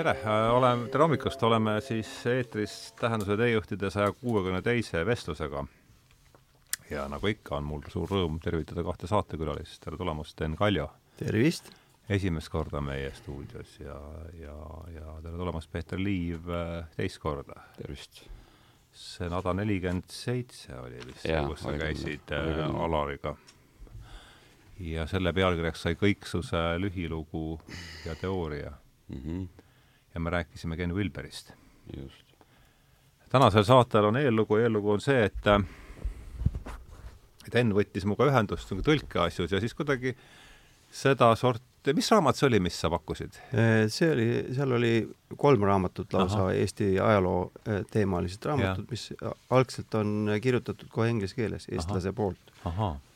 tere, oleme, tere hommikust, oleme siis eetris Tähenduse teejuhtide saja kuuekümne teise vestlusega. ja nagu ikka, on mul suur rõõm tervitada kahte saatekülalist, tere tulemast, Enn Kaljo! tervist! esimest korda meie stuudios ja, ja, ja tere tulemast, Peeter Liiv, teist korda! tervist! see Nada nelikümmend seitse oli vist, kus sa käisid äh, Alariga. ja selle pealkirjaks sai Kõiksuse lühilugu ja teooria mm. -hmm. Ja me rääkisime Ken Wilberist. just. tänasel saatel on eellugu, eellugu on see, et et Enn võttis minuga ühendust nagu tõlkeasjus ja siis kuidagi sedasorti mis raamat see oli, mis sa pakkusid? Äh, see oli, seal oli kolm raamatut lausa, Eesti ajaloo äh, teemalised raamatud, mis algselt on kirjutatud kohe inglise keeles, eestlase Aha. poolt.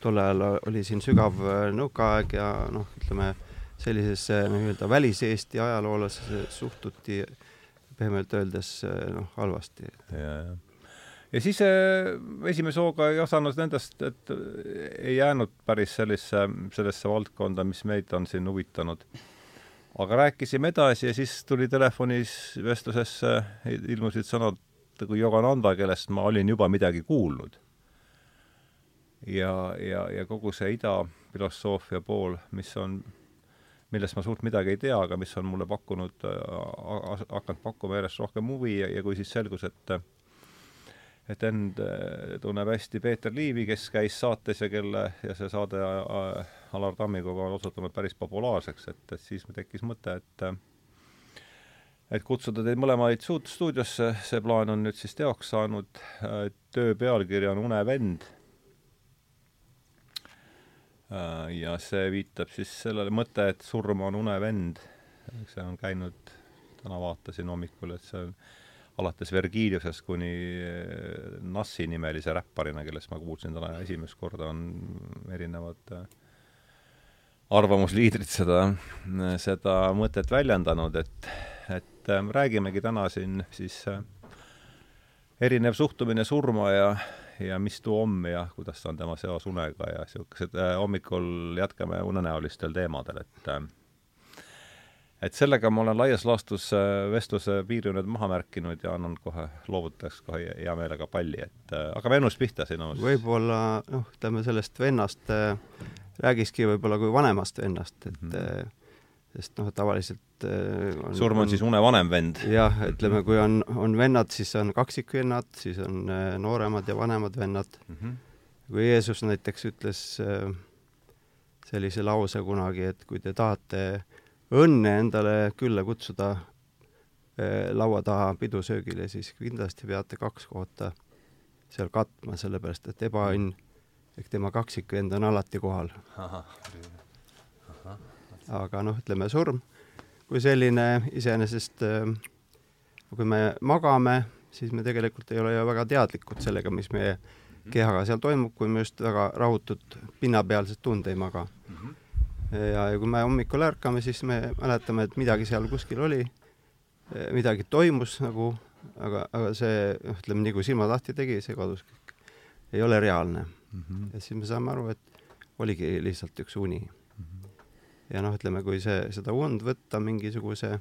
tol ajal oli siin sügav äh, nõukaaeg ja noh, ütleme sellisesse nii-öelda välis-Eesti ajaloolasse suhtuti pehmelt öeldes noh, halvasti. ja, ja ja siis äh, esimese hooga ei osanud nendest, et ei jäänud päris sellesse, sellesse valdkonda, mis meid on siin huvitanud. aga rääkisime edasi ja siis tuli telefonis vestlusesse, ilmusid sõnad kui Yogananda, kellest ma olin juba midagi kuulnud. ja, ja, ja kogu see ida filosoofia pool, mis on, millest ma suurt midagi ei tea, aga mis on mulle pakkunud, hakanud pakkuma järjest rohkem huvi ja, ja kui siis selgus, et et end äh, tunneb hästi Peeter Liivi, kes käis saates ja kelle, ja see saade äh, Alar Tammikoga on osutunud päris populaarseks, et, siis tekkis mõte, et et kutsuda teid mõlemaid stuudiosse, see plaan on nüüd siis teoks saanud, töö pealkiri on Unevend. Äh, ja see viitab siis sellele mõte, et surm on unevend. see on käinud, täna vaatasin hommikul, et see on alates Vergiliusest kuni eh, Nassi nimelise räpparina, kellest ma kuulsin täna esimest korda, on erinevad eh, arvamusliidrid seda, seda mõtet väljendanud, et, et räägimegi täna siin siis erinev suhtumine surma ja, ja mis tuu on ja kuidas on tema seos unega ja niisugused hommikul jätkame unenäolistel teemadel, et et sellega ma olen laias laastus äh, vestluse piiri nüüd maha märkinud ja annan kohe, loovutaks kohe hea meelega palli, et äh, hakkame ennust pihta sinust. võib-olla noh, ütleme sellest vennast äh, räägikski võib-olla kui vanemast vennast, et mm -hmm. Sest noh, tavaliselt on, surm on, on siis une vanem vend? jah, ütleme, kui on, on vennad, siis on kaksikvennad, siis on nooremad ja vanemad vennad mm. -hmm. kui Jeesus näiteks ütles sellise lause kunagi, et kui te tahate õnne endale külla kutsuda laua taha pidusöögile, siis kindlasti peate kaks kohta seal katma, sellepärast et ebaõnn ehk tema kaksikvend on alati kohal. Aga noh, ütleme surm kui selline iseenesest, eh, kui me magame, siis me tegelikult ei ole ju väga teadlikud sellega, mis meie mhm. kehaga seal toimub, kui me just väga rahutut pinnapealset tund ei maga. -hmm ja, ja kui me hommikul ärkame, siis me mäletame, et midagi seal kuskil oli, midagi toimus nagu, aga, aga see, ütleme nii kui silmad lahti tegi, see kadus kõik. ei ole reaalne mm. -hmm. ja siis me saame aru, et oligi lihtsalt üks uni. Ja noh, ütleme, kui see, seda und võtta mingisuguse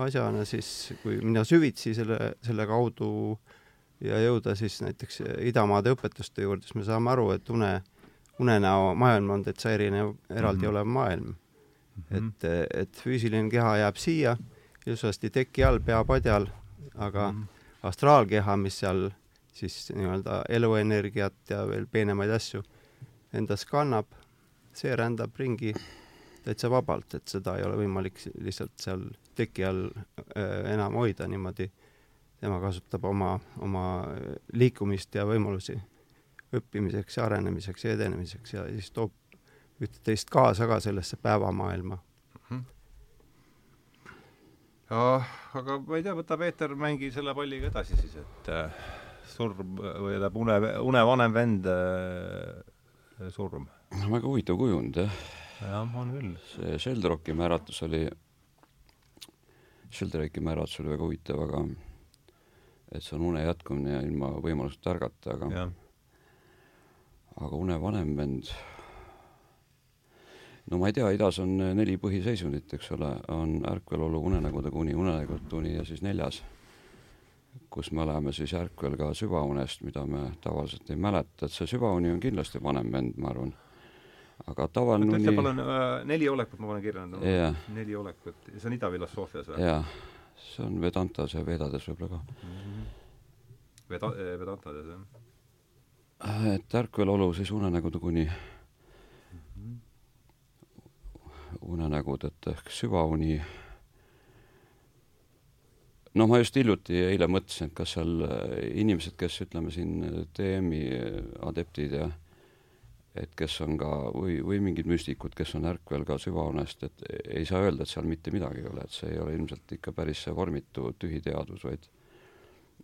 asjana, siis kui minna süvitsi selle, selle kaudu ja jõuda siis näiteks idamaade õpetuste juurde, siis me saame aru, et une unenäo maailm on täitsa erinev, eraldi mm -hmm. olev maailm mm. -hmm. et, et füüsiline keha jääb siia, ilusasti teki all, pea padjal, aga mm -hmm. astraalkeha, mis seal siis nii-öelda eluenergiat ja veel peenemaid asju endas kannab, see rändab ringi täitsa vabalt, et seda ei ole võimalik lihtsalt seal teki all äh, enam hoida niimoodi. tema kasutab oma, oma liikumist ja võimalusi õppimiseks ja arenemiseks ja edenemiseks ja siis toob üht-teist kaasa ka sellesse päevamaailma mm. -hmm. ja aga ma ei tea, võta Peeter, mängi selle palliga edasi siis, et äh, surm või tähendab une, une vanem vend äh, surm. no väga huvitav kujund jah. Jah, on küll. see Sheldrocki määratlus oli, Sheldraki määratlus oli väga huvitav, aga et see on une jätkumine ja ilma võimaluseta ärgata, aga ja aga une vanem vend, no ma ei tea, idas on neli põhiseisundit, eks ole, on ärkvelolu, unenägude kuni, unenägudeni ja siis neljas, kus me oleme siis ärkvel ka süvaunest, mida me tavaliselt ei mäleta, et see süvauni on kindlasti vanem vend, ma arvan. Aga tavaline uni ütle palun äh, neli olekut, ma panen kirja no,. Yeah. neli olekut, see on idafilosoofias või? jaa, see on Vedantas ja Vedades võib-olla ka mm. -hmm. Veda-, Vedantades, jah? et ärkvelolu siis unenägude kuni unenägudelt ehk süvauni. noh, ma just hiljuti eile mõtlesin, et kas seal äh, inimesed, kes ütleme siin TM-i adeptid ja et kes on ka või, või mingid müstikud, kes on ärkvel ka süvaunest, et ei saa öelda, et seal mitte midagi ei ole, et see ei ole ilmselt ikka päris see vormitu tühi teadus, vaid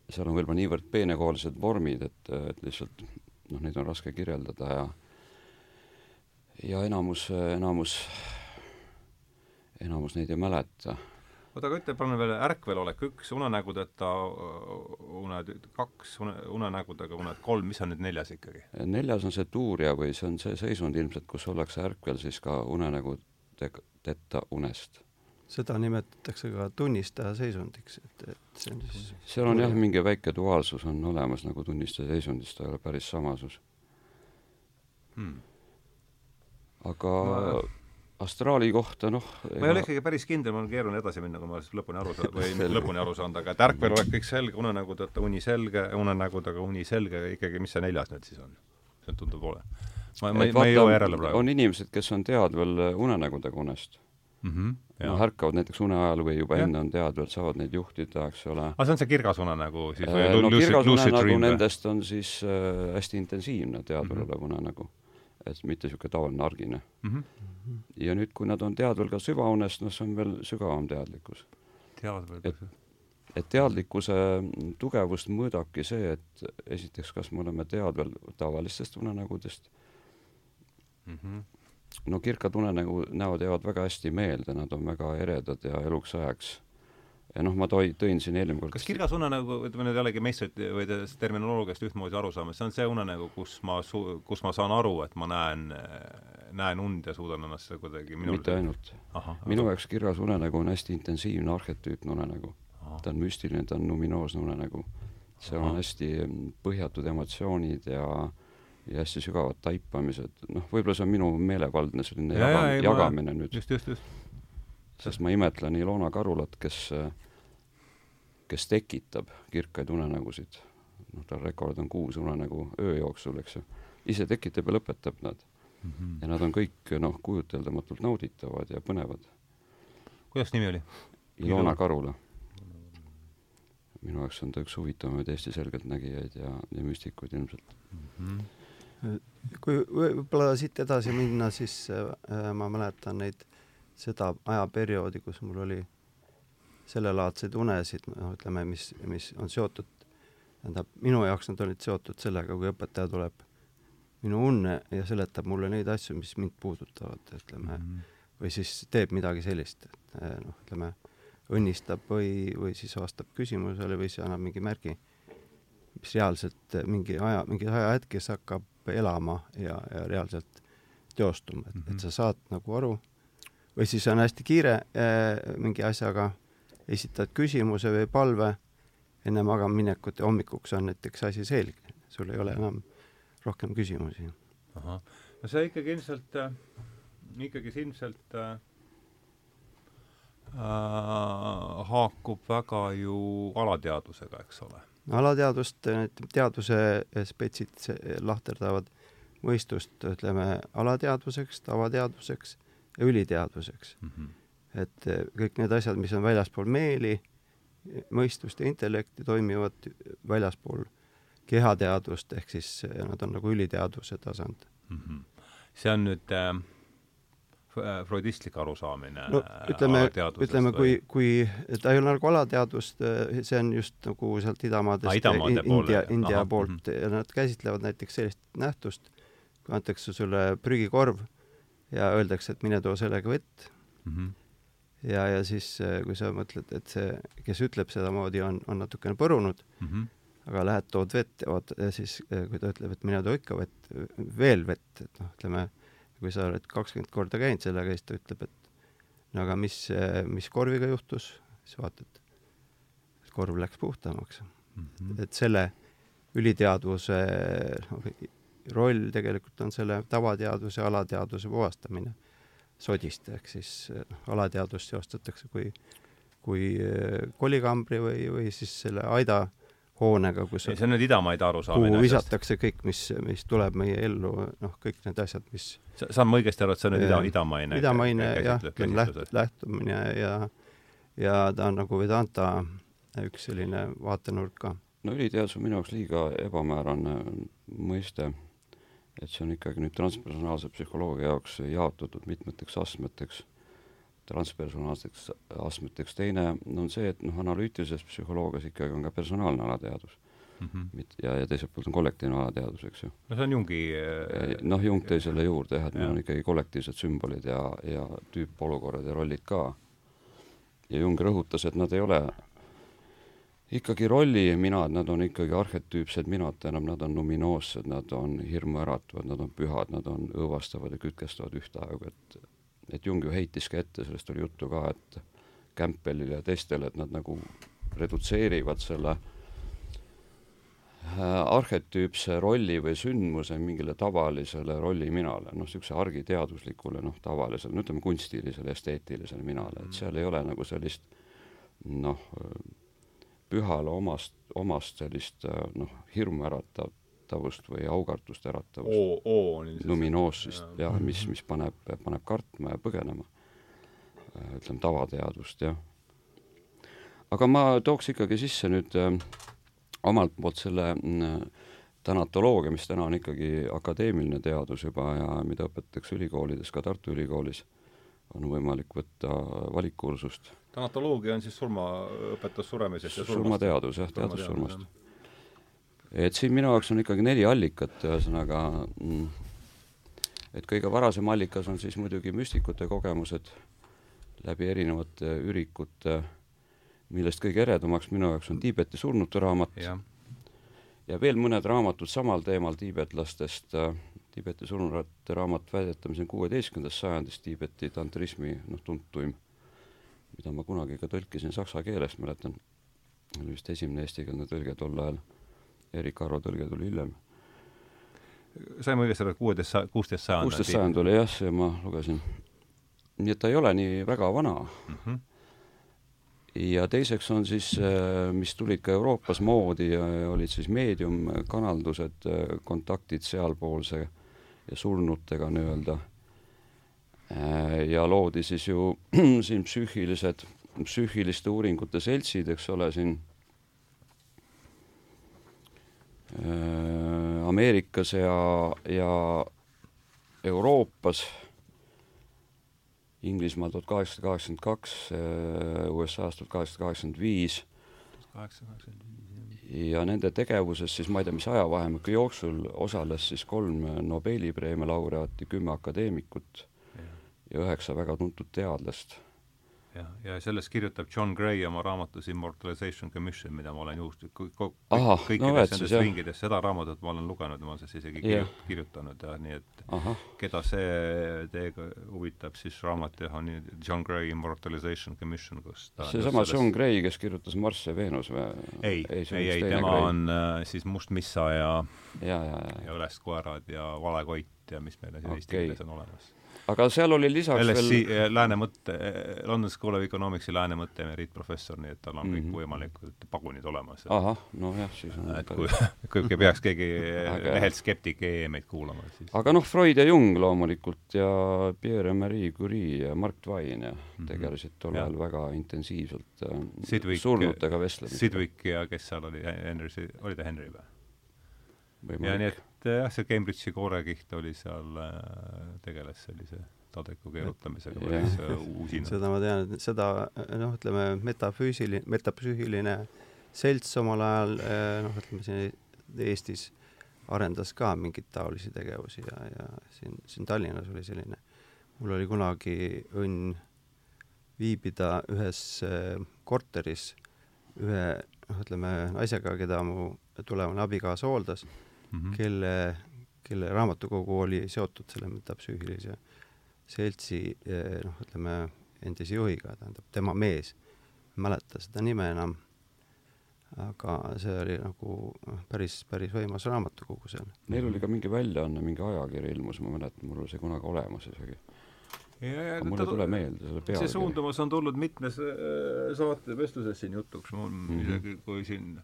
seal on võib-olla niivõrd peenekoolised vormid, et, et lihtsalt noh, neid on raske kirjeldada ja ja enamus, enamus enamus neid ei mäleta. Oota, aga ütle palun veel ärkvelolek üks, unenägudeta uned kaks, une, unenägudega uned kolm, mis on nüüd neljas ikkagi? neljas on see tuuria või see on see seisund ilmselt, kus ollakse ärkvel siis ka unenägudeta unest. Seda nimetatakse ka tunnistaja seisundiks, et, et see on siis seal on jah, mingi väike duaalsus on olemas nagu tunnistaja seisundis, ta ei ole päris samasus. Hmm.. aga no, astraali kohta, noh ma ei ole ikkagi päris kindel, mul on keeruline edasi minna, kui ma lõpuni aru saan, või lõpuni aru saanud, aga et ärkvel oleks kõik selge, unenägudeta uni selge, unenägudega uni selge, ikkagi mis see neljas nüüd siis on? see tundub ole. ma, ma, ma ei jõua järele praegu. on inimesed, kes on teadvel unenägudega unest mm. -hmm, noh, ärkavad näiteks une ajal või juba ja. enne on teadvel, saavad neid juhtida, eks ole. aga see on see kirgas unenägu siis või äh, no kirgas unenägu nendest on siis äh, hästi intensiivne teadvel olev mm -hmm. unenägu et mitte niisugune tavaline argine mm. -hmm. Ja nüüd, kui nad on teadvel ka süvaunest, noh, see on veel sügavam teadlikkus. teadvel et, et teadlikkuse tugevust mõõdabki see, et esiteks, kas me oleme teadvel tavalistest unenägudest mm, -hmm. no kirkad unenägu, näod jäävad väga hästi meelde, nad on väga eredad ja eluks ajaks ja noh, ma toi-, tõin siin eelmine kord kas kirgas unenägu, ütleme nüüd jällegi meistrit või terminoloogiast ühtmoodi aru saama, see on see unenägu, kus ma su-, kus ma saan aru, et ma näen, näen und ja suudan ennast kuidagi minul mitte ainult. minu jaoks kirgas unenägu on hästi intensiivne arhetüüpne unenägu. ta on müstiline, ta on luminoosne unenägu. seal on hästi põhjatud emotsioonid ja ja hästi sügavad taipamised, noh, võib-olla see on minu meelevaldne selline ja, jaga, jagamine ma... nüüd. just, just, just. Sest ma imetlen Ilona Karulat, kes kes tekitab kirkaid unenägusid, noh, tal rekord on kuus unenägu öö jooksul, eks ju, ise tekitab ja lõpetab nad mm. -hmm. ja nad on kõik, noh, kujuteldamatult nauditavad ja põnevad. kuidas nimi oli? Ilona Karula. minu jaoks on ta üks huvitavamaid Eesti selgeltnägijaid ja, ja müstikuid ilmselt mm. -hmm. kui võib-olla siit edasi minna, siis äh, ma mäletan neid, seda ajaperioodi, kus mul oli sellelaadseid unesid, noh, ütleme, mis, mis on seotud, tähendab, minu jaoks nad olid seotud sellega, kui õpetaja tuleb minu unne ja seletab mulle neid asju, mis mind puudutavad, ütleme mm, -hmm. või siis teeb midagi sellist, et eh, noh, ütleme, õnnistab või, või siis vastab küsimusele või siis annab mingi märgi, mis reaalselt mingi aja, mingi ajahetkes hakkab elama ja, ja reaalselt teostuma, et mm, -hmm. et sa saad nagu aru, või siis on hästi kiire äh, mingi asjaga esitad küsimuse või palve enne magamaminekut ja hommikuks on näiteks asi selge, sul ei ole enam rohkem küsimusi. ahah, no see ikkagi ilmselt äh,, ikkagi ilmselt äh, äh, haakub väga ju alateadvusega, eks ole. alateadvust, teadvuse spetsid lahterdavad mõistust, ütleme, alateadvuseks, tavateadvuseks üliteadvuseks mm. -hmm et eh, kõik need asjad, mis on väljaspool meeli, mõistust ja intellekti, toimivad väljaspool kehateadvust, ehk siis eh, nad on nagu üliteadvuse tasand mm. -hmm. see on nüüd äh, freudistlik arusaamine no ütleme, ütleme, kui, kui ta ei ole nagu alateadvust, see on just nagu sealt idamaadest ah, India, India Aha, poolt -hmm. ja nad käsitlevad näiteks sellist nähtust, kui antakse sulle prügikorv ja öeldakse, et mine too sellega vett mm, -hmm ja, ja siis, äh, kui sa mõtled, et see, kes ütleb sedamoodi, on, on natukene põrunud mm, -hmm. aga lähed, tood vett ja vaata, ja siis äh, kui ta ütleb, et mine too ikka vett, veel vett, et noh, ütleme, kui sa oled kakskümmend korda käinud sellega, siis ta ütleb, et no aga mis, mis korviga juhtus, siis vaatad, korv läks puhtamaks mm. -hmm. et selle üliteadvuse noh, roll tegelikult on selle tavateadvuse ja alateadvuse puhastamine sodist, ehk siis noh, alateadvust seostatakse kui, kui kolikambri või, või siis selle aida hoonega, kus ei, see on nüüd idamaide arusaamine. kuhu visatakse kõik, mis, mis tuleb meie ellu, noh, kõik need asjad, mis saan ma õigesti aru, et see on nüüd ida, idamaine? idamaine jah, läht-, lähtumine ja, ja ta on nagu Vedanta üks selline vaatenurk ka. no üliteadus on minu jaoks liiga ebamäärane mõiste, et see on ikkagi nüüd transpersonaalse psühholoogia jaoks jaotatud mitmeteks astmeteks transpersonaalseteks astmeteks, teine on see, et noh, analüütilises psühholoogias ikkagi on ka personaalne alateadvus mm. -hmm. ja, ja teiselt poolt on kollektiivne alateadvus, eks ju. no see on Jungi noh, Jung tõi selle juurde jah, et meil on ikkagi kollektiivsed sümbolid ja, ja tüüpolukorrad ja rollid ka. ja Jung rõhutas, et nad ei ole ikkagi rolliminad, nad on ikkagi arhetüüpsed minad, tähendab, nad on numinoossed, nad on hirmuäratavad, nad on pühad, nad on õõvastavad ja kütkestavad ühtaegu, et et Jung ju heitis ka ette, sellest oli juttu ka, et Campbellile ja teistele, et nad nagu redutseerivad selle äh, arhetüüpse rolli või sündmuse mingile tavalisele rolliminale, noh, niisuguse argiteaduslikule, noh, tavalisele, no ütleme, kunstilisele, esteetilisele minale, et seal ei ole nagu sellist noh, pühale omast, omast sellist noh, hirmuäratavat äratavust või aukartust äratavust. luminoossist ja mis, mis paneb, paneb kartma ja põgenema. Äh, ütleme tavateadvust, jah. aga ma tooks ikkagi sisse nüüd äh, omalt poolt selle äh, tänatoloogia, mis täna on ikkagi akadeemiline teadus juba ja mida õpetatakse ülikoolides, ka Tartu Ülikoolis, on võimalik võtta valikkursust. tänatoloogia on siis surmaõpetus suremisest ja surmast? surmateadus jah, teadus surmast. et siin minu jaoks on ikkagi neli allikat, ühesõnaga mm, et kõige varasem allikas on siis muidugi müstikute kogemused läbi erinevate ürikute, millest kõige eredamaks minu jaoks on Tiibeti surnute raamat. Ja, ja veel mõned raamatud samal teemal tiibetlastest, Tiibeti surnute raamat väidetavasti on kuueteistkümnendast sajandist Tiibeti tantrismi noh, tuntuim, mida ma kunagi ka tõlkisin saksa keelest, mäletan, oli vist esimene eestikeelne tõlge tol ajal Erik Arvo tõlge tuli hiljem. saime õigesti aru, et kuueteist, kuusteist sajand? kuusteist sajand oli jah, see ma lugesin. nii et ta ei ole nii väga vana mm. -hmm. ja teiseks on siis, äh, mis tulid ka Euroopas moodi ja olid siis meediumkanaldused, äh, kontaktid sealpoolse ja surnutega nii-öelda. Äh, ja loodi siis ju siin psüühilised, psüühiliste uuringute seltsid, eks ole, siin Äh, Ameerikas ja, ja Euroopas, Inglismaal tuhat kaheksasada kaheksakümmend kaks, äh, USA-s tuhat kaheksasada kaheksakümmend viis. Ja nende tegevuses siis ma ei tea, mis ajavahemiku jooksul osales siis kolm Nobeli preemia laureaati, kümme akadeemikut ja, ja üheksa väga tuntud teadlast jah, ja sellest kirjutab John Gray oma raamatus Immortalization Commission, mida ma olen juhuslikult kõik, kõikides no, nendes ringides, seda raamatut ma olen lugenud ma olen sellest isegi yeah. kirjutanud ja nii, et Aha. keda see teiega huvitab, siis raamat jah, on John Gray Immortalization Commission, kus seesama selles... John Gray, kes kirjutas Marss ja Veenus või? ei, ei, ei, ei, tema Gray. on äh, siis Must Missa ja ja, ja, ja, ja Ülest koerad ja Vale koit ja mis meil siin okay. eesti keeles on olemas aga seal oli lisaks LSI, veel Lääne mõtte, London School of Economicsi Lääne mõtte emeriitprofessor, nii et tal on mm -hmm. kõik mhm. pagunid olemas. ahah, nojah, siis on et kui, kui peaks keegi lehelt skeptik EE meid kuulama, siis aga noh, Freud ja Jung loomulikult ja Pierre-Marie Curie ja Mark Twain ja mm -hmm. tegelesid tol ajal väga intensiivselt äh, Sidwick, surnutega vestlemisega. Sidwick ja kes seal oli, Henry, oli ta Henry või? Ja nii et jah, see Cambridge'i koorekiht oli seal, äh, tegeles sellise tadeku keerutamisega päris äh, usinalt. seda ma tean, et seda noh, ütleme metafüüsiline, metapsüühiline selts omal ajal äh, noh, ütleme siin Eestis arendas ka mingeid taolisi tegevusi ja, ja siin, siin Tallinnas oli selline, mul oli kunagi õnn viibida ühes korteris ühe noh, ütleme naisega, keda mu tulevane abikaasa hooldas mm, -hmm. kelle, kelle raamatukogu oli seotud selle metapsüühilise seltsi eh, noh, ütleme endise juhiga, tähendab tema mees, ei mäleta seda nime enam, aga see oli nagu noh, päris, päris võimas raamatukogu seal. Neil oli ka mingi väljaanne, mingi ajakiri ilmus, ma mäletan, mul oli see kunagi olemas isegi. aga mul ei tule meelde selle pealkiri. see suundumus on tulnud mitmes äh, saate vestluses siin jutuks, mul mm -hmm. isegi kui siin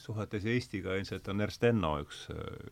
suhetes Eestiga ilmselt on Ernst Enno üks,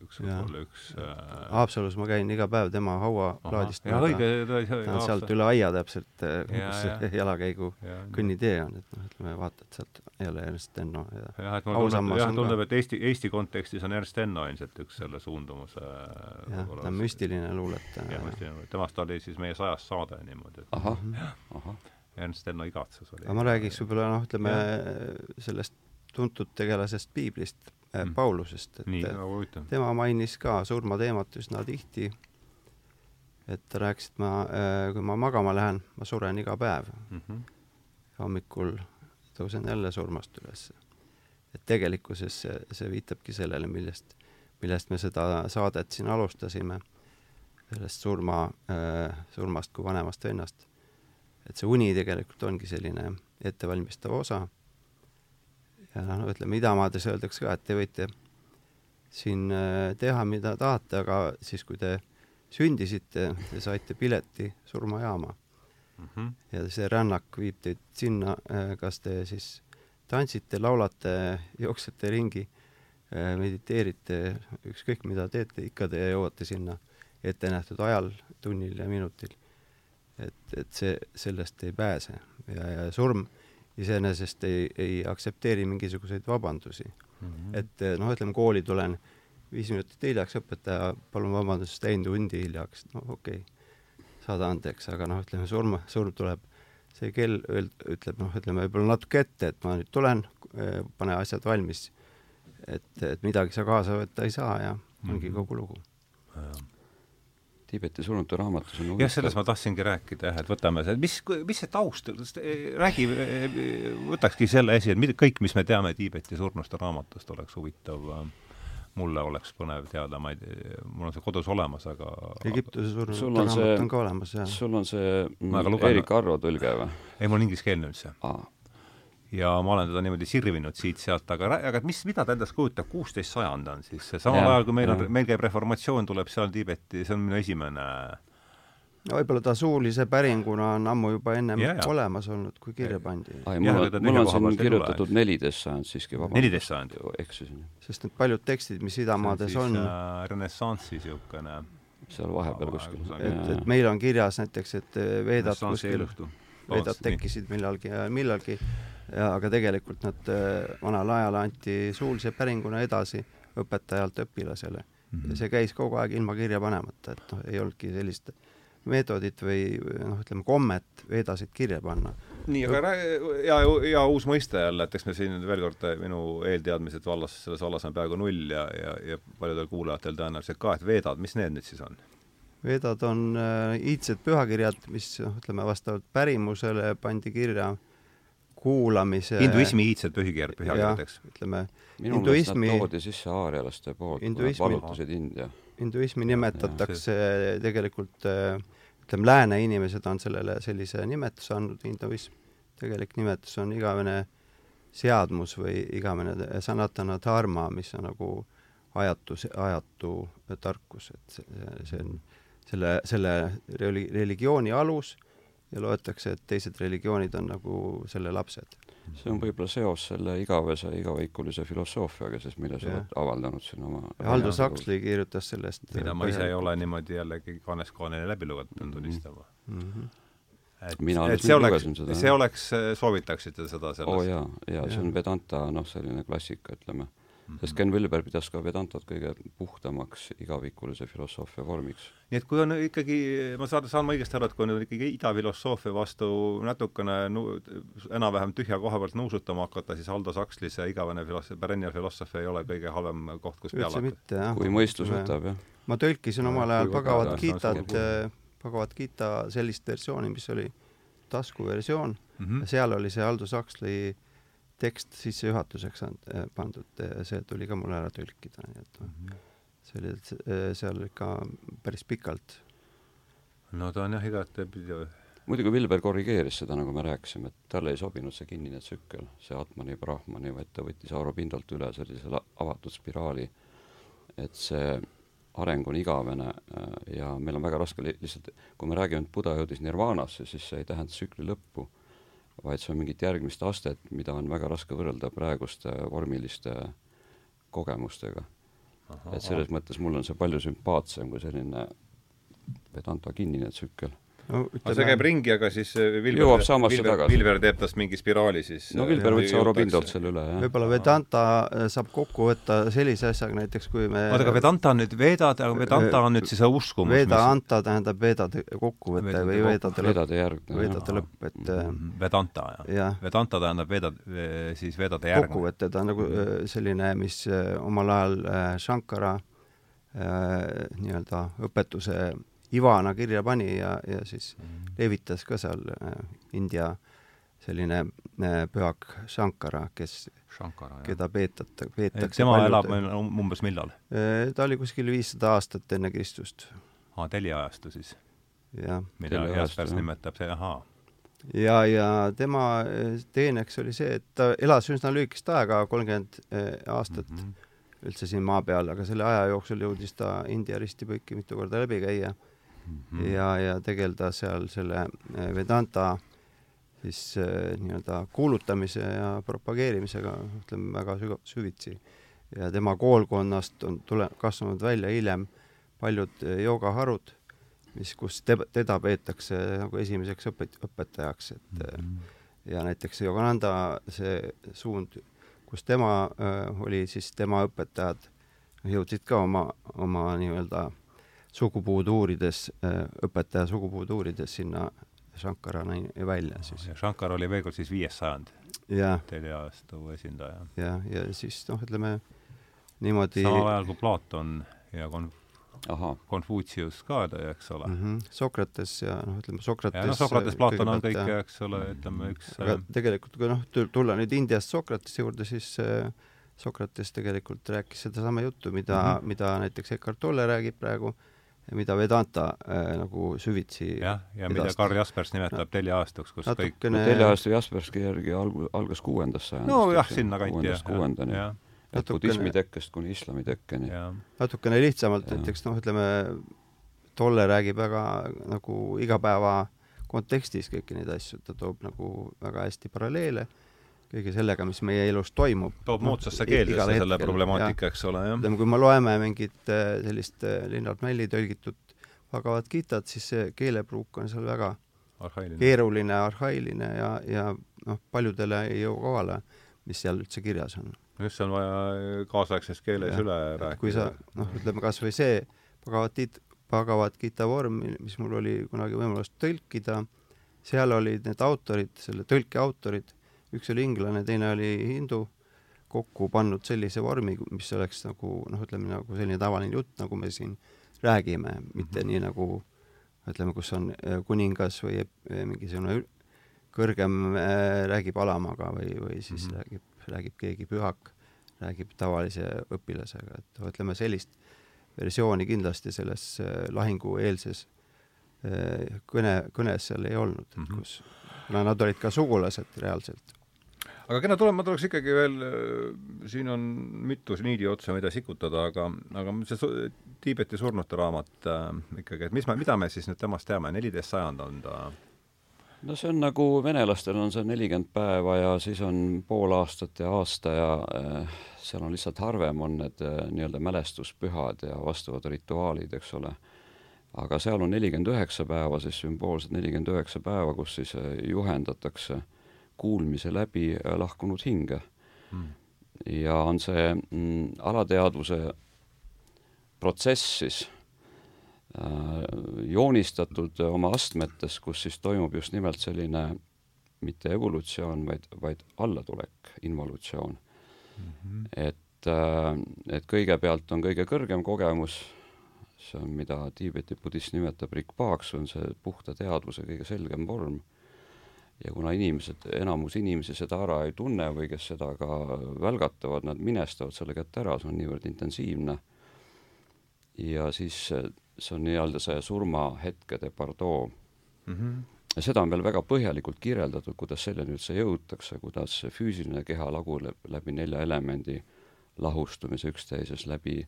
üks võib-olla üks äh... Haapsalus ma käin iga päev tema hauaplaadist mööda. ta on sealt üle aia täpselt, äh, kus see jalakäigu ja, kõnnitee on, et noh, ütleme vaata, et sealt ei ole Ernst Enno ja jah, et mulle tundub, jah, tundub, et Eesti, Eesti kontekstis on Ernst Enno ilmselt üks selle suundumuse jah, ta on müstiline luuletaja. jah, müstiline, temast oli siis meie sajas saade niimoodi, et ahah, ahah Ernst Enno igatsus oli. aga ma räägiks võib-olla noh, ütleme ja. sellest tuntud tegelasest piiblist mm., Paulusest, et Nii, äh, tema mainis ka surmateemat üsna tihti, et ta rääkis, et ma äh,, kui ma magama lähen, ma suren iga päev mm. -hmm. hommikul tõusen jälle surmast üles. et tegelikkuses see, see viitabki sellele, millest, millest me seda saadet siin alustasime, sellest surma äh,, surmast kui vanemast vennast. et see uni tegelikult ongi selline ettevalmistav osa ja noh, ütleme idamaades öeldakse ka, et te võite siin äh, teha, mida tahate, aga siis, kui te sündisite, te saite pileti surmajaama mm. -hmm. ja see rännak viib teid sinna, äh, kas te siis tantsite, laulate, jooksete ringi, äh, mediteerite, ükskõik mida teete, ikka te jõuate sinna ettenähtud ajal, tunnil ja minutil. et, et see, sellest ei pääse ja, ja surm iseenesest ei, ei aktsepteeri mingisuguseid vabandusi mm. -hmm. et eh, noh, ütleme kooli tulen viis minutit hiljaks, õpetaja, palun vabandust, jäin tundi hiljaks, no okei okay., saada andeks, aga noh, ütleme surm, surm tuleb, see kell öeld-, ütleb noh, ütleme võib-olla natuke ette, et ma nüüd tulen, eh, pane asjad valmis, et, et midagi sa kaasa võtta ei saa ja ongi mm -hmm. kogu lugu. Tiibeti surnute raamatus on jah, sellest ma tahtsingi rääkida jah, et võtame see, mis, mis see taust, räägi, võtakski selle esi, et mida, kõik, mis me teame Tiibeti surnuste raamatust, oleks huvitav mulle oleks põnev teada, ma ei tea, mul on see kodus olemas, aga Egiptuse surnute raamat on ka olemas, jah. sul on see Erik Arro tõlge või? ei, mul on ingliskeelne üldse ah ja ma olen teda niimoodi sirvinud siit-sealt, aga, aga mis, mida ta endast kujutab, kuusteist sajand on siis, samal ajal kui meil on, meil käib reformatsioon, tuleb seal Tiibeti, see on minu esimene no võib-olla ta suulise päringuna on ammu juba ennem ja, ja. olemas olnud, kui kirja pandi. mul on, mul on siin kirjutatud neliteist sajand siiski, vabandust. neliteist sajand? eksisin. sest need paljud tekstid, mis idamaades on, on äh, renessansi niisugune seal vahepeal kuskil. et, et meil on kirjas näiteks, et veedad kuskil, veedad tekkisid millalgi ja millalgi ja aga tegelikult nad äh, vanal ajal anti suulise päringuna edasi õpetajalt õpilasele mm. -hmm. ja see käis kogu aeg ilma kirja panemata, et noh, ei olnudki sellist meetodit või noh, ütleme kommet vedasid kirja panna. nii, aga ja, ja uus mõiste jälle, et eks me siin veel kord, minu eelteadmised vallas, selles vallas on peaaegu null ja, ja, ja paljudel kuulajatel tõenäoliselt ka, et veedad, mis need nüüd siis on? veedad on äh, iidsed pühakirjad, mis noh, ütleme vastavalt pärimusele pandi kirja äh, kuulamise hinduismi iidsed pühikirjad, pühakirjadeks. ütleme minu meelest nad toodi sisse aarjalaste poolt, nad vallutasid India. hinduismi nimetatakse ja, tegelikult äh, ütleme, lääne inimesed on sellele sellise nimetuse andnud, hinduism. tegelik nimetus on igavene seadmus või igavene sanatana dharma, mis on nagu ajatu, ajatu tarkus, et see, see on selle, selle reli-, religiooni alus ja loetakse, et teised religioonid on nagu selle lapsed. see on võib-olla seos selle igavese, igavikulise filosoofiaga, sest mille sa oled avaldanud siin oma Aldous Huxley kirjutas sellest mida ma ise ei ole niimoodi jällegi kaaneskooneni läbi lugenud, pean mhm. tunnistama mm. -hmm et, mina et see oleks, see oleks, soovitaksite seda selles? oo oh, jaa, jaa, see on Vedanta noh, selline klassika, ütleme Mm -hmm. sest Ken Wilber pidas ka Vedantat kõige puhtamaks igavikulise filosoofia vormiks. nii et kui on ikkagi, ma saan, saan ma õigesti aru, et kui on ikkagi idafilosoofia vastu natukene nu-, enam-vähem tühja koha pealt nuusutama hakata, siis Aldo Saksli see igavene filosoofia, perennial filosoofia ei ole kõige halvem koht, kus peale hakata. kui mõistus võtab, jah. ma tõlkisin omal ajal Pagavat Gitat, Pagavat Gita sellist versiooni, mis oli taskuversioon mm, -hmm. seal oli see Aldo Saksli tekst sissejuhatuseks äh, pandud, see tuli ka mul ära tõlkida, nii et mm -hmm. see oli äh, seal ikka päris pikalt. no ta on jah igatepidi muidugi Vilber korrigeeris seda, nagu me rääkisime, et talle ei sobinud see kinnine tsükkel, see Atmani Brahmani, vaid ta võttis Aurobiindolt üle sellise avatud spiraali. et see areng on igavene ja meil on väga raske li lihtsalt, kui me räägime, et Buda jõudis nirvaanasse, siis see ei tähenda tsükli lõppu, vaid see on mingit järgmist astet, mida on väga raske võrrelda praeguste vormiliste kogemustega. et selles mõttes mul on see palju sümpaatsem kui selline Vedanta kinnine tsükkel no, aga see käib ringi, aga siis äh, Vilver, jõuab samasse Vilver, tagasi. Vilver teeb tast mingi spiraali siis. no Vilver võttis Aurobiindolt selle üle, jah. võib-olla Vedanta äh, saab kokku võtta sellise asjaga näiteks, kui me oota, aga Vedanta on nüüd Vedad, aga Vedanta on nüüd siis uskumus, Veda mis... tähendab Vedade kokkuvõte või Vedade lõpp. Vedade järg. Vedade lõpp, et äh, mhm, Vedanta, jah ja. ja.. Vedanta tähendab Vedad, siis Vedade järg. kokkuvõte, ta on nagu selline, mis omal ajal Shankara nii-öelda õpetuse Ivana kirja pani ja, ja siis -hmm. levitas ka seal äh, India selline äh, pühak Shankara, kes, keda peetate, peetakse tema paljud, elab meil umbes millal äh,? ta oli kuskil viissada aastat enne Kristust. aa, teljeajastu siis? mida Jaspers nimetab, see, ahaa ja, ja tema teeneks oli see, et ta elas üsna lühikest aega, kolmkümmend aastat mm -hmm. üldse siin maa peal, aga selle aja jooksul jõudis ta India ristipõiki mitu korda läbi käia mm -hmm. ja, ja tegeleda seal selle äh, Vedanta siis äh, nii-öelda kuulutamise ja propageerimisega, ütleme väga sügav, süvitsi. ja tema koolkonnast on tule-, kasvanud välja hiljem paljud äh, joogaharud, mis, kus te, teda peetakse nagu esimeseks õpet-, õpetajaks, et mm -hmm. ja näiteks Yogananda see suund, kus tema äh, oli, siis tema õpetajad jõudsid ka oma, oma nii-öelda sugupuud uurides, äh, õpetaja sugupuud uurides sinna Shankarani välja siis. Shankar oli veel kord siis viies sajand? teine ajastu esindaja. jah, ja siis noh, ütleme niimoodi samal ajal kui Platon ja Konf-, Konfutsius ka, eks ole mm. -hmm. Sokrates ja noh, ütleme Sokrates no Sokrates, Platon on kõik, eks ole, ütleme üks aga tegelikult, kui noh, tulla nüüd Indiast Sokratese juurde, siis äh, Sokrates tegelikult rääkis sedasama juttu, mida mm, -hmm. mida näiteks Eckart Tolle räägib praegu äh,, mida Vedanta äh, nagu süvitsi jah, ja mida edastab. Karl Jaspers nimetab teljeaastuks, kus Natukene... kõik no, teljeaastu Jasperski järgi alg-, algas kuuendast sajandist. nojah, sinna kanti jah. kuuendani. et Natukene... budismi tekkest kuni islami tekkeni. natukene lihtsamalt, näiteks noh, ütleme, Tolle räägib väga nagu igapäeva kontekstis kõiki neid asju, ta toob nagu väga hästi paralleele kõige sellega, mis meie elus toimub. toob no, moodsasse keeldesse selle problemaatika, eks ole, jah. ütleme, kui me loeme mingit äh, sellist äh, Linnart Mälli tõlgitud Bhagavad Gitat, siis see keelepruuk on seal väga arhailine. keeruline, arhailine ja, ja noh, paljudele ei jõua kohale, mis seal üldse kirjas on. just, see on vaja kaasaegses keeles ja, üle rääkida. kui sa noh, ütleme kas või see Bhagavad Gita, Bhagavad Gita vorm, mis mul oli kunagi võimalus tõlkida, seal olid need autorid, selle tõlke autorid üks oli inglane, teine oli hindu, kokku pannud sellise vormi, mis oleks nagu noh, ütleme nagu selline tavaline jutt, nagu me siin räägime, mitte mm -hmm. nii nagu ütleme, kus on äh, kuningas või äh, mingisugune kõrgem äh, räägib alamaga või, või siis mm -hmm. räägib, räägib keegi pühak, räägib tavalise õpilasega, et ütleme sellist versiooni kindlasti selles äh, lahingueelses kõne, kõnes seal ei olnud mm, -hmm. kus kuna nad olid ka sugulased reaalselt aga kena, tule, ma tuleks ikkagi veel, äh, siin on mitu niidi otsa, mida sikutada, aga, aga see Tiibeti surnute raamat äh, ikkagi, et mis me, mida me siis nüüd temast teame, neliteist sajand on ta? no see on nagu venelastel on see nelikümmend päeva ja siis on pool aastat ja aasta ja äh, seal on lihtsalt harvem on need äh, nii-öelda mälestuspühad ja vastavad rituaalid, eks ole. aga seal on nelikümmend üheksa päeva, siis sümboolselt nelikümmend üheksa päeva, kus siis äh, juhendatakse äh, kuulmise läbi äh, lahkunud hinge mm.. ja on see mm, alateadvuse protsess siis äh, joonistatud oma astmetes, kus siis toimub just nimelt selline mitte evolutsioon, vaid, vaid allatulek, involutsioon mm. -hmm. et äh,, et kõigepealt on kõige kõrgem kogemus, see on, mida Tiibeti budism nimetab rikpaaks, on see puhta teadvuse kõige selgem vorm ja kuna inimesed, enamus inimesi seda ära ei tunne või kes seda ka välgatavad, nad minestavad selle kätte ära, see on niivõrd intensiivne. ja siis äh, see on nii-öelda see surmahetkede pardoo mm. -hmm. ja seda on veel väga põhjalikult kirjeldatud, kuidas selleni üldse jõutakse, kuidas füüsiline keha laguneb läbi nelja elemendi lahustumise üksteises, läbi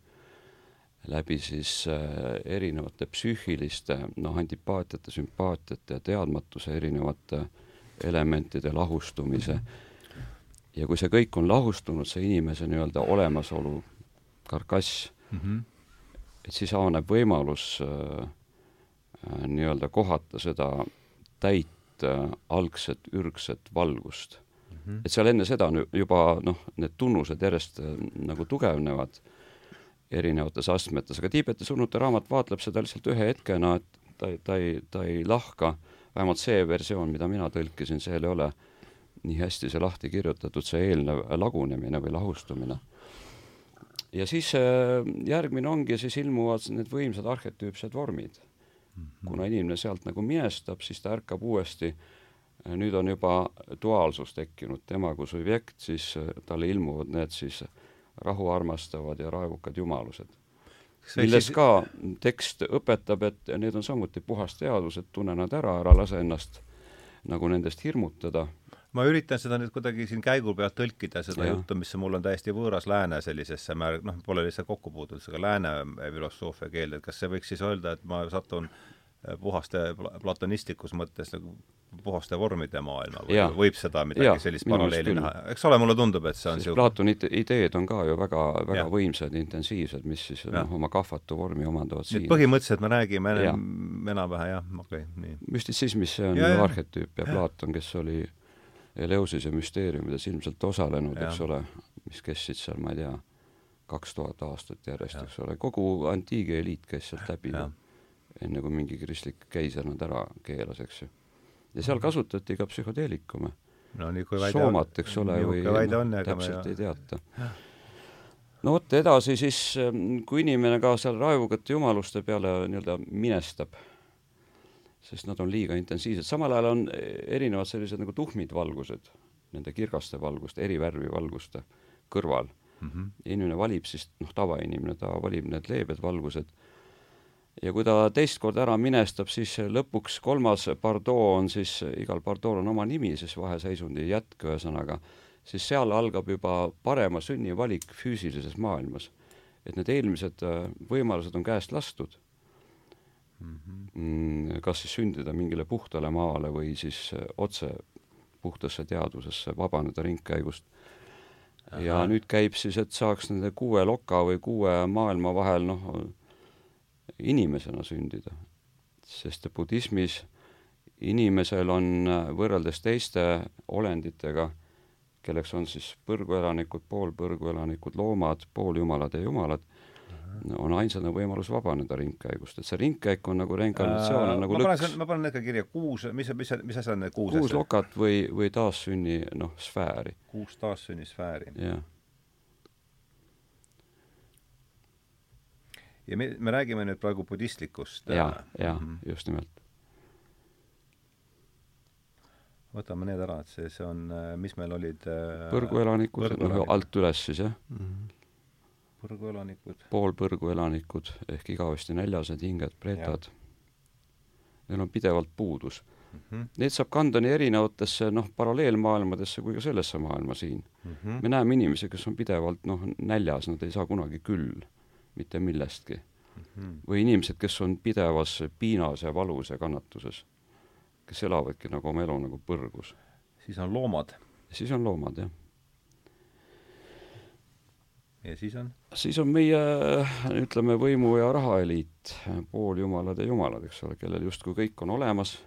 läbi siis äh, erinevate psüühiliste noh, antipaatiate, sümpaatiate ja teadmatuse erinevate elementide lahustumise. ja kui see kõik on lahustunud, see inimese nii-öelda olemasolu karkass mm, -hmm. et siis avaneb võimalus äh, äh, nii-öelda kohata seda täit äh, algset ürgset valgust mm. -hmm. et seal enne seda juba noh, need tunnused järjest äh, nagu tugevnevad erinevates astmetes, aga Tiibeti surnute raamat vaatleb seda lihtsalt ühe hetkena, et ta, ta ei, ta ei lahka, vähemalt see versioon, mida mina tõlkisin, seal ei ole nii hästi see lahti kirjutatud, see eelnev lagunemine või lahustumine. ja siis äh, järgmine ongi, siis ilmuvad need võimsad arhetüüpsed vormid. kuna inimene sealt nagu minestab, siis ta ärkab uuesti, nüüd on juba duaalsus tekkinud, tema kui subjekt, siis äh, talle ilmuvad need siis äh, rahu armastavad ja raevukad jumalused. Milles siis... ka tekst õpetab, et need on samuti puhas teadvus, et tunne nad ära, ära lase ennast nagu nendest hirmutada. ma üritan seda nüüd kuidagi siin käigu pealt tõlkida, seda ja. juttu, mis mul on täiesti võõras lääne sellisesse määr-, noh, pole lihtsalt kokku puutunud sellega lääne filosoofia keelde, et kas see võiks siis öelda, et ma satun puhaste platonistlikus mõttes nagu puhaste vormide maailma või ja. võib seda midagi ja, sellist paralleeli näha, eks ole, mulle tundub, et see on niisugune Platoni ideed on ka ju väga, väga ja. võimsad, intensiivsed, mis siis noh, oma kahvatu vormi omandavad siin. põhimõtteliselt me räägime enam-vähe jah, okei okay,, nii. müstitsismis see on ja, ju arhetüüp ja, ja Platon, kes oli Eleusise müsteeriumides ilmselt osalenud, eks ole, mis kestsid seal, ma ei tea, kaks tuhat aastat järjest, eks ole, kogu antiigi eliit käis sealt läbi, enne kui mingi kristlik keiser nad ära keelas, eks ju ja seal kasutati ka psühhedeelikume no nii kui väide soomat, eks ole, või noh, täpselt ei teata. no vot, edasi siis, ähm, kui inimene ka seal raevukate jumaluste peale nii-öelda minestab, sest nad on liiga intensiivsed, samal ajal on erinevad sellised nagu tuhmid valgused, nende kirgaste valguste, eri värvi valguste kõrval mm. -hmm. inimene valib siis, noh, tavainimene, ta valib need leebed valgused ja kui ta teist korda ära minestab, siis lõpuks kolmas Bardot on siis, igal Bardot'l on oma nimi, siis vaheseisundi jätk, ühesõnaga, siis seal algab juba parema sünni valik füüsilises maailmas. et need eelmised äh, võimalused on käest lastud mhm. mm. -hmm. kas siis sündida mingile puhtale maale või siis äh, otse puhtasse teadvusesse, vabaneda ringkäigust. ja nüüd käib siis, et saaks nende kuue loka või kuue maailma vahel, noh, inimesena sündida. sest budismis inimesel on võrreldes teiste olenditega, kelleks on siis põrguelanikud, poolpõrguelanikud, loomad, pooljumalad ja jumalad, on ainsana võimalus vabaneda ringkäigust, et see ringkäik on nagu reinkarnatsioon on nagu ma lõks. ma panen ikka kirja kuus, mis, mis, mis asja on need kuus kuus lokat või, või taassünni, noh, sfääri. kuus taassünni sfääri. jah ja me, me räägime nüüd praegu budistlikust ja, ja mm -hmm. just nimelt. võtame need ära, et see, see on, äh, mis meil olid äh, põrguelanikud, noh alt üles siis jah mm. -hmm. põrguelanikud. poolpõrguelanikud ehk igavesti näljased hinged, preetad. Neil on pidevalt puudus mm. -hmm. Neid saab kanda nii erinevatesse noh, paralleelmaailmadesse kui ka sellesse maailma siin mm. -hmm. me näeme inimesi, kes on pidevalt noh, näljas, nad ei saa kunagi küll mitte millestki mm. -hmm. või inimesed, kes on pidevas piinas ja valus ja kannatuses, kes elavadki nagu oma elu nagu põrgus. siis on loomad. siis on loomad, jah. ja siis on? siis on meie, ütleme, võimu- ja rahaeliit, pooljumalad ja jumalad, eks ole, kellel justkui kõik on olemas,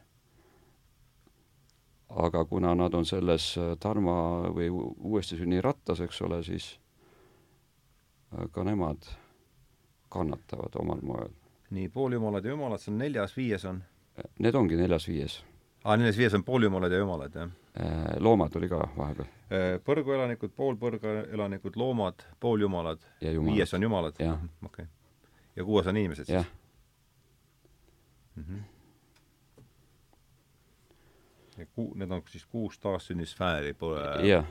aga kuna nad on selles dharma või uuesti sünni rattas, eks ole, siis ka nemad kannatavad omal moel. nii, pooljumalad ja jumalad, see on neljas, viies on? Need ongi neljas-viies. aa, neljas-viies on pooljumalad ja jumalad, jah? Äh, loomad oli ka vahepeal. Äh, põrguelanikud, poolpõrguelanikud, loomad, pooljumalad, viies on jumalad? Mhm, okei okay.. ja kuues on inimesed siis? mm. -hmm. ja ku-, need on siis kuus taassünnisfääri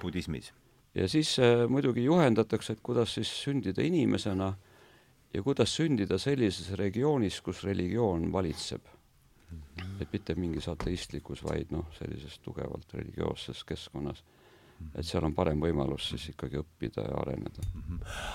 budismis? ja siis äh, muidugi juhendatakse, et kuidas siis sündida inimesena ja kuidas sündida sellises regioonis, kus religioon valitseb. et mitte mingis ateistlikus, vaid noh, sellises tugevalt religioosses keskkonnas. et seal on parem võimalus siis ikkagi õppida ja areneda.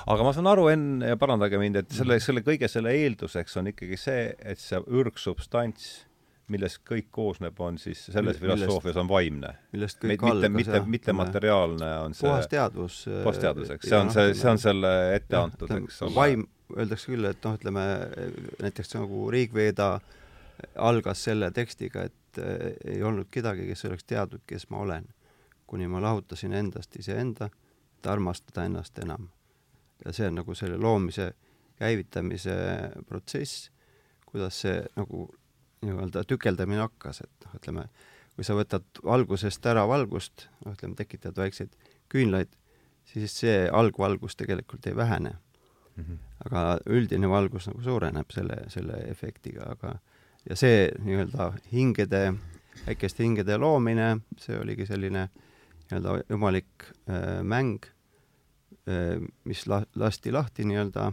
aga ma saan aru, Enn, ja parandage mind, et selle, selle kõige selle eelduseks on ikkagi see, et see ürgsubstants millest kõik koosneb, on siis selles filosoofias on vaimne. millest kõik mitte, algas, mitte, mitte materiaalne on see puhas teadvus. puhas teadvus, eks, see on noh, see, see on selle ette antud, eks ole. vaim, öeldakse küll, et noh, ütleme näiteks nagu Riigveeda algas selle tekstiga, et äh, ei olnud kedagi, kes oleks teadnud, kes ma olen, kuni ma lahutasin endast iseenda, et armastada ennast enam. ja see on nagu selle loomise käivitamise protsess, kuidas see nagu nii-öelda tükeldamine hakkas, et noh, ütleme, kui sa võtad valgusest ära valgust, noh, ütleme, tekitad väikseid küünlaid, siis see algvalgus tegelikult ei vähene mm. -hmm. aga üldine valgus nagu suureneb selle, selle efektiga, aga ja see nii-öelda hingede, väikeste hingede loomine, see oligi selline nii-öelda jumalik äh, mäng äh,, mis la-, lasti lahti nii-öelda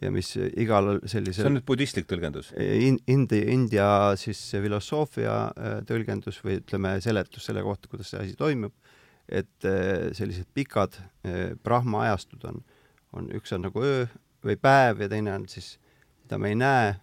ja mis igal sellisel see on nüüd budistlik tõlgendus in,? Indi, India siis filosoofia äh, tõlgendus või ütleme, seletus selle kohta, kuidas see asi toimub, et äh, sellised pikad Brahma ajastud on, on, üks on nagu öö või päev ja teine on siis, mida me ei näe,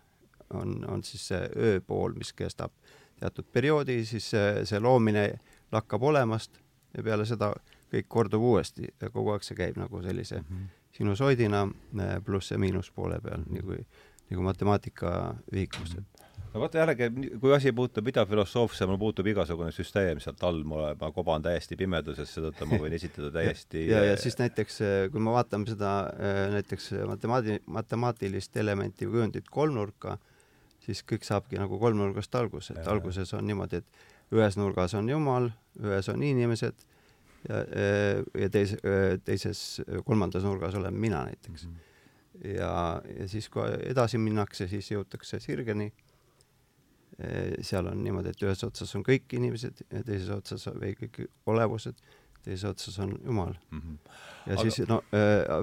on, on siis see öö pool, mis kestab teatud perioodi, siis see, see loomine lakkab olemast ja peale seda kõik kordub uuesti ja kogu aeg see käib nagu sellise mm -hmm sinusoidina äh, pluss ja miinuspoole peal, nii kui, nagu matemaatika ühikus, et no vaata jällegi, kui asi puutub idafilosoofiasse, mul puutub igasugune süsteem sealt all, ma, ma koban täiesti pimeduses, seetõttu ma võin esitada täiesti ja, ja siis näiteks, äh, kui me vaatame seda näiteks matemaati-, matemaatilist elementi või kujundit kolmnurka, siis kõik saabki nagu kolmnurgast alguse, et alguses on niimoodi, et ühes nurgas on Jumal, ühes on inimesed ja, ja teise, teises, kolmandas nurgas olen mina näiteks mm. -hmm. ja, ja siis, kui edasi minnakse, siis jõutakse sirgeni. seal on niimoodi, et ühes otsas on kõik inimesed ja teises otsas või kõik olevused, teises otsas on Jumal mm. -hmm. ja Aga... siis no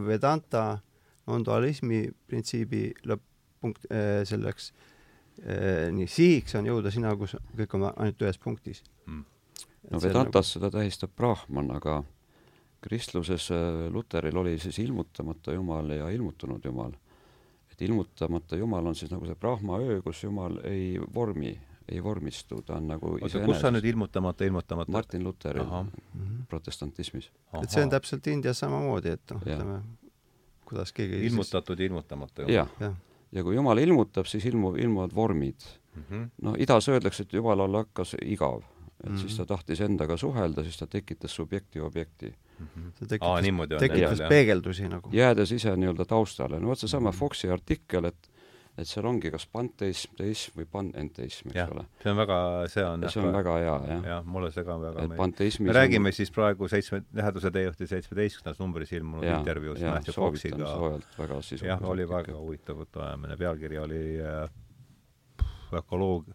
Vedanta non-dualismi printsiibi lõpp-punkt selleks nii sihiks on jõuda sinna, kus kõik on ainult ühes punktis mm no Vedantas nagu... seda tähistab Brahman, aga kristluses äh, Luteril oli siis ilmutamata Jumal ja ilmutunud Jumal. et ilmutamata Jumal on siis nagu see Brahma öö, kus Jumal ei vormi, ei vormistu, ta on nagu oota, kus sa nüüd ilmutamata, ilmutamata? Martin Luteril mhm. protestantismis. et see on täpselt Indias samamoodi, et noh, ütleme, kuidas keegi ilmutatud ja ilmutamata Jumal. jah ja. ja kui Jumal ilmutab, siis ilmu, ilmuvad vormid mm. -hmm. no idas öeldakse, et Jumalale hakkas igav et mm -hmm. siis ta tahtis endaga suhelda, siis ta tekitas subjekti objekti mm. -hmm. ta tekitas, Aa, tekitas jah, peegeldusi nagu. jäädes ise nii-öelda taustale, no vot seesama mm -hmm. Foxi artikkel, et et seal ongi kas panteism, teism või panenteism, eks ja, ole. see on väga, see on see on väga hea, jah. jah, mulle see ka väga meeldib. me räägime on... siis praegu seitsme, Läheduse teejuhti seitsmeteistkümnendas numbris ilmunud ja, intervjuus Matthew Foxiga. jah, oli väga huvitav jutuajamine, pealkiri oli äh, ökoloog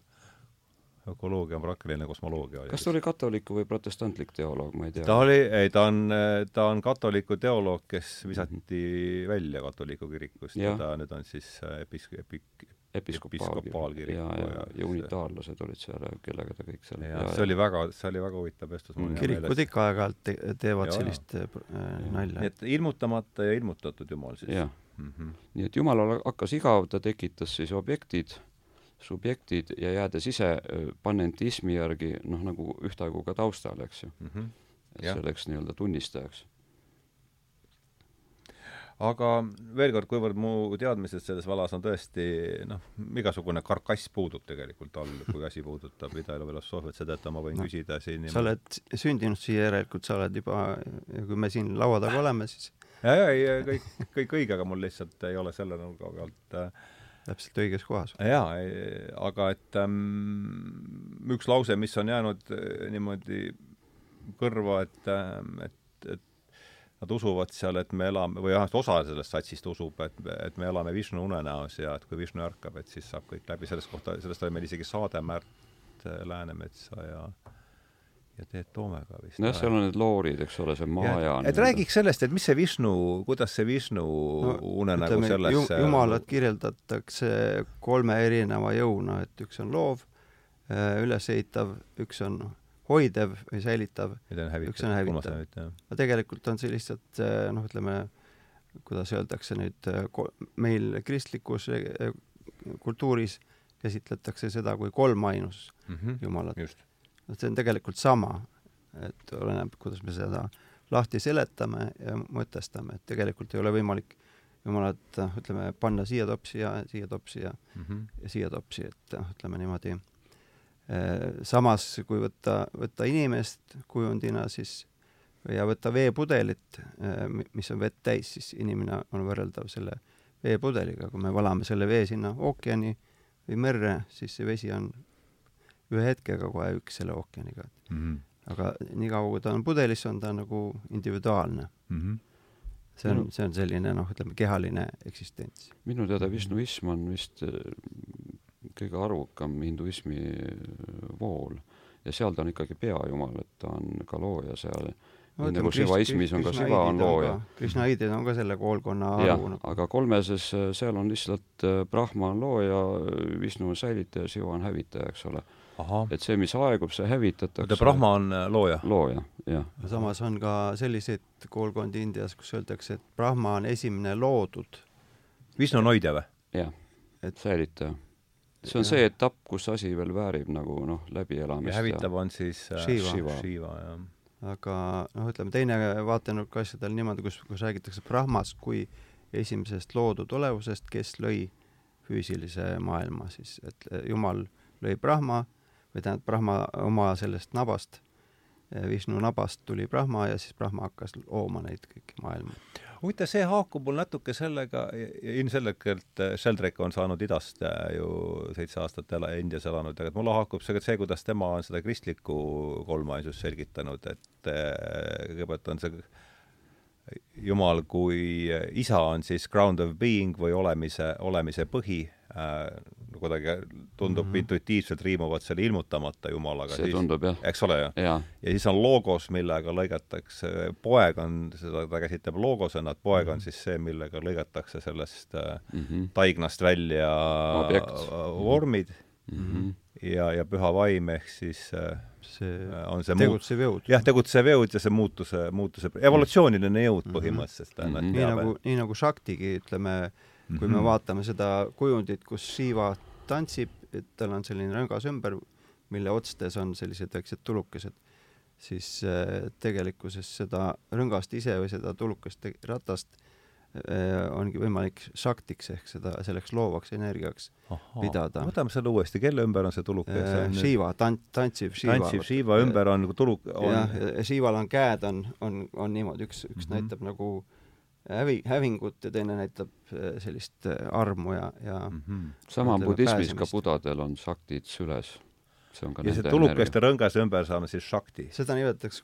ökoloogia on praktiline kosmoloogia. kas ta oli katoliku või protestantlik teoloog, ma ei tea? ta oli, ei, ta on, ta on katoliku teoloog, kes visati mm -hmm. välja katoliku kirikust ja ta nüüd on siis äh, epis-, epik-, episkopaalkirik. ja, ja, ja, ja unitaallased olid seal, kellega ta kõik seal ja, see oli väga, see oli väga huvitav vestlus mm.. kirikud ikka aeg-ajalt te teevad ja, sellist äh, nalja. nii et ilmutamata ja ilmutatud Jumal siis. mm -hmm.. nii et Jumalal hakkas igav, ta tekitas siis objektid subjektid ja jäädes ise panentismi järgi noh, nagu ühtaegu ka taustale, eks ju mm. -hmm. et ja. selleks nii-öelda tunnistajaks. aga veel kord, kuivõrd mu teadmised selles vallas on tõesti noh, igasugune karkass puudub tegelikult all, kui asi puudutab Ida-Elu filosoofiat, seetõttu ma võin no, küsida siin sa oled sündinud siia järelikult, sa oled juba, kui me siin laua taga oleme, siis ja, ja ei, kõik, kõik õige, aga mul lihtsalt ei ole selle nurga pealt äh, täpselt õiges kohas. jaa, aga et ähm, üks lause, mis on jäänud äh, niimoodi kõrva, et ähm,, et, et nad usuvad seal, et me elame, või vähemalt osa sellest satsist usub, et, et me elame Vishnu unenäos ja et kui Vishnu ärkab, et siis saab kõik läbi, sellest kohta, sellest oli meil isegi saade Märt Läänemetsa ja ja teed toomega vist. nojah, seal on need loorid, eks ole, see maja. et räägiks sellest, et mis see Vishnu, kuidas see Vishnu no, unenägu nagu sellesse jumalat kirjeldatakse kolme erineva jõuna, et üks on loov, äh, ülesehitav, üks on hoidev või säilitav, üks on hävitav. aga tegelikult on see lihtsalt äh, noh, ütleme, kuidas öeldakse nüüd, äh, meil kristlikus kultuuris käsitletakse seda kui kolmainus mm -hmm. Jumalat et see on tegelikult sama, et oleneb, kuidas me seda lahti seletame ja mõtestame, et tegelikult ei ole võimalik jumalat, noh, ütleme, panna siia topsi ja siia topsi ja mm, -hmm. ja siia topsi, et noh, ütleme niimoodi. samas, kui võtta, võtta inimest kujundina, siis ja võtta veepudelit, mis on vett täis, siis inimene on võrreldav selle veepudeliga, kui me valame selle vee sinna ookeani või merre, siis see vesi on ühe hetkega kohe üks selle ookeaniga mm. -hmm. aga niikaua, kui ta on pudelis, on ta nagu individuaalne mm. -hmm. see on, see on selline noh, ütleme kehaline eksistents. minu teada Vishnuism on vist äh, kõige arvukam hinduismi äh, vool ja seal ta on ikkagi peajumal, et ta on ka looja seal no, nii nagu šivaismis on ka Shiva on looja. Krishnaidid on ka selle koolkonna haru. Nagu. aga kolmeses, äh, seal on lihtsalt Brahma on looja, Vishnu on säilitaja, Shiva on hävitaja, eks ole et see, mis aegub, see hävitatakse. oota, Brahma on äh, looja? looja, jah. samas on ka selliseid koolkondi Indias, kus öeldakse, et Brahma on esimene loodud. Vishnu on hoidja või? jah, et säilitaja. see on ja. see etapp, kus asi veel väärib nagu noh, läbielamist. ja hävitav on siis äh, Shiva, Shiva, Shiva, jah aga noh, ütleme teine vaatenurk asjadel niimoodi, kus, kus räägitakse Brahmast kui esimesest loodud olevusest, kes lõi füüsilise maailma siis, et Jumal lõi Brahma või tähendab, Brahma oma sellest nabast, Vishnu nabast tuli Brahma ja siis Brahma hakkas looma neid kõiki maailma. huvitav, see haakub mul natuke sellega, ilmselgelt äh, Sheldrak on saanud idast äh, ju seitse aastat ela, Indias elanud, aga mulle haakub see, see, kuidas tema on seda kristlikku kolmaisust selgitanud, et kõigepealt on see Jumal kui isa on siis ground of being või olemise, olemise põhi äh,, kuidagi tundub mm -hmm. intuitiivselt riimuvad selle ilmutamata Jumalaga. see siis, tundub jah. eks ole ju? ja siis on logos, millega lõigatakse, poeg on, seda ta käsitleb logosena, et poeg mm -hmm. on siis see, millega lõigatakse sellest mm -hmm. taignast välja Objekt. vormid mm -hmm. Ja, ja püha vaim ehk siis äh, see on see tegutsev jõud. jah, tegutsev jõud ja see muutuse, muutuse, evolutsiooniline jõud mm -hmm. põhimõtteliselt mm -hmm. nii nagu, nii nagu Shaktigi, ütleme, kui mm -hmm. me mhm. vaatame seda kujundit, kus Shiva tantsib, et tal on selline rõngas ümber, mille otstes on sellised väiksed tulukesed, siis äh, tegelikkuses seda rõngast ise või seda tulukest ratast äh, ongi võimalik šaktiks ehk seda, selleks loovaks energiaks Aha. pidada. võtame selle uuesti, kelle ümber on see tuluke? Äh, Shiva, tant-, tantsiv Shiva. tantsiv Shiva ümber on nagu tuluk on... jah, ja Shival on käed on, on, on niimoodi, üks, üks mm -hmm. näitab nagu äh, hävi, hävingut ja teine näitab äh, sellist äh, armu ja, ja mm -hmm. sama on budismis ka budadel on šaktid süles. see on ka ja see tulukeste rõngas ümber saame siis šakti. seda nimetatakse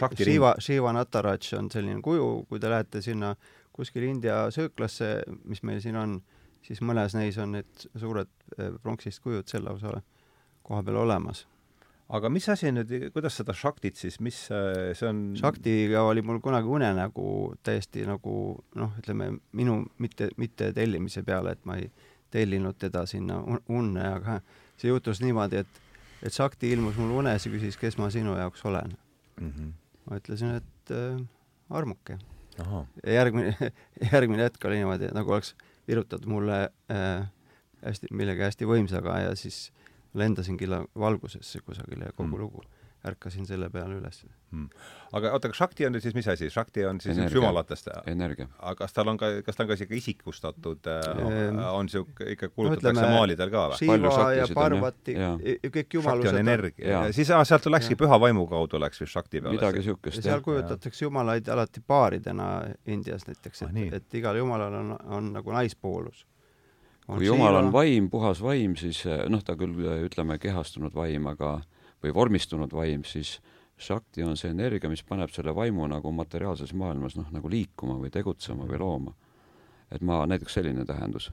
äh,, Shiva, Shiva Nataraj on selline kuju, kui te lähete sinna kuskil India sööklasse, mis meil siin on, siis mõnes neis on need suured äh, pronksist kujud seal lausa koha peal olemas aga mis asi nüüd, kuidas seda šaktit siis, mis see on? šaktiga oli mul kunagi unenägu täiesti nagu noh, ütleme minu mitte, mitte tellimise peale, et ma ei tellinud teda sinna unne, aga see juhtus niimoodi, et, et šakti ilmus mul unes ja küsis, kes ma sinu jaoks olen mm. -hmm. ma ütlesin, et äh, armuke. Järgmine, järgmine hetk oli niimoodi, nagu oleks virutatud mulle äh, hästi, millegi hästi võimsaga ja siis lendasin killa valgusesse kusagile ja kogu mm. lugu. Ärkasin selle peale üles mm.. aga oota, kas Shakti on nüüd siis mis asi? Shakti on siis üks jumalatest? energia. aga kas tal on ka, kas ta on ka siuke isikustatud ehm,, on siuke, ikka kuulutatakse no, maalidel ka või? Shiva ja Parvati, kõik jumalused. Shakti on energia. siis ah, sealt läkski püha vaimu kaudu läks vist Shakti peale. midagi siukest, seal kujutatakse jumalaid alati paaridena Indias näiteks, et ah,, et igal jumalal on, on nagu naispoolus kui Jumal on vaim, puhas vaim, siis eh, noh, ta küll ütleme, kehastunud vaim, aga või vormistunud vaim, siis Shakti on see energia, mis paneb selle vaimu nagu materiaalses maailmas noh, nagu liikuma või tegutsema või looma. et ma, näiteks selline tähendus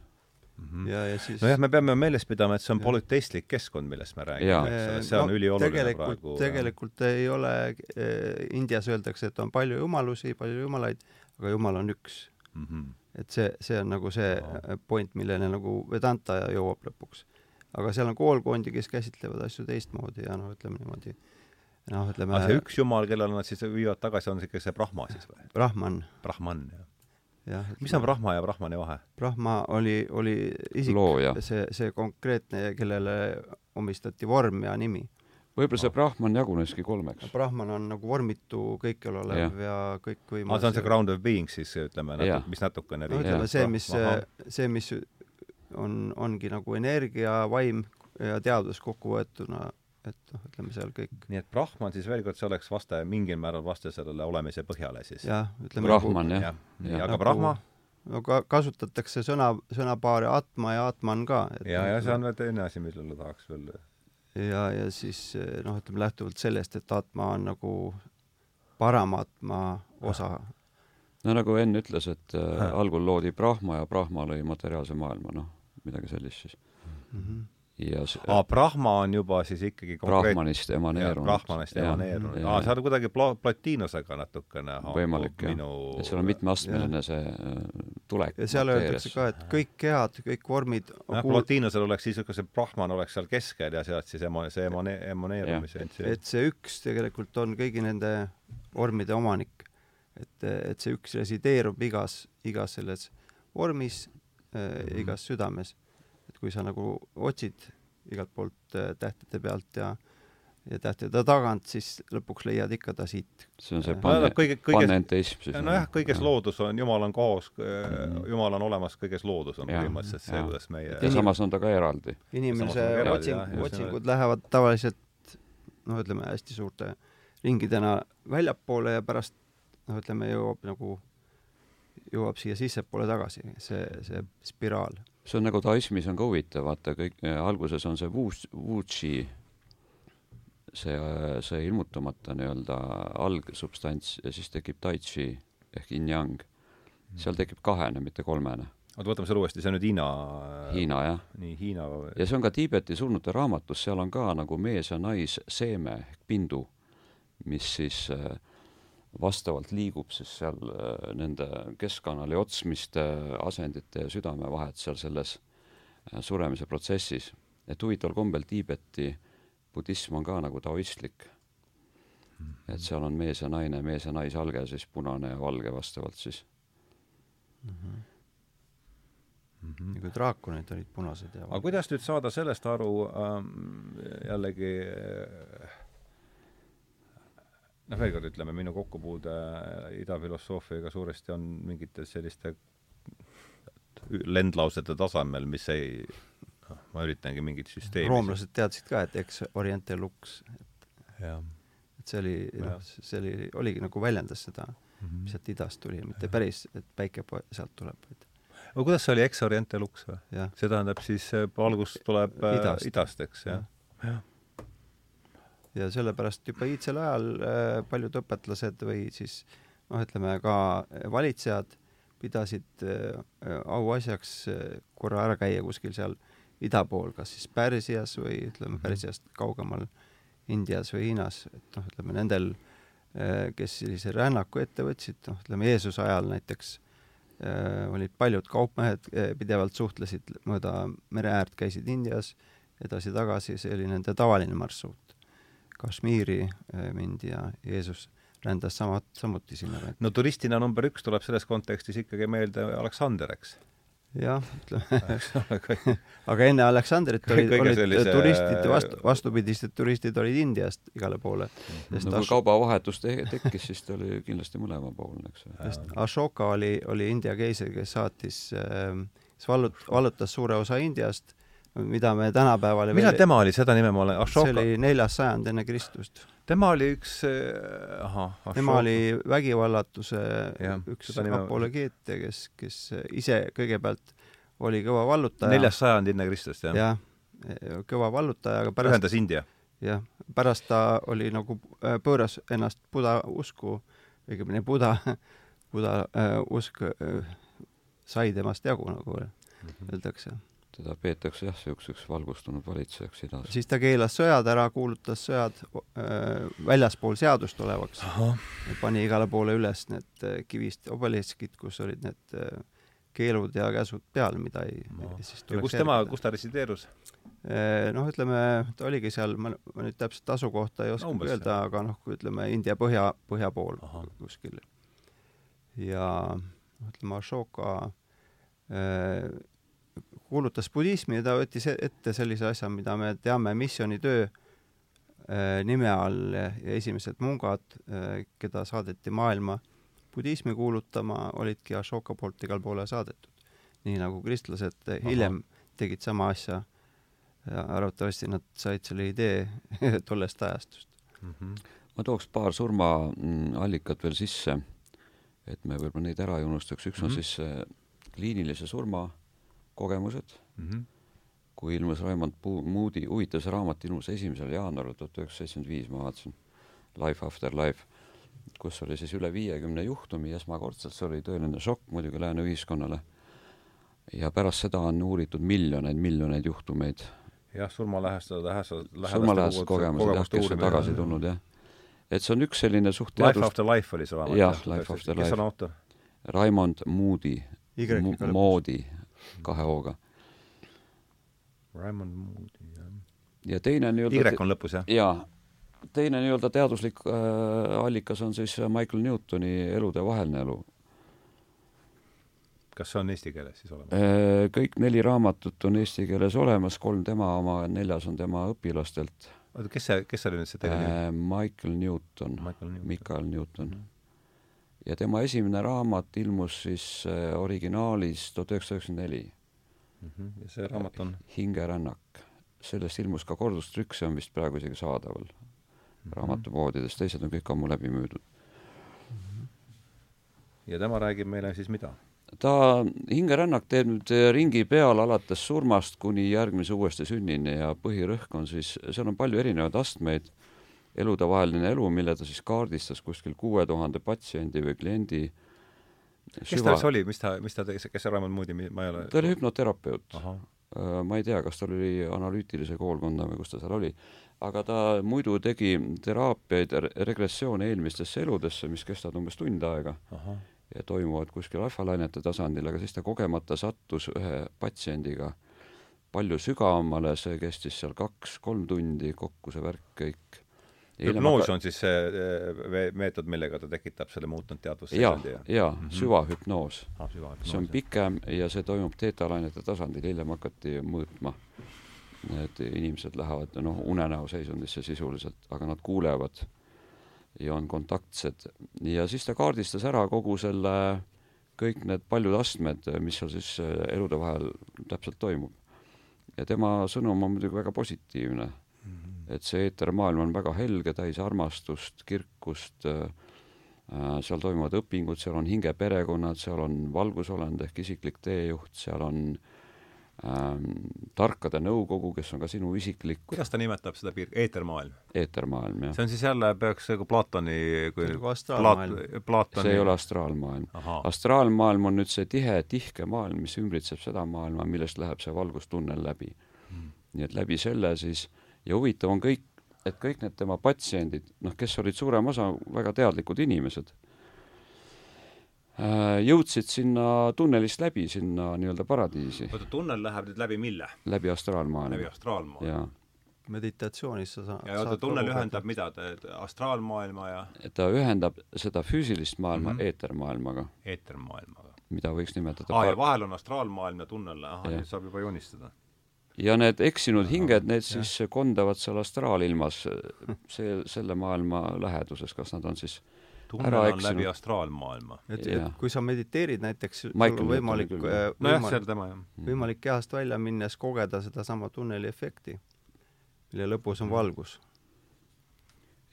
mm. -hmm. ja, ja siis nojah, me peame meeles pidama, et see on Jah. polüteistlik keskkond, millest me räägime, eks ole, Eh, see on no ülioluline tegelikult, praegu. tegelikult ei ole eh,, Indias öeldakse, et on palju jumalusi, palju jumalaid, aga jumal on üks. mm. -hmm. et see, see on nagu see eh, point, milleni nagu Vedanta jõuab lõpuks. Aga seal on koolkondi, kes käsitlevad asju teistmoodi ja noh, ütleme niimoodi, noh, ütleme aga see üks jumal, kellele nad siis viivad tagasi, on ikka see Brahma siis või? Brahman, Brahman, jah. jah. mis on Brahma ja Brahmani vahe? Brahma oli, oli isik, see, see konkreetne, kellele omistati vorm ja nimi. võib-olla see Brahman jaguneski kolmeks. Brahman on nagu vormitu, kõikjal olev ja aa, kõikvõimas see on see ground of being siis, ütleme, mis natukene no ütleme see, mis see, mis on, ongi nagu energia, vaim ja teadus kokku võetuna, et noh, ütleme seal kõik nii et Brahman siis veel kord, see oleks vaste, mingil määral vaste sellele olemise põhjale siis. jah, ütleme Brahman jah, jah, nii, Jah. aga Nagu- Brahma no ka kasutatakse sõna, sõnapaari atma ja atman ka. ja, ja see on veel teine asi, millele tahaks veel ja, ja siis noh, ütleme lähtuvalt sellest, et atma on nagu paramatma osa. no nagu Enn ütles, et äh, algul loodi Brahma ja Brahma lõi materiaalse maailma, noh, midagi sellist siis. Mhm. ja s- aa, Brahma on juba siis ikkagi konkreetne Brahmanist emaneerunud. Brahmanist emaneerunud. aa, see on kuidagi pla-, platiinusega natukene võimalik jah minu..., et seal on mitmeastmeline see äh, tulek. ja seal öeldakse ka, et kõik kehad, kõik vormid jah, kuul- platiinusel oleks siis, kui see Brahman oleks seal keskel ja sealt siis ema-, see emane-, emaneerumise et see üks tegelikult on kõigi nende vormide omanik. et, et see üks resideerub igas, igas selles vormis äh,, Mhm. igas südames. et kui sa nagu otsid igalt poolt äh, tähtede pealt ja ja tähtede tagant, siis lõpuks leiad ikka ta siit. see on see No pane-, kõige, kõiges, panenteism siis. nojah, kõiges loodus on, Jumal on koos Mhm., Jumal on olemas kõiges loodus on Jah, põhimõtteliselt see, jah. kuidas meie ja samas on ta ka eraldi. inimese eraldi, otsing jah,, otsingud lähevad tavaliselt noh, ütleme hästi suurte ringidena väljapoole ja pärast noh, ütleme jõuab nagu, jõuab siia sissepoole tagasi, see, see spiraal. see on nagu taoismis on ka huvitav, vaata kõik äh, alguses on see Wu-, Wuchi, see, see ilmutamata nii-öelda algsubstants ja siis tekib Tai Chi ehk yin-yang. seal tekib kahene, mitte kolmene. oota, võtame selle uuesti, see on nüüd Hiina Hiina jah. nii Hiina ja see on ka Tiibeti surnute raamatus, seal on ka nagu mees ja naisseeme ehk pindu, mis siis äh, vastavalt liigub siis seal äh, nende keskkanali otsmiste, asendite ja südame vahet seal selles äh, suremise protsessis. et huvitaval kombel Tiibeti budism on ka nagu taoistlik. et seal on mees ja naine, mees ja naisalge siis punane ja valge vastavalt siis. Mhm. ja kui draakonid olid punased ja aga kuidas nüüd saada sellest aru ähm, jällegi äh, noh, veel kord ütleme, minu kokkupuude idafilosoofiaga suuresti on mingite selliste lendlausete tasemel, mis ei noh, ma üritangi mingit süsteemi roomlased teadsid ka, et eks oriente lux, jah et see oli, noh, see oli, oligi nagu väljendas seda, Mhm. mis sealt idast tuli, mitte päris, et päike sealt tuleb, vaid aga kuidas see oli ex oriente lux või? see tähendab siis äh, algus tuleb äh, Idast. idast, eks jah Jah.? Ja sellepärast juba iidsel ajal äh, paljud õpetlased või siis noh, ütleme ka valitsejad pidasid äh, auasjaks äh, korra ära käia kuskil seal ida pool, kas siis Pärsias või ütleme Mhm. Pärsiast kaugemal Indias või Hiinas, et noh, ütleme nendel, kes sellise rännaku ette võtsid, noh, ütleme Jeesuse ajal näiteks äh, olid paljud kaupmehed äh, pidevalt suhtlesid mööda mere äärt, käisid Indias edasi-tagasi, see oli nende tavaline marsruut. Kashmiri äh, mindi ja Jeesus rändas sama, samuti sinna. no turistina number üks tuleb selles kontekstis ikkagi meelde Aleksander, eks jah, ütleme, ole, aga enne Aleksandrit olid, olid sellise- turistid vastu, vastupidised turistid olid Indiast igale poole. sest no kui Ash- kaubavahetus te- tekkis, siis ta oli kindlasti mõlemapoolne, eks ju. sest Ashoka oli, oli India keiser, kes saatis äh,, kes vallut-, vallutas suure osa Indiast, mida me tänapäeval millal tema oli, seda nime ma olen, see Ashoka, oli neljas sajand enne Kristust. tema oli üks äh, ahah, tema oli vägivallatuse Jah, üks nime- apologeete, kes, kes ise kõigepealt oli kõva vallutaja. neljas sajand enne Kristust, jah ja.? jah, kõva vallutaja, aga pärast, ühendas India. jah, pärast ta oli nagu, pööras ennast buda usku, õigemini buda, buda äh, usk äh, sai temast jagu, nagu öeldakse. Teda peetakse jah, niisuguseks valgustunud valitsejaks idas. siis ta keelas sõjad ära, kuulutas sõjad äh, väljaspool seadust olevaks. pani igale poole üles need äh, kivist obeliskid, kus olid need äh, keelud ja käsud peal, mida ei no. siis tuleks ja kus tema, kus ta resideerus? Äh, noh, ütleme, ta oligi seal, ma, ma nüüd täpselt asukohta ei oska no, öelda, aga noh, kui ütleme India põhja, põhja pool Aha. kuskil. ja noh, ütleme Ashoka äh, kuulutas budismi ja ta võttis e-, ette sellise asja, mida me teame missioonitöö äh, nime all ja esimesed mungad, äh, keda saadeti maailma budismi kuulutama, olidki Ashoka poolt igale poole saadetud. nii nagu kristlased Aha. hiljem tegid sama asja ja arvatavasti nad said selle idee tollest ajastust mm. -hmm. ma tooks paar surmaallikat veel sisse, et me võib-olla neid ära ei unustaks, üks mm -hmm. on mhm. siis äh, kliinilise surma kogemused mm. -hmm. kui ilmus Raimond Moodi huvitav see raamat, ilmus esimesel jaanuaril tuhat üheksasada seitsekümmend viis, ma vaatasin, Life after life, kus oli siis üle viiekümne juhtumi esmakordselt, see oli tõeline šokk muidugi lääne ühiskonnale. ja pärast seda on uuritud miljoneid, miljoneid juhtumeid. jah, surmalähestajad, lähestajad, surmalähestajad kogemused jah, kes on tagasi tulnud jah. et see on üks selline suht. Life after life oli see raamat? jah, Life after life. kes on autor? Raimond Moodi, Moodi, kahe hooga. Raimond Moody, jah. ja teine nii-öelda Y on lõpus, jah? jaa. teine nii-öelda teaduslik äh, allikas on siis Michael Newtoni Elude vaheline elu. kas see on eesti keeles siis olemas äh,? kõik neli raamatut on eesti keeles olemas, kolm tema oma, neljas on tema õpilastelt. oota, kes see, kes oli nüüd see nimi äh,? Michael Newton, Michael Newton mm. Ja tema esimene raamat ilmus siis äh, originaalis tuhat üheksasada üheksakümmend neli. Mhm. ja see raamat on? hingerännak. sellest ilmus ka kordustrükk, see on vist praegu isegi saadaval mm -hmm. raamatupoodides, teised on kõik ammu läbi müüdud mm. -hmm. ja tema räägib meile siis mida? ta, hingerännak teeb nüüd ringi peal alates surmast kuni järgmise uuesti sünnini ja põhirõhk on siis, seal on palju erinevaid astmeid eludevaheline elu, mille ta siis kaardistas kuskil kuue tuhande patsiendi või kliendi süva... kes ta siis oli, mis ta, mis ta tegi, kes see Raimond Moodi, ma ei ole ta oli hüpnoterapeut. Äh, ma ei tea, kas tal oli analüütilise koolkonna või kus ta seal oli, aga ta muidu tegi teraapiaid, regressioone eelmistesse eludesse, mis kestavad umbes tund aega. Aha. ja toimuvad kuskil alfalainete tasandil, aga siis ta kogemata sattus ühe patsiendiga palju sügavamale, see kestis seal kaks-kolm tundi kokku, see värk kõik hüpnoos on siis see eh, meetod, millega ta tekitab selle muutunud teadvusseisundi? jaa, jaa mm -hmm., süvahüpnoos ah,. see on pikem ja see toimub teetalainete tasandil, hiljem hakati mõõtma. Need inimesed lähevad noh, unenäo seisundisse sisuliselt, aga nad kuulevad ja on kontaktsed ja siis ta kaardistas ära kogu selle, kõik need paljud astmed, mis seal siis eh, elude vahel täpselt toimub. ja tema sõnum on muidugi väga positiivne et see eetermaailm on väga helge, täis armastust, kirkust äh,, seal toimuvad õpingud, seal on hingeperekonnad, seal on valgusolend ehk isiklik teejuht, seal on ähm, tarkade nõukogu, kes on ka sinu isiklik kuidas ta nimetab seda piir-, eetermaailm? eetermaailm, jah. see on siis jälle, peaks nagu Platoni kui nagu astraalmaailm Plaat,. Platoni... see ei ole astraalmaailm. astraalmaailm on nüüd see tihe, tihke maailm, mis ümbritseb seda maailma, millest läheb see valgustunnel läbi hmm.. nii et läbi selle siis äh, ja huvitav on kõik, et kõik need tema patsiendid, noh, kes olid suurem osa väga teadlikud inimesed, äh, jõudsid sinna tunnelist läbi, sinna nii-öelda paradiisi. oota, tunnel läheb nüüd läbi mille? läbi astraalmaailma. läbi astraalmaailma? meditatsioonis sa saad ja oota, tunnel ühendab mida, astraalmaailma ja ta ühendab seda füüsilist maailma mm -hmm. eetermaailmaga. eetermaailmaga. mida võiks nimetada aa, ja vahel on astraalmaailm ja tunnel, ahah, nüüd saab juba joonistada ja need eksinud hinged, need siis kondavad seal astraalilmas, see, selle maailma läheduses, kas nad on siis tunnel on eksinud. läbi astraalmaailma. et, et kui sa mediteerid näiteks, sul on võimalik, äh, võimalik, mm. võimalik kehast välja minnes kogeda sedasama tunneli efekti, mille lõpus on mm. valgus.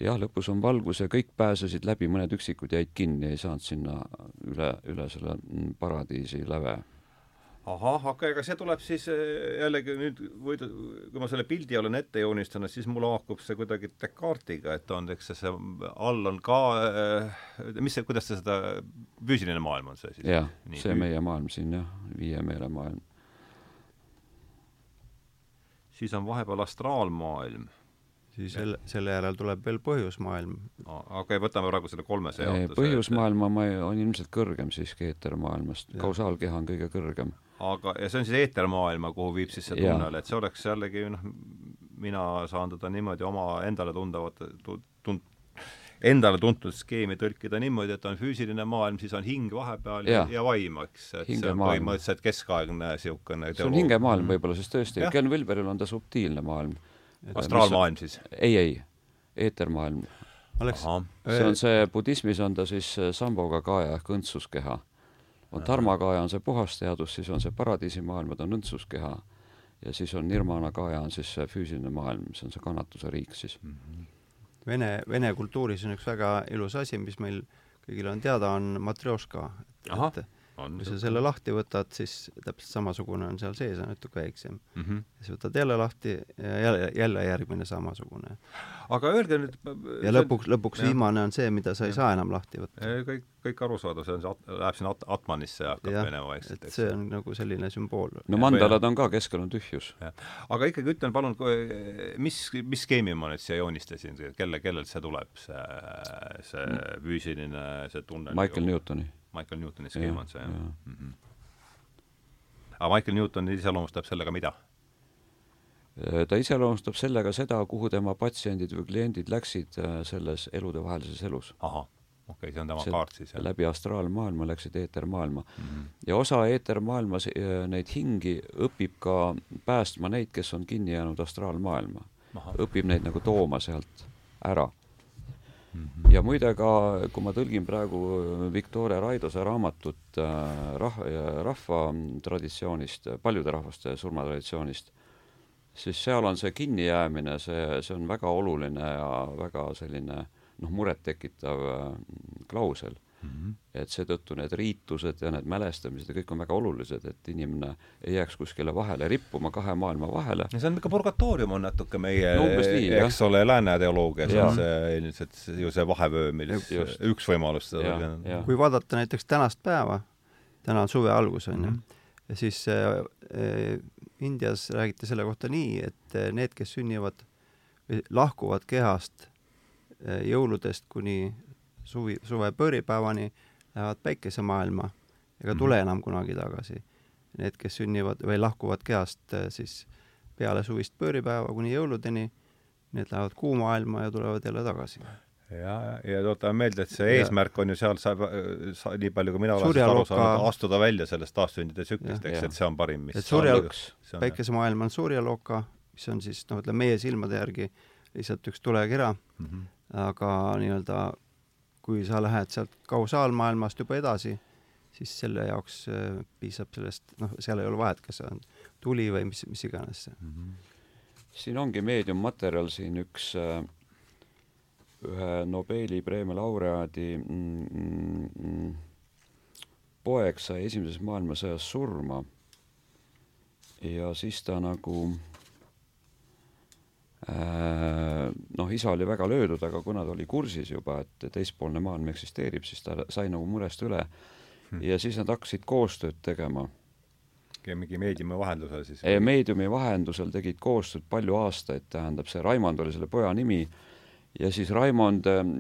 jah, lõpus on valgus ja kõik pääsesid läbi, mõned üksikud jäid kinni, ei saanud sinna üle, üle selle paradiisi läve ahah, aga ega see tuleb siis eh, jällegi nüüd, kui ma selle pildi olen ette joonistanud, siis mul haakub see kuidagi Descartesiga, et on, eks see, see all on ka, eh, mis see, kuidas see seda, füüsiline maailm on see siis? jah, see meie maailm siin jah, viie meele maailm. siis on vahepeal astraalmaailm. Siis selle, selle järel tuleb veel põhjusmaailm. okei okay,, võtame praegu selle kolmese jaotuse. põhjusmaailma ma ei, on ilmselt kõrgem siiski eetermaailmast, kausaalkeha on kõige kõrgem. aga, ja see on siis eetermaailma, kuhu viib siis see tunnel, et see oleks jällegi noh, mina saan teda niimoodi oma endale tundavate tund-, endale tuntud skeemi tõlkida niimoodi, et on füüsiline maailm, siis on hing vahepeal ja, ja vaim, eks, et see on põhimõtteliselt keskaegne niisugune see on hingemaailm võib-olla, sest tõesti, Ken Wilberil on ta subtiilne maailm. Astraalmaailm siis? ei, ei, eetermaailm. oleks see on see, budismis on ta siis äh, samboga kaja ehk õndsuskeha. on dharmakaja, on see puhas teadus, siis on see paradiisimaailm, on õndsuskeha. ja siis on nirvana kaja, on siis see füüsiline maailm, see on see kannatuse riik siis mm. -hmm Vene, vene kultuuris on üks väga ilus asi, mis meil kõigile on teada, on matrjoška. et, et kui sa selle lahti võtad, siis täpselt samasugune on seal sees, on natuke väiksem mm. -hmm. siis võtad jälle lahti ja jälle, jälle järgmine samasugune. aga öelge nüüd ja lõpuks, lõpuks jah. viimane on see, mida sa ei ja. saa enam lahti võtta. kõik, kõik arusaadav, see on see, läheb sinna at-, Atmanisse ja hakkab minema vaikselt. et see on nagu selline sümbool. no mandalad on ka, keskel on tühjus. aga ikkagi ütlen palun, mis, mis skeemi ma nüüd siia joonistasin, kelle, kellelt see tuleb, see, see füüsiline, see tunne? Michael Newtoni Michael Newtoni skeem on see, jah ja. mm? -hmm. aga Michael Newton iseloomustab sellega mida? Äh, ta iseloomustab sellega seda, kuhu tema patsiendid või kliendid läksid äh, selles eludevahelises elus. ahah, okei okay,, see on tema see, kaart siis, jah? läbi astraalmaailma läksid eetermaailma mm. -hmm. ja osa eetermaailmas äh, neid hingi õpib ka päästma neid, kes on kinni jäänud astraalmaailma. õpib neid nagu tooma sealt ära. Ja muide ka, kui ma tõlgin praegu Victoria Raidose raamatut äh, rah-, rahva traditsioonist, paljude rahvaste surmatraditsioonist, siis seal on see kinnijäämine, see, see on väga oluline ja väga selline noh, murettekitav äh, klausel mm. -hmm. et seetõttu need riitused ja need mälestamised ja kõik on väga olulised, et inimene ei jääks kuskile vahele rippuma, kahe maailma vahele. ja see on ikka purgatoorium on natuke meie no, nii, eks ole, lääne teoloogias on see ilmselt ju see vahevöö, milles Just. üks võimalus seda kui vaadata näiteks tänast päeva, täna on suve algus, on ju, mhm. ja siis äh, äh, Indias räägiti selle kohta nii, et äh, need, kes sünnivad või lahkuvad kehast äh, jõuludest kuni suvi, suve pööripäevani lähevad päikesemaailma ega tule mhm. enam kunagi tagasi. Need, kes sünnivad või lahkuvad kehast eh, siis peale suvist pööripäeva kuni jõuludeni, need lähevad kuumaailma ja tulevad jälle tagasi ja, ja tuletame meelde, et see eesmärk on ju seal, saab, sa, nii palju kui mina olen sellest aru saanud, astuda välja sellest taassündide tsüklist, eks, et see on parim, mis et surja, päikesemaailm on surjalooka, mis on siis noh, ütleme meie silmade järgi lihtsalt üks tulekera mm, -hmm. aga nii-öelda kui sa lähed sealt kausaalmaailmast juba edasi, siis selle jaoks äh, piisab sellest, noh, seal ei ole vahet, kas see on tuli või mis, mis iganes mm. -hmm. siin ongi meediummaterjal siin üks äh, ühe Nobeli preemia laureaadi mm, mm, poeg sai Esimeses maailmasõjas surma ja siis ta nagu noh, isa oli väga löödud, aga kuna ta oli kursis juba, et teispoolne maailm eksisteerib, siis ta sai nagu murest üle hmm. ja siis nad hakkasid koostööd tegema. mingi meediumi vahendusel siis? meediumi vahendusel tegid koostööd palju aastaid, tähendab, see Raimond oli selle poja nimi ja siis Raimond ähm,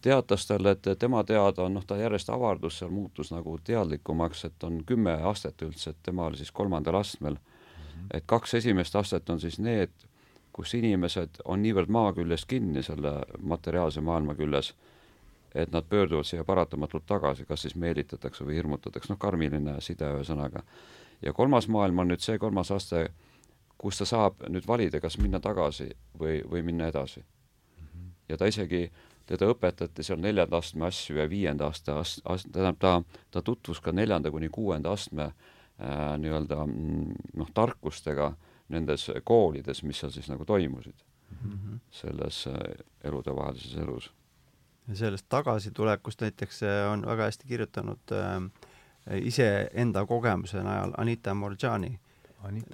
teatas talle, et tema teada on, noh, ta järjest avardus seal, muutus nagu teadlikumaks, et on kümme astet üldse, et tema oli siis kolmandal astmel. -hmm. et kaks esimest astet on siis need, kus inimesed on niivõrd maa küljes kinni selle materiaalse maailma küljes, et nad pöörduvad siia paratamatult tagasi, kas siis meelitatakse või hirmutatakse, noh, karmiline side ühesõnaga. ja kolmas maailm on nüüd see kolmas aste, kus ta saab nüüd valida, kas minna tagasi või, või minna edasi. ja ta isegi, teda õpetati seal neljanda astme asju ja viienda aste ast-, ast-, tähendab, ta, ta tutvus ka neljanda kuni kuuenda astme äh, nii-öelda mm, noh, tarkustega nendes koolides, mis seal siis nagu toimusid mm, -hmm. selles äh, eludevahelises elus. ja sellest tagasitulekust näiteks äh, on väga hästi kirjutanud äh, iseenda kogemuse najal Anita Morjani.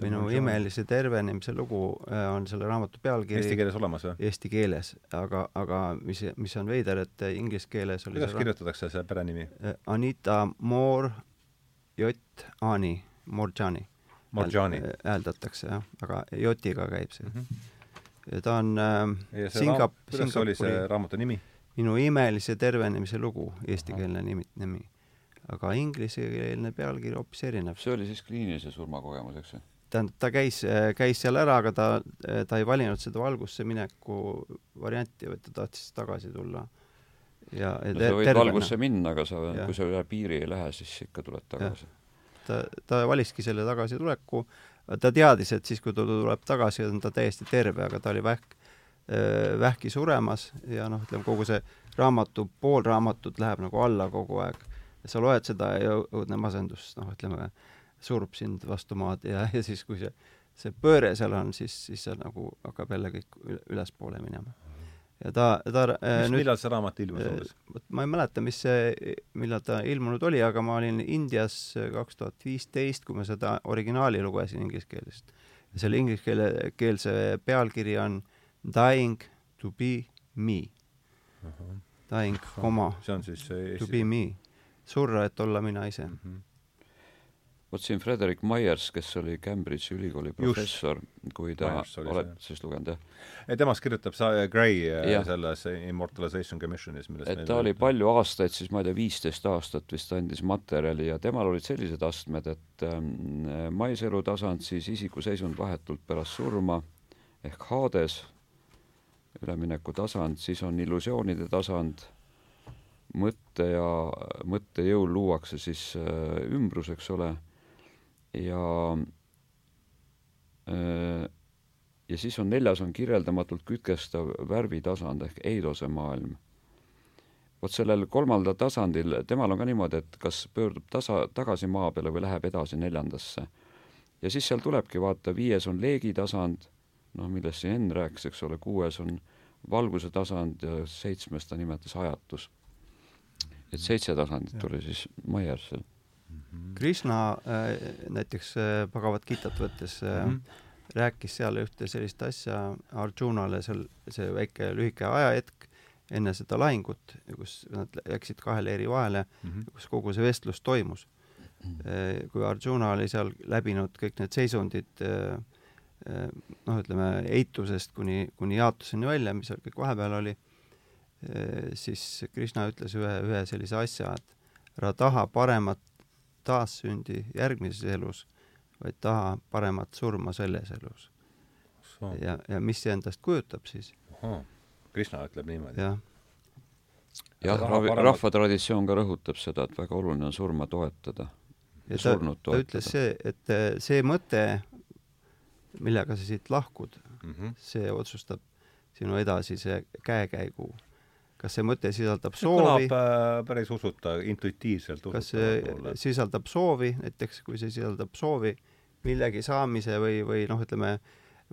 minu Morjani. imelise tervenemise lugu äh, on selle raamatu pealkiri eesti keeles olemas või? Eesti keeles, aga, aga mis, mis on veider, et inglise keeles oli kuidas kirjutatakse see perenimi? Anita Moor J. Ani Morjani Marjani. hääldatakse jah, aga J-ga käib see mm. -hmm. ja ta on äh, ja see Singap- kuidas oli see raamatu nimi? minu imelise tervenemise lugu, eestikeelne nimi, nimi. aga inglisekeelne pealkiri hoopis erinev. see oli siis kliinilise surmakogemus, eks ju? tähendab, ta käis, käis seal ära, aga ta, ta ei valinud seda valgusse mineku varianti, vaid ta tahtis tagasi tulla. ja, ja no sa võid valgusse minna, aga sa, kui sa üle piiri ei lähe, siis ikka tuled tagasi. Ta, ta valiski selle tagasituleku, ta teadis, et siis, kui ta tuleb tagasi, on ta täiesti terve, aga ta oli vähk, vähki suremas ja noh, ütleme kogu see raamatu, pool raamatut läheb nagu alla kogu aeg. sa loed seda ja õudne masendus, noh, ütleme, surub sind vastu maad ja, ja siis, kui see, see pööre seal on, siis, siis see nagu hakkab jälle kõik ülespoole minema. Ja ta, ta mis, nüüd, millal see raamat ilmus umbes? vot ma ei mäleta, mis see, millal ta ilmunud oli, aga ma olin Indias kaks tuhat viisteist, kui ma seda originaali lugesin inglise keelest. ja selle inglise keele, keelse pealkiri on Dying to be me. Dying, koma. see on siis see To be me. surra, et olla mina ise mm. -hmm vot siin Frederick Myers, kes oli Cambridge'i ülikooli professor, kui ta, oled siis lugenud, jah? ei, temast kirjutab sa Gray äh, ja. selles Immortalization Commissionis, millest et ta oli palju aastaid, siis ma ei tea, viisteist aastat vist andis materjali ja temal olid sellised astmed, et ähm, maiseelu tasand, siis isikuseisund vahetult pärast surma ehk Hades, ülemineku tasand, siis on illusioonide tasand, mõtte ja mõttejõul luuakse siis äh, ümbrus, eks ole, ja äh, ja siis on neljas, on kirjeldamatult kütkestav värvitasand ehk Eidose maailm. vot sellel kolmandal tasandil, temal on ka niimoodi, et kas pöördub tasa, tagasi maa peale või läheb edasi neljandasse. ja siis seal tulebki vaata, viies on leegitasand, noh, millest siin Henn rääkis, eks ole, kuues on valguse tasand ja seitsmes ta nimetas ajatus. et seitse tasandit oli siis Maiersel Krishna äh, näiteks äh, Bhagavad Gitat võttes mm -hmm. rääkis seal ühte sellist asja Arjunale, seal see väike lühike ajahetk enne seda lahingut, kus nad läksid kahe leeri vahele mm, -hmm. kus kogu see vestlus toimus kui Arjuna oli seal läbinud kõik need seisundid noh, ütleme eitusest kuni, kuni jaotuseni välja, mis seal kõik vahepeal oli, siis Krishna ütles ühe, ühe sellise asja, et ära taha paremat taassündi järgmises elus, vaid taha paremat surma selles elus. ja, ja mis see endast kujutab siis? Krishna ütleb niimoodi? jah jah, rahva, rahvatraditsioon ka rõhutab seda, et väga oluline on surma toetada. ja ta, ta ütles see, et eh, see mõte, millega sa siit lahkud mm, -hmm. see otsustab sinu edasise käekäigu kas see mõte sisaldab soovi kõlab äh, päris usuta, intuitiivselt kas see sisaldab soovi, näiteks kui see sisaldab soovi millegi saamise või, või noh, ütleme,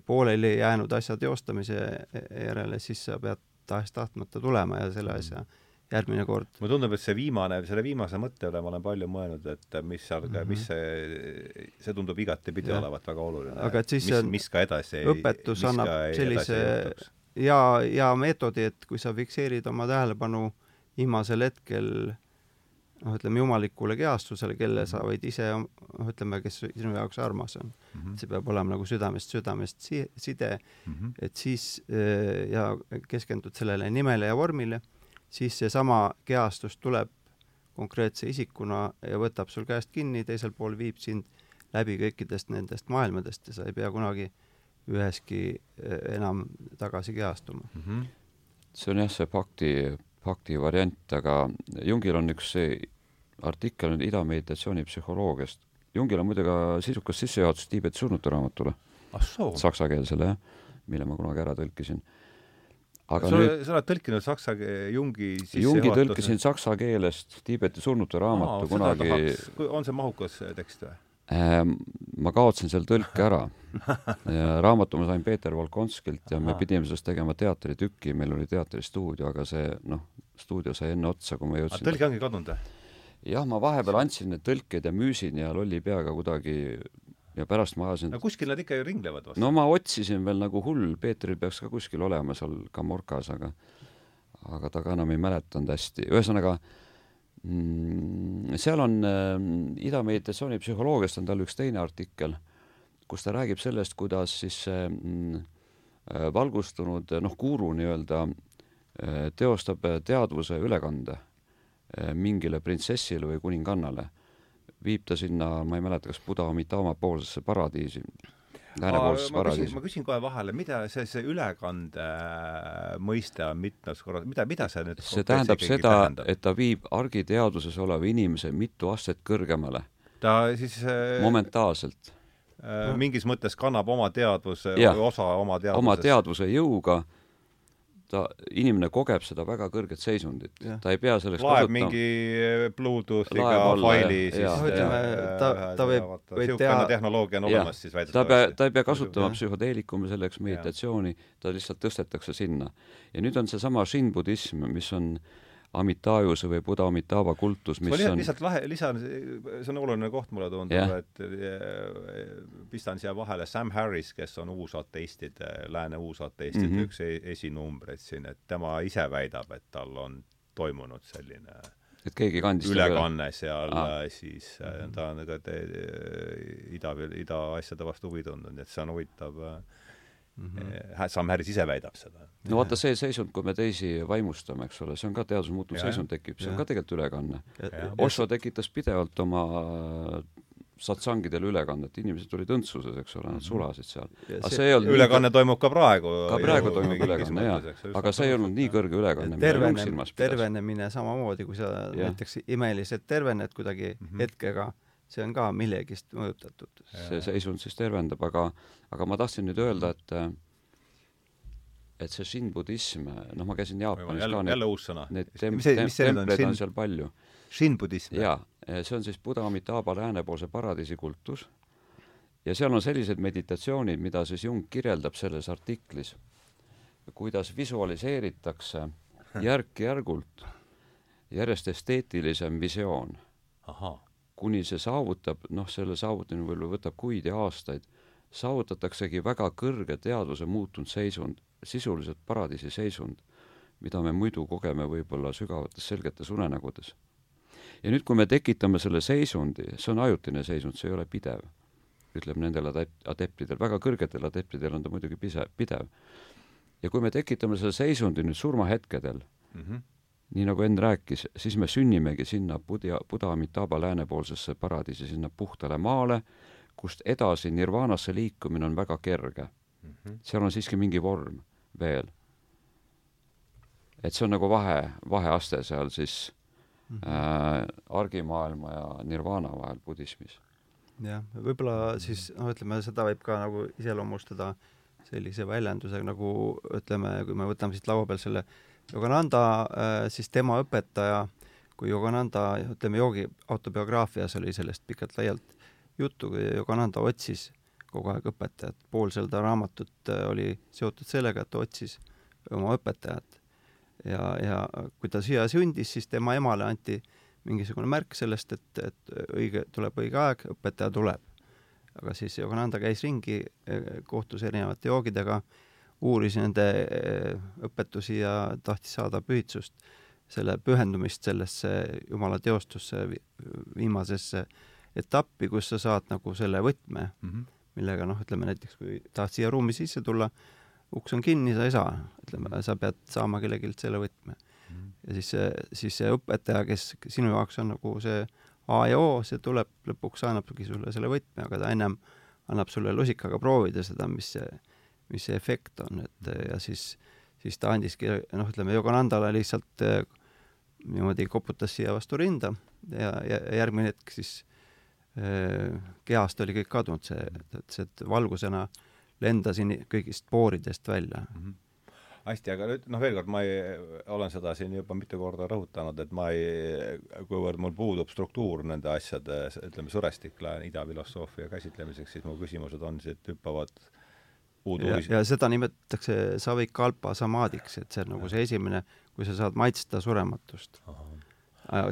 pooleli jäänud asja teostamise järele, siis sa pead tahes-tahtmata tulema ja selle asja järgmine kord. mulle tundub, et see viimane, selle viimase mõtte üle ma olen palju mõelnud, et mis seal mm, -hmm. mis see, see tundub igatepidi olevat väga oluline. aga et siis mis, mis ka edasi õpetus annab sellise ja, ja meetodi, et kui sa fikseerid oma tähelepanu viimasel hetkel noh, ütleme jumalikule kehastusele, kelle sa võid ise, noh, ütleme, kes sinu jaoks armas on mm. -hmm. see peab olema nagu südamest südamest si-, side mm, -hmm. et siis äh, ja keskendud sellele nimele ja vormile, siis seesama kehastus tuleb konkreetse isikuna ja võtab sul käest kinni, teisel pool viib sind läbi kõikidest nendest maailmadest ja sa ei pea kunagi äh, üheski eh, enam tagasi kehastuma mm. -hmm. see on jah, see pakti, pakti variant, aga Jungil on üks artikkel ida meditatsiooni psühholoogiast. Jungil on muide ka sisukas sissejuhatus Tiibeti surnute raamatule. saksakeelsele jah, mille ma kunagi ära tõlkisin. aga sa, nüüd sa oled tõlkinud saksa Jungi Jungi tõlkisin saksa keelest Tiibeti surnute raamatu Aa, kunagi. on see mahukas tekst või? Ehm, ma kaotsin seal tõlke ära. raamatu ma sain Peeter Volkonskilt ja me pidime sellest tegema teatritükki, meil oli teatristuudio, aga see noh, stuudio sai enne otsa, kui ma jõudsin. tõlge ongi kadunud või? jah, ma vahepeal andsin need tõlked ja müüsin ja lolli peaga kuidagi ja pärast ma ajasin no kuskil nad ikka ju ringlevad vast. no ma otsisin veel nagu hull, Peetril peaks ka kuskil olema seal Kamorkas, aga aga ta ka enam ei mäletanud hästi, ühesõnaga äh, seal on äh, ida meditatsiooni psühholoogiast on tal üks teine artikkel, kus ta räägib sellest, kuidas siis see mm, äh, valgustunud noh, guru nii-öelda äh, teostab teadvuse ülekande mingile printsessile või kuningannale, viib ta sinna, ma ei mäleta, kas Buda Amitabha poolsesse paradiisi, läänepoolsesse paradiisi. ma küsin kohe vahele, mida see, see ülekande mõiste on mitmes korras, mida, mida see nüüd see tähendab seda, et ta viib argiteaduses oleva inimese mitu astet kõrgemale. ta siis momentaalselt äh, mingis mõttes kannab oma teadvuse ja, osa oma teadvusest. oma teadvuse jõuga, ta, inimene kogeb seda väga kõrget seisundit. ta ei pea selleks laeb kasutama. mingi Bluetoothiga faili ja, siis ütleme, ta, ta võib, võib teha tehnoloogia on olemas siis väidetavasti. ta pea, ta ei pea kasutama psühhoteelikumi selleks, meditatsiooni, ta lihtsalt tõstetakse sinna. ja nüüd on seesama Shin-budism, mis on äh, Amitayuse või Buda Amitabha kultus, mis on lihtsalt lahe, lisan, see on oluline koht mulle tundub yeah., et eh, pistan siia vahele Sam Harris, kes on uusateistide, lääne uusateistide mm -hmm. üks e-, esinumbreid siin, et tema ise väidab, et tal on toimunud selline et keegi kandis ülekanne seal ah. siis mm -hmm. ta on ka ida, ida asjade vastu huvi tundnud, nii et see on huvitav äh, mm. -hmm. Sam Harris ise väidab seda. no vaata, see seisund, kui me teisi vaimustame, eks ole, see on ka teaduse muutuv seisund tekib, see on ka tegelikult ülekanne. Osho tekitas pidevalt oma satsangidel ülekannet, inimesed tulid õndsuses, eks ole, nad mhm. sulasid seal. aga see ei olnud ülekanne nii... toimub ka praegu. ka praegu toimub ülekanne, jaa. aga see ei olnud nii kõrge ülekanne, mida Lung silmas pidas. tervenemine samamoodi, kui sa ja. näiteks imeliselt tervened kuidagi mm -hmm. hetkega, see on ka millegist mõjutatud. see seisund siis tervendab, aga, aga ma tahtsin nüüd öelda, et et see Shin-budism, noh, ma käisin Jaapanis jälle, ka jälle uus sõna. Need tem-, tem-, templeid on seal palju. Shin-budism? jaa, see on siis Buda Amitabha läänepoolse paradiisi kultus ja seal on sellised meditatsioonid, mida siis Jung kirjeldab selles artiklis, kuidas visualiseeritakse järk-järgult järjest esteetilisem visioon. ahah kuni see saavutab, noh, selle saavutamine võib-olla võtab kuid ja aastaid, saavutataksegi väga kõrge teadvuse muutunud seisund, sisuliselt paradiisi seisund, mida me muidu kogeme võib-olla sügavates selgetes unenägudes. ja nüüd, kui me tekitame selle seisundi, see on ajutine seisund, see ei ole pidev, ütleb nendel adept-, adeptidel, väga kõrgetel adeptidel on ta muidugi pise-, pidev. ja kui me tekitame selle seisundi nüüd surmahetkedel mm, -hmm nii nagu Enn rääkis, siis me sünnimegi sinna Buddha, Buddha Amitabha läänepoolsesse paradiisi, sinna puhtale maale, kust edasi nirvaanasse liikumine on väga kerge mm. -hmm. seal on siiski mingi vorm veel. et see on nagu vahe, vaheaste seal siis mm -hmm. äh, argimaailma ja nirvaana vahel budismis. jah, võib-olla siis noh, ütleme seda võib ka nagu iseloomustada sellise väljendusega nagu ütleme, kui me võtame siit laua peal selle äh, Yogananda, äh, siis tema õpetaja, kui Yogananda, ütleme, joogi autobiograafias oli sellest pikalt-laialt juttu, kui Yogananda otsis kogu aeg õpetajat, pool seda raamatut äh, oli seotud sellega, et ta otsis oma õpetajat. ja, ja kui ta siia sündis, siis tema emale anti mingisugune märk sellest, et, et õige, tuleb õige aeg, õpetaja tuleb. aga siis Yogananda käis ringi, äh, kohtus erinevate joogidega uuris nende eh, õpetusi ja tahtis saada pühitsust, selle pühendumist sellesse Jumala teostusse viimasesse etappi, kus sa saad nagu selle võtme mm, -hmm. millega noh, ütleme näiteks kui tahad siia ruumi sisse tulla, uks on kinni, sa ei saa, ütleme, sa pead saama kellelgi selle võtme mm. -hmm. ja siis see, siis see õpetaja, kes sinu jaoks on nagu see A ja O, see tuleb lõpuks, annabki sulle selle võtme, aga ta ennem annab sulle lusikaga proovida seda, mis see mis see efekt on, et ja siis, siis ta andiski noh, ütleme Yoganandale lihtsalt eh, niimoodi koputas siia vastu rinda ja, ja järgmine hetk siis eh, kehast oli kõik kadunud, see, et see valgusena lendasin kõigist pooridest välja. Mm. -hmm hästi, aga nüüd noh, veel kord, ma ei, olen seda siin juba mitu korda rõhutanud, et ma ei, kuivõrd mul puudub struktuur nende asjade, ütleme, sõrestikla idafilosoofia käsitlemiseks, siis mu küsimused on siit, hüppavad äh, ja, ja seda nimetatakse savikalpa samaadiks, et see on nagu see esimene, kui sa saad maitsta surematust.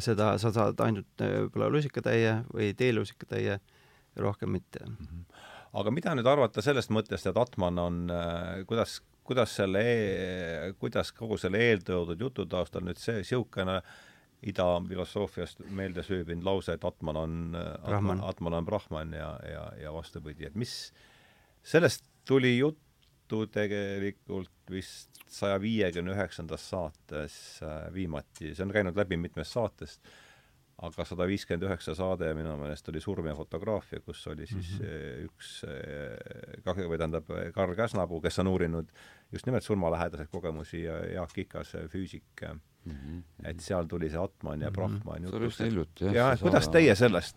seda sa saad ainult äh, võib-olla lusikatäie või teelusikatäie, rohkem mitte mm. -hmm. aga mida nüüd arvata sellest mõttest, et Atman on, äh, kuidas, kuidas selle e,, kuidas kogu selle eeltoodud jutu taustal nüüd see niisugune ida filosoofiast meelde sööbinud lause, et Atman on, Atman on Brahman ja, ja, ja vastupidi, et mis, sellest tuli juttu tegelikult vist saja viiekümne üheksandas saates äh, viimati, see on käinud läbi mitmest saatest, aga sada viiskümmend üheksa saade minu meelest oli Surm ja fotograafia, kus oli siis mm -hmm. üks, äh, või tähendab, Karl Käsnapuu, kes on uurinud just nimelt surmalähedaseid kogemusi ja Jaak Ikas, füüsik Mm -hmm. et seal tuli see Atman ja mhm. Brahman see oli üsna hiljuti, jah. jah, kuidas teie sellest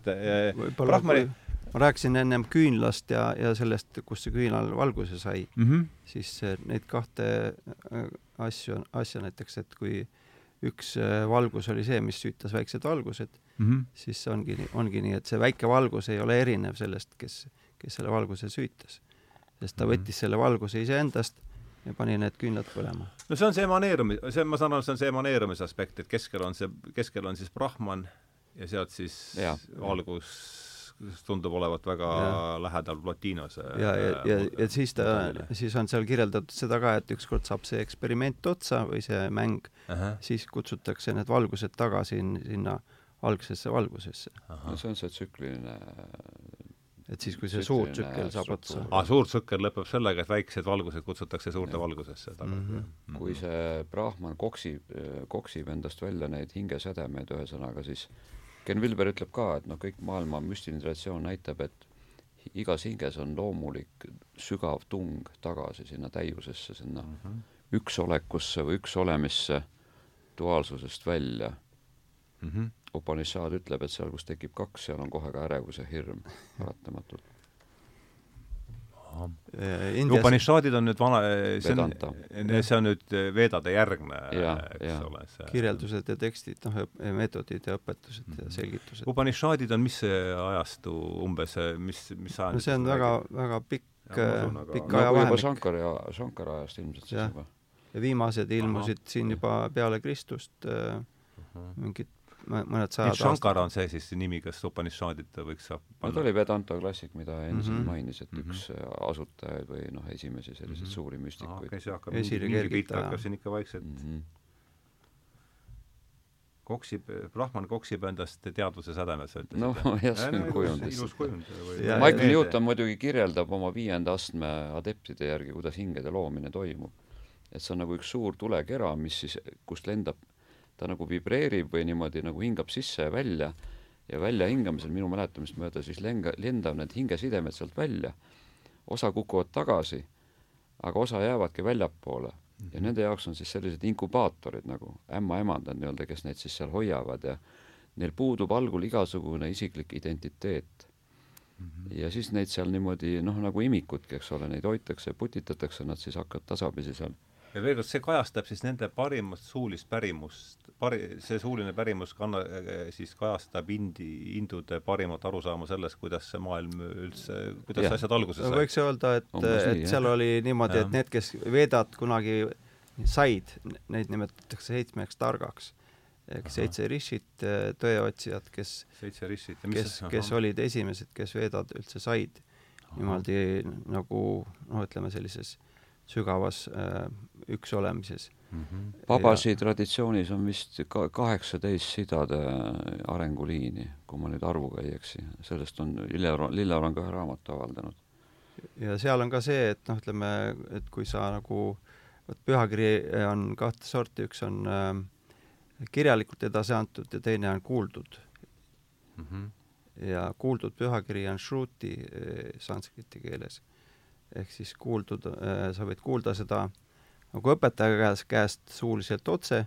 Brahmani ma rääkisin ennem küünlast ja, ja sellest, kust see küünal valguse sai mm, -hmm. siis neid kahte äh, asju, asja näiteks, et kui üks äh, valgus oli see, mis süütas väiksed valgused mm, -hmm. siis ongi, ongi nii, et see väike valgus ei ole erinev sellest, kes, kes selle valguse süütas. sest ta mhm. võttis selle valguse iseendast ja pani need küünlad põlema. no see on see emaneerumis, see, ma saan aru, see on see emaneerumise aspekt, et keskel on see, keskel on siis Brahman ja sealt siis ja. valgus tundub olevat väga ja. lähedal Plotinose ja, ja, ja, ja siis ta, siis on seal kirjeldatud seda ka, et ükskord saab see eksperiment otsa või see mäng uh, -huh. siis kutsutakse need valgused tagasi sinna algsesse valgusesse. no see on see tsükliline et siis, kui see suur tsükkel saab otsa. aa, suur tsükkel lõpeb sellega, et väiksed valgused kutsutakse suurde ja. valgusesse tagasi mm. -hmm. kui see Brahman koksib, koksib endast välja neid hingesedemeid, ühesõnaga siis Ken Wilber ütleb ka, et noh, kõik maailma müstiline traditsioon näitab, et igas hinges on loomulik sügav tung tagasi sinna täiusesse, sinna mm -hmm. üksolekusse või üksolemisse duaalsusest välja mm. -hmm Upanishad ütleb, et seal, kus tekib kaks, seal on kohe ka ärevus ja hirm paratamatult. Indias... Upanishadid on nüüd vana, see on, see on nüüd Vedade järgne, eks ole. kirjeldused ja tekstid, noh, meetodid ja õpetused mm -hmm. ja mhm. selgitused. Upanishadid on mis ajastu umbes, mis, mis ajand? no see on väga, väga pikk, pikk ajavahemik. nagu juba Shankara, Shankara ajast ilmselt siis juba. ja viimased ilmusid Aha. siin juba peale Kristust äh, mingid mõned sajad Shankara on see siis nimi, kas Upanishadit võiks saab panna? no ta oli Vedanta klassik, mida Enn siin mm -hmm. mainis, et mm -hmm. üks äh, asutajaid või noh, esimesi selliseid mm -hmm. suuri müstikuid. okei, see hakkab mingi, pihta hakkas siin ikka vaikselt mm -hmm. koksib, Brahman koksib endast teadvuse sädemes, ütlesid? no jah, see on kujund lihtsalt. ilus kujund. Michael Newton muidugi kirjeldab oma viienda astme adeptide järgi, kuidas hingede loomine toimub. et see on nagu üks suur tulekera, mis siis, kust lendab ta nagu vibreerib või niimoodi nagu hingab sisse ja välja ja väljahingamisel minu mäletamist mööda siis lenga, lendab need hingesidemed sealt välja, osa kukuvad tagasi, aga osa jäävadki väljapoole mm. -hmm. ja mhm. nende jaoks on siis sellised inkubaatorid nagu ämmaemandad nii-öelda, kes neid siis seal hoiavad ja neil puudub algul igasugune isiklik identiteet mm. -hmm. ja siis neid seal niimoodi noh, nagu imikutki, eks ole, neid hoitakse, putitatakse, nad siis hakkavad tasapisi seal ja veel kord, see kajastab siis nende parimast suulist pärimust, pari-, see suuline pärimus kanna-, siis kajastab indi, hindude parimat arusaama sellest, kuidas see maailm üldse, kuidas ja. asjad alguse said. võiks öelda, et, et seal oli niimoodi, et need, kes Vedat kunagi said, neid nimetatakse seitsmeks targaks. ehk seitse rishit, tõeotsijad, kes seitse rishit kes, kes olid esimesed, kes Vedad üldse said. Niimoodi nagu noh, ütleme sellises sügavas äh, üksolemises mm. -hmm. Babasi ja... traditsioonis on vist ka kaheksateist sidade arenguliini, kui ma nüüd arvuga ei eksi, sellest on Lilleor, Lilleor on ka ühe raamatu avaldanud. ja seal on ka see, et noh, ütleme, et kui sa nagu, vot pühakiri on kahte sorti, üks on äh, kirjalikult edasi antud ja teine on kuuldud mm. -hmm. ja kuuldud pühakiri on shruti äh, sanskriti keeles ehk siis kuuldud, äh, sa võid kuulda seda nagu õpetaja käest, käest suuliselt otse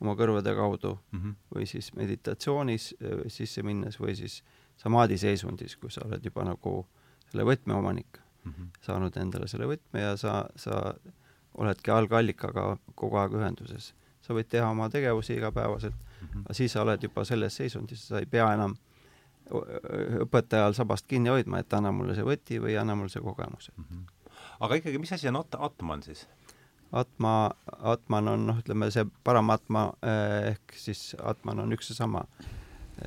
oma kõrvade kaudu mm -hmm. või siis meditatsioonis äh, sisse minnes või siis samaadi seisundis, kui sa oled juba nagu selle võtmeomanik mm, -hmm. saanud endale selle võtme ja sa, sa oledki algallikaga kogu aeg ühenduses. sa võid teha oma tegevusi igapäevaselt mm, -hmm. aga siis sa oled juba selles seisundis, sa ei pea enam õpetajal sabast kinni hoidma, et anna mulle see võti või anna mulle see kogemus mm. -hmm. aga ikkagi, mis asi on at-, atman siis? Atma, Atman on noh, ütleme see paramatma eh, ehk siis Atman on üks ja sama.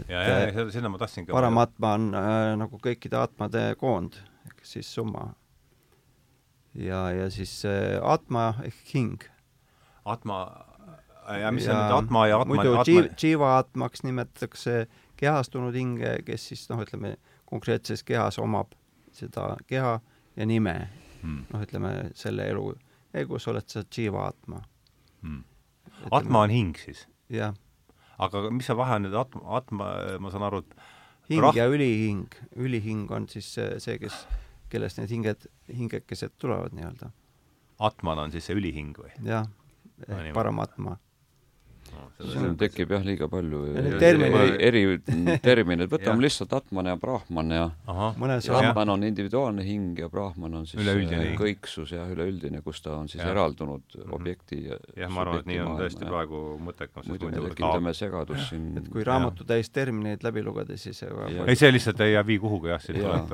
ja, ja, ja eh, sinna ma tahtsingi paramatma on äh, nagu kõikide Atmade koond ehk siis summa. ja, ja siis äh, Atma ehk hing. Atma ja mis on nüüd Atma ja Atma muidu Atma... Jiva, Jiva Atmaks nimetatakse kehastunud hinge, kes siis noh, ütleme konkreetses kehas omab seda keha ja nime hmm. noh, ütleme selle elu käigus oled sa Jiva Atma hmm.. Atma on hing siis? jah. aga mis see vahe on nüüd Atma, Atma, ma saan aru, et hing rah- ja ülihing, ülihing on siis see, kes, kellest need hinged, hingekesed tulevad nii-öelda. Atman on siis see ülihing või? jah, No ehk niimoodi. Paramatma. Siin tekib jah liiga palju Ja need eri, termineid, võtame lihtsalt Atman ja Brahman ja ja Atman on individuaalne hing ja Brahman on siis Üleüldine äh, kõiksus ja üleüldine, kus ta on siis Jah. eraldunud Mhm. objekti ja jah, ma arvan, et nii on tõesti maailma, praegu mõttekam, sest muidu me muidu tekitame segadust siin. Et kui raamatutäis termineid läbi lugeda, siis ei, see lihtsalt ei jää vii kuhugi jah, siin tuleb.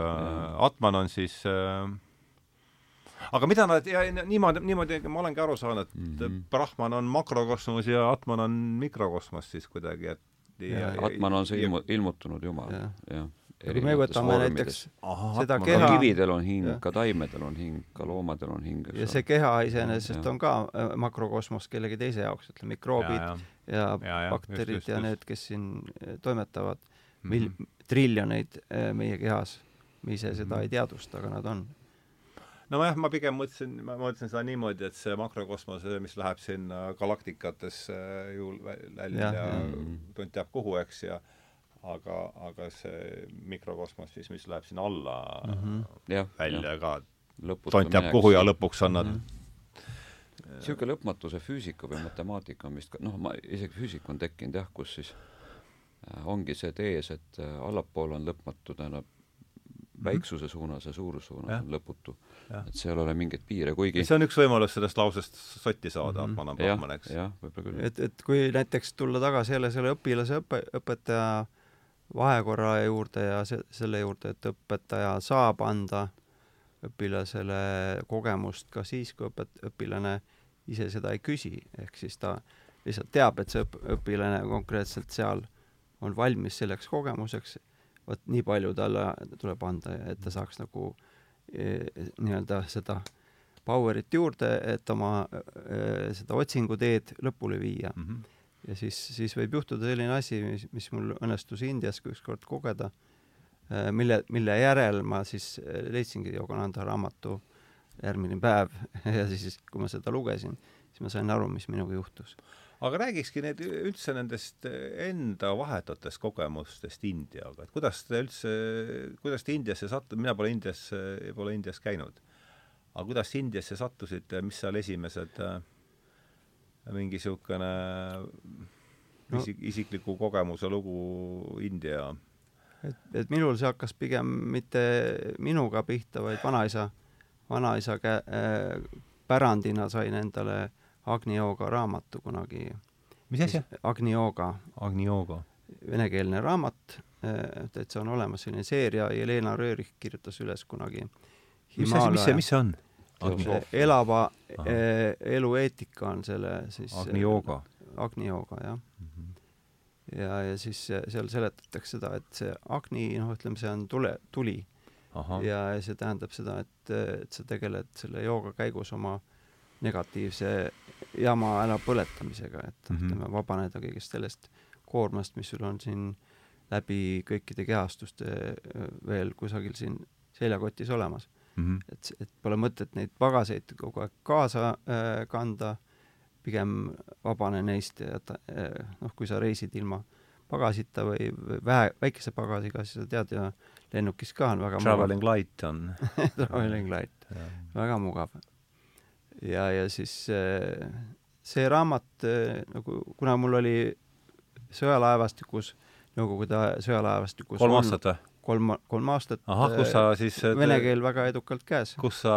Atman on siis äh, aga mida nad, ja ja niimoodi, niimoodi ma olengi aru saanud, et mm. -hmm. Brahman on makrokosmos ja Atman on mikrokosmos siis kuidagi, et Ja- Atman on see ilmu-, ilmutunud jumal, Jah. ja kui me võtame näiteks ahah, seda keha- kividel on hing ka taimedel on hing, ka loomadel on hing, ja see keha iseenesest on ka äh, makrokosmos kellegi teise jaoks, ütleme mikroobid ja, ja Jaa, jaa, bakterid just, just, ja need, kes siin äh, toimetavad mil- Mhm., triljoneid äh, meie kehas. me ise seda Mhm. ei teadvusta, aga nad on. Nojah, ma pigem mõtlesin, ma mõtlesin seda niimoodi, et see makrokosmos, mis läheb sinna galaktikatesse ju vä- välja ja jah. tont teab kuhu, eks, ja aga, aga see mikrokosmos siis, mis läheb sinna alla mm. -hmm. jah, välja ka, lõputu tont teab kuhu ja lõpuks on nad Mhm. niisugune lõpmatuse füüsika või matemaatika on vist ka, noh, ma, isegi füüsika on tekkinud jah, kus siis äh, ongi see tees, et äh, allapoole on lõpmatu, tähendab, väiksuse suunas ja suuruse suunas Jah. on lõputu. Et seal ei ole mingeid piire, kuigi see on üks võimalus sellest lausest sotti saada Mhm. mm, -hmm. Jah Brahman, eks. jah, võib-olla küll. et, et kui näiteks tulla tagasi jälle selle õpilase õpe, õpetaja vahekorra juurde ja se-, selle juurde, et õpetaja saab anda õpilasele kogemust ka siis, kui õpet-, õpilane ise seda ei küsi, ehk siis ta lihtsalt teab, et see õp-, õpilane konkreetselt seal on valmis selleks kogemuseks, vot nii palju talle tuleb anda et ta saaks nagu eh, nii-öelda seda power'it juurde, et oma eh, seda otsinguteed lõpule viia Mm -hmm. ja siis, siis võib juhtuda selline asi, mis, mis mul õnnestus Indias ükskord kogeda, mille, mille järel ma siis leidsingi Yogananda raamatu järgmine päev ja siis, kui ma seda lugesin, siis ma sain aru, mis minuga juhtus. Aga räägikski need üldse nendest enda vahetutest kogemustest Indiaga, et kuidas te üldse, kuidas te Indiasse sattu-, mina pole Indias, pole Indias käinud, aga kuidas Indiasse sattusite, mis seal esimesed äh, mingi niisugune isik, isikliku kogemuse lugu India? Et, et minul see hakkas pigem mitte minuga pihta, vaid vanaisa, vanaisa kä- äh,, pärandina sain endale Agni Yoga raamatu kunagi. mis asja? Agni Yoga, Agni Yoga. venekeelne raamat, et, et see on olemas, selline seeria, Jelena Röörich kirjutas üles kunagi. mis asi, mis see, mis see on? Elava Ahah. eh, elu eetika on selle siis Agni Yoga. Agni Yoga, jah. Mhm. ja, ja siis eh, seal seletatakse seda, et see Agni, noh, ütleme, see on tule, tuli ja see tähendab seda, et, et sa tegeled selle jooga käigus oma negatiivse jama ärapõletamisega, et Mhm. ütleme, vabaneda kõigest sellest koormast, mis sul on siin läbi kõikide kehastuste veel kusagil siin seljakotis olemas. Mhm. et, et pole mõtet neid pagaseid kogu aeg kaasa äh, kanda, pigem vabane neist ja ta, äh, noh, kui sa reisid ilma pagasita või, või vähe, väikese pagasiga, siis sa tead ju, lennukis ka on väga Traveling light on mugav traveling light, väga mugav. ja, ja siis äh, see raamat äh, nagu, kuna mul oli sõjalaevastikus, Nõukogude sõjalaevastikus kolm aastat või? kolm, kolm aastat ahah, kus sa siis vene keel väga edukalt käes. kus sa,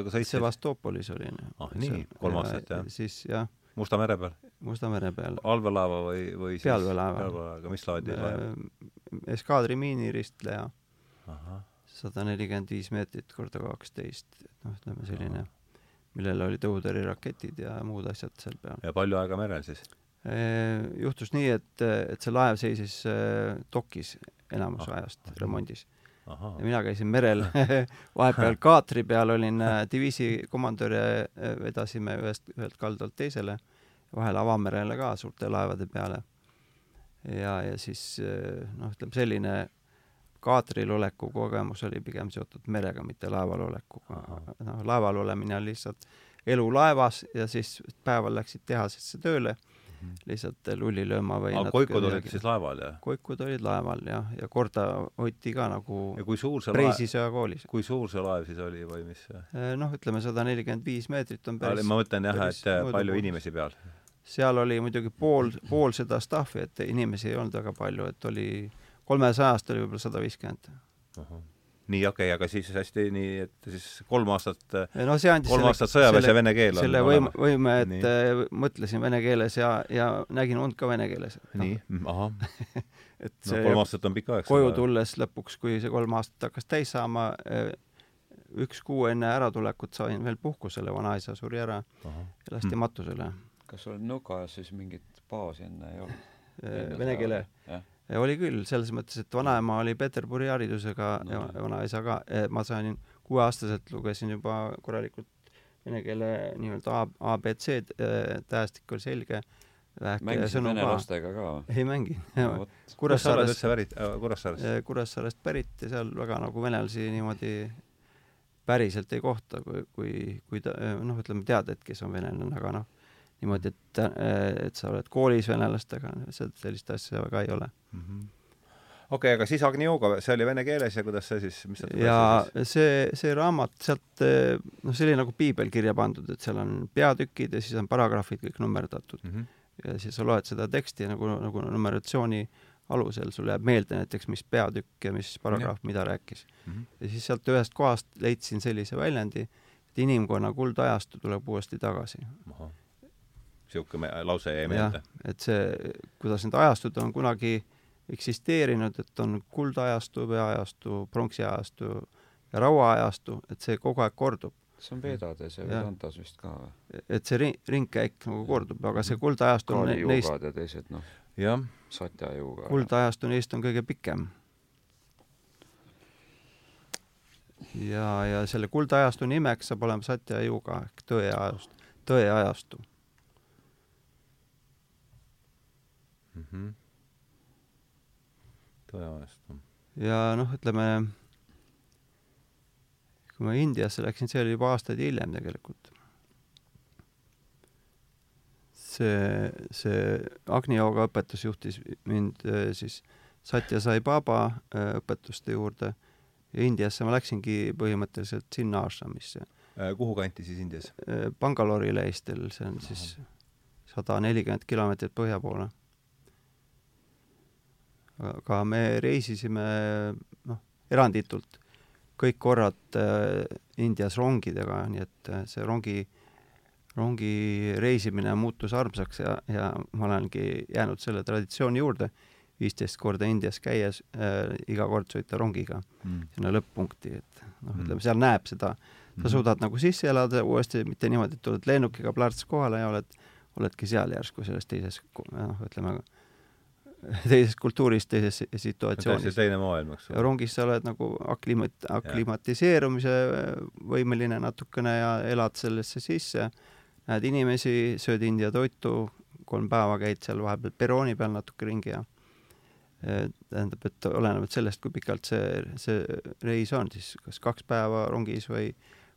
kus sa istusid? Sevastoopolis olin. Ah, nii, kolm aastat, jah. siis jah, Musta mere peal? Musta mere peal. allveelaeva või, või siis Pealveelaeva. pealveelaeva, mis laadi laev? eskaadri miiniristleja, sada nelikümmend viis meetrit korda kaksteist, noh, ütleme selline, millel oli tõutõrjeraketid ja muud asjad seal peal. ja palju aega merel siis? juhtus nii, et, et see laev seisis dokis enamus Ah, ajast remondis ja, mina käisin merel vahepeal kaatri peal olin diviisi komandör ja vedasime ühest, ühelt kaldalt teisele vahel avamerele ka suurte laevade peale. ja, ja siis noh, ütleme selline kaatril oleku kogemus oli pigem seotud merega, mitte laeval olekuga. noh, laeval olemine on lihtsalt elu laevas ja siis päeval läksid tehasesse tööle mhm. lihtsalt lulli lööma või aga koikud olid siis laeval, jah? koikud olid laeval, jah, ja korda hoiti ka nagu Preisisõja koolis. kui suur see laev siis oli või mis? Eh, noh, ütleme sada nelikümmend viis meetrit on päris ma mõtlen jah, et palju mõõdupuus. inimesi peal? seal oli muidugi pool, pool seda staff'i, et inimesi ei olnud väga palju, et oli kolmesajast oli võib-olla sada viiskümmend nii, okei okay,, aga siis hästi nii, et siis kolm aastat, no, kolm aastat sõjaväes ja vene keel on selle võime, võime, et nii. Äh, mõtlesin vene keeles ja, ja nägin und ka vene keeles. nii, ahah et see no, kolm aastat on pikk aeg. koju tulles lõpuks, kui see kolm aastat hakkas täis saama, äh, üks kuu enne äratulekut sain veel puhkusele, vanaisa suri ära ja lasti hm. matusele. kas sul Nõukajas siis mingit baasi enne ei olnud? Äh, vene keele? Oli küll, selles mõttes, et vanaema oli Peterburi haridusega no, ja vanaisa ka, ma sain kuueaastaselt lugesin juba korralikult vene keele nii-öelda A, abc-d, äh, tähestik oli selge. mängisid vene lastega ka? ei mänginud no,. Kuressaarest, äh, Kuressaarest? Äh, Kuressaarest pärit ja seal väga nagu venelasi niimoodi päriselt ei kohta, kui, kui, kui ta noh, ütleme tead, et kes on venelane, aga noh niimoodi, et, et sa oled koolis venelastega, sellist asja väga ei ole mm. -hmm okei okay,, aga siis Agnioga, see oli vene keeles ja kuidas see siis, mis sealt ja see, see raamat sealt, noh, see oli nagu piibel kirja pandud, et seal on peatükid ja siis on paragrahvid kõik nummerdatud mm. -hmm. ja siis sa loed seda teksti nagu, nagu numeratsiooni alusel, sul jääb meelde näiteks, mis peatükk ja mis paragrahv mida rääkis mm. -hmm. ja siis sealt ühest kohast leidsin sellise väljendi, et inimkonna kuldajastu tuleb uuesti tagasi niisugune lause jäi meelde. et see, kuidas need ajastud on kunagi eksisteerinud, et on kuldajastu, veeajastu, pronksiajastu ja rauaajastu, et see kogu aeg kordub. see on Vedades ja Vedantas vist ka või? et see ring, ringkäik nagu kordub, aga see kuldajastu on neist ja teised noh, satjajuuga. kuldajastu neist on kõige pikem. ja, ja selle kuldajastu nimeks saab olema satjajuuga ehk tõeajastu, tõeajastu mm -hmm. tõeajastu. ja noh, ütleme, kui ma Indiasse läksin, see oli juba aastaid hiljem tegelikult. see, see Agni Yoga õpetus juhtis mind äh, siis Satya Sai Baba äh, õpetuste juurde ja Indiasse ma läksingi põhimõtteliselt sinna ashramisse. Äh, kuhu kanti siis Indias? Bangalore'ile Eestil, see on siis sada nelikümmend kilomeetrit põhja poole aga me reisisime noh, eranditult kõik korrad äh, Indias rongidega, nii et äh, see rongi, rongi reisimine muutus armsaks ja, ja ma olengi jäänud selle traditsiooni juurde, viisteist korda Indias käies äh, iga kord sõita rongiga mm. sinna lõpp-punkti, et noh, mm. ütleme seal näeb seda, sa mm. suudad nagu sisse elada uuesti, mitte niimoodi, et tuled lennukiga plärts kohale ja oled, oledki seal järsku selles teises noh, ütleme teises kultuuris, teises situatsioonis. teine maailm, eks ole. rongis sa oled nagu aklimat-, aklimatiseerumise võimeline natukene ja elad sellesse sisse, näed inimesi, sööd India toitu, kolm päeva käid seal vahepeal perrooni peal natuke ringi ja e, tähendab, et olenevalt sellest, kui pikalt see, see reis on, siis kas kaks päeva rongis või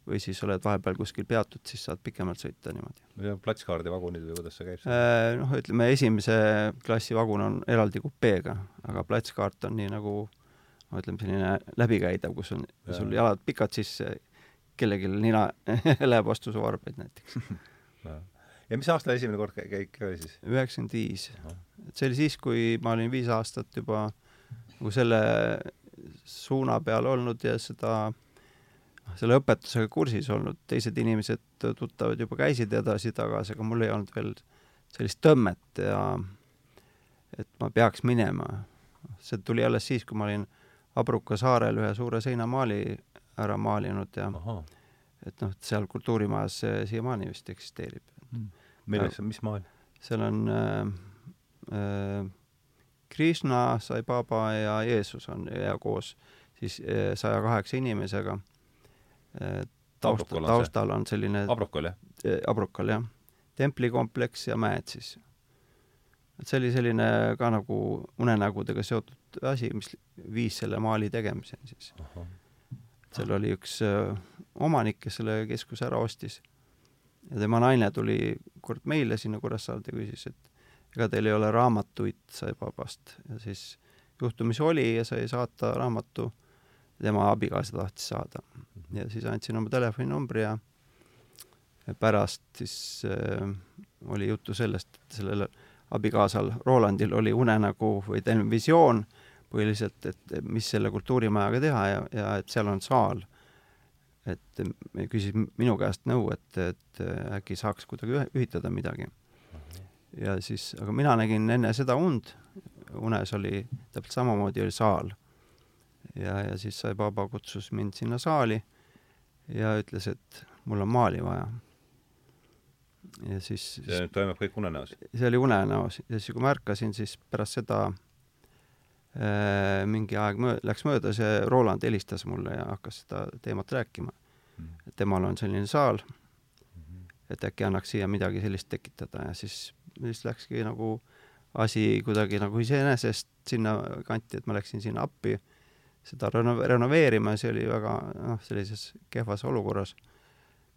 või siis oled vahepeal kuskil peatud, siis saad pikemalt sõita niimoodi. või platskaardi vagunid või kuidas see käib? Äh, noh, ütleme esimese klassi vagun on eraldi kupeega, aga platskaart on nii nagu no ütleme, selline läbikäidav, kus on ja. sul jalad pikad, siis kellelgi nina läheb vastu su varbaid näiteks ja mis aastal esimene kord käik oli siis? üheksakümmend viis. et see oli siis, kui ma olin viis aastat juba nagu selle suuna peal olnud ja seda selle õpetusega kursis olnud, teised inimesed, tuttavad juba käisid edasi-tagasi, aga mul ei olnud veel sellist tõmmet ja et ma peaks minema. see tuli alles siis, kui ma olin Abruka saarel ühe suure seinamaali ära maalinud ja Aha. et noh, seal kultuurimajas see siiamaani vist eksisteerib mm.. milles, mis maal? seal on äh, äh, Krishna, Sai Baba ja Jeesus on ja koos siis äh, saja kaheksa inimesega taustal, taustal on selline Abrokal, jah? Abrokal, jah. templikompleks ja mäed siis. et see oli selline ka nagu unenägudega seotud asi, mis viis selle maali tegemiseni siis. seal oli üks äh, omanik, kes selle keskuse ära ostis ja tema naine tuli kord meile sinna Kuressaarde ja küsis, et ega teil ei ole raamatuid Saipabast ja siis juhtumisi oli ja sai saata raamatu, tema abikaasa tahtis saada. Ja siis andsin oma telefoninumbri ja pärast siis äh, oli juttu sellest, et sellel abikaasal Rolandil oli unenägu või tähendab visioon põhiliselt, et mis selle kultuurimajaga teha ja, ja et seal on saal. et küsis minu käest nõu, et, et äkki saaks kuidagi ühitada midagi. ja siis, aga mina nägin enne seda und, unes oli täpselt samamoodi oli saal. ja, ja siis sai Baba kutsus mind sinna saali ja ütles, et mul on maali vaja. Ja siis see nüüd toimub kõik unenäos? see oli unenäos. Ja siis, kui ma ärkasin, siis pärast seda äh, mingi aeg möö-, läks mööda, see Roland helistas mulle ja hakkas seda teemat rääkima. Mm.. temal on selline saal -hmm. et äkki annaks siia midagi sellist tekitada. Ja siis, siis läkski nagu asi kuidagi nagu iseenesest sinna kanti, et ma läksin sinna appi seda reno-, renoveerima ja see oli väga noh, sellises kehvas olukorras.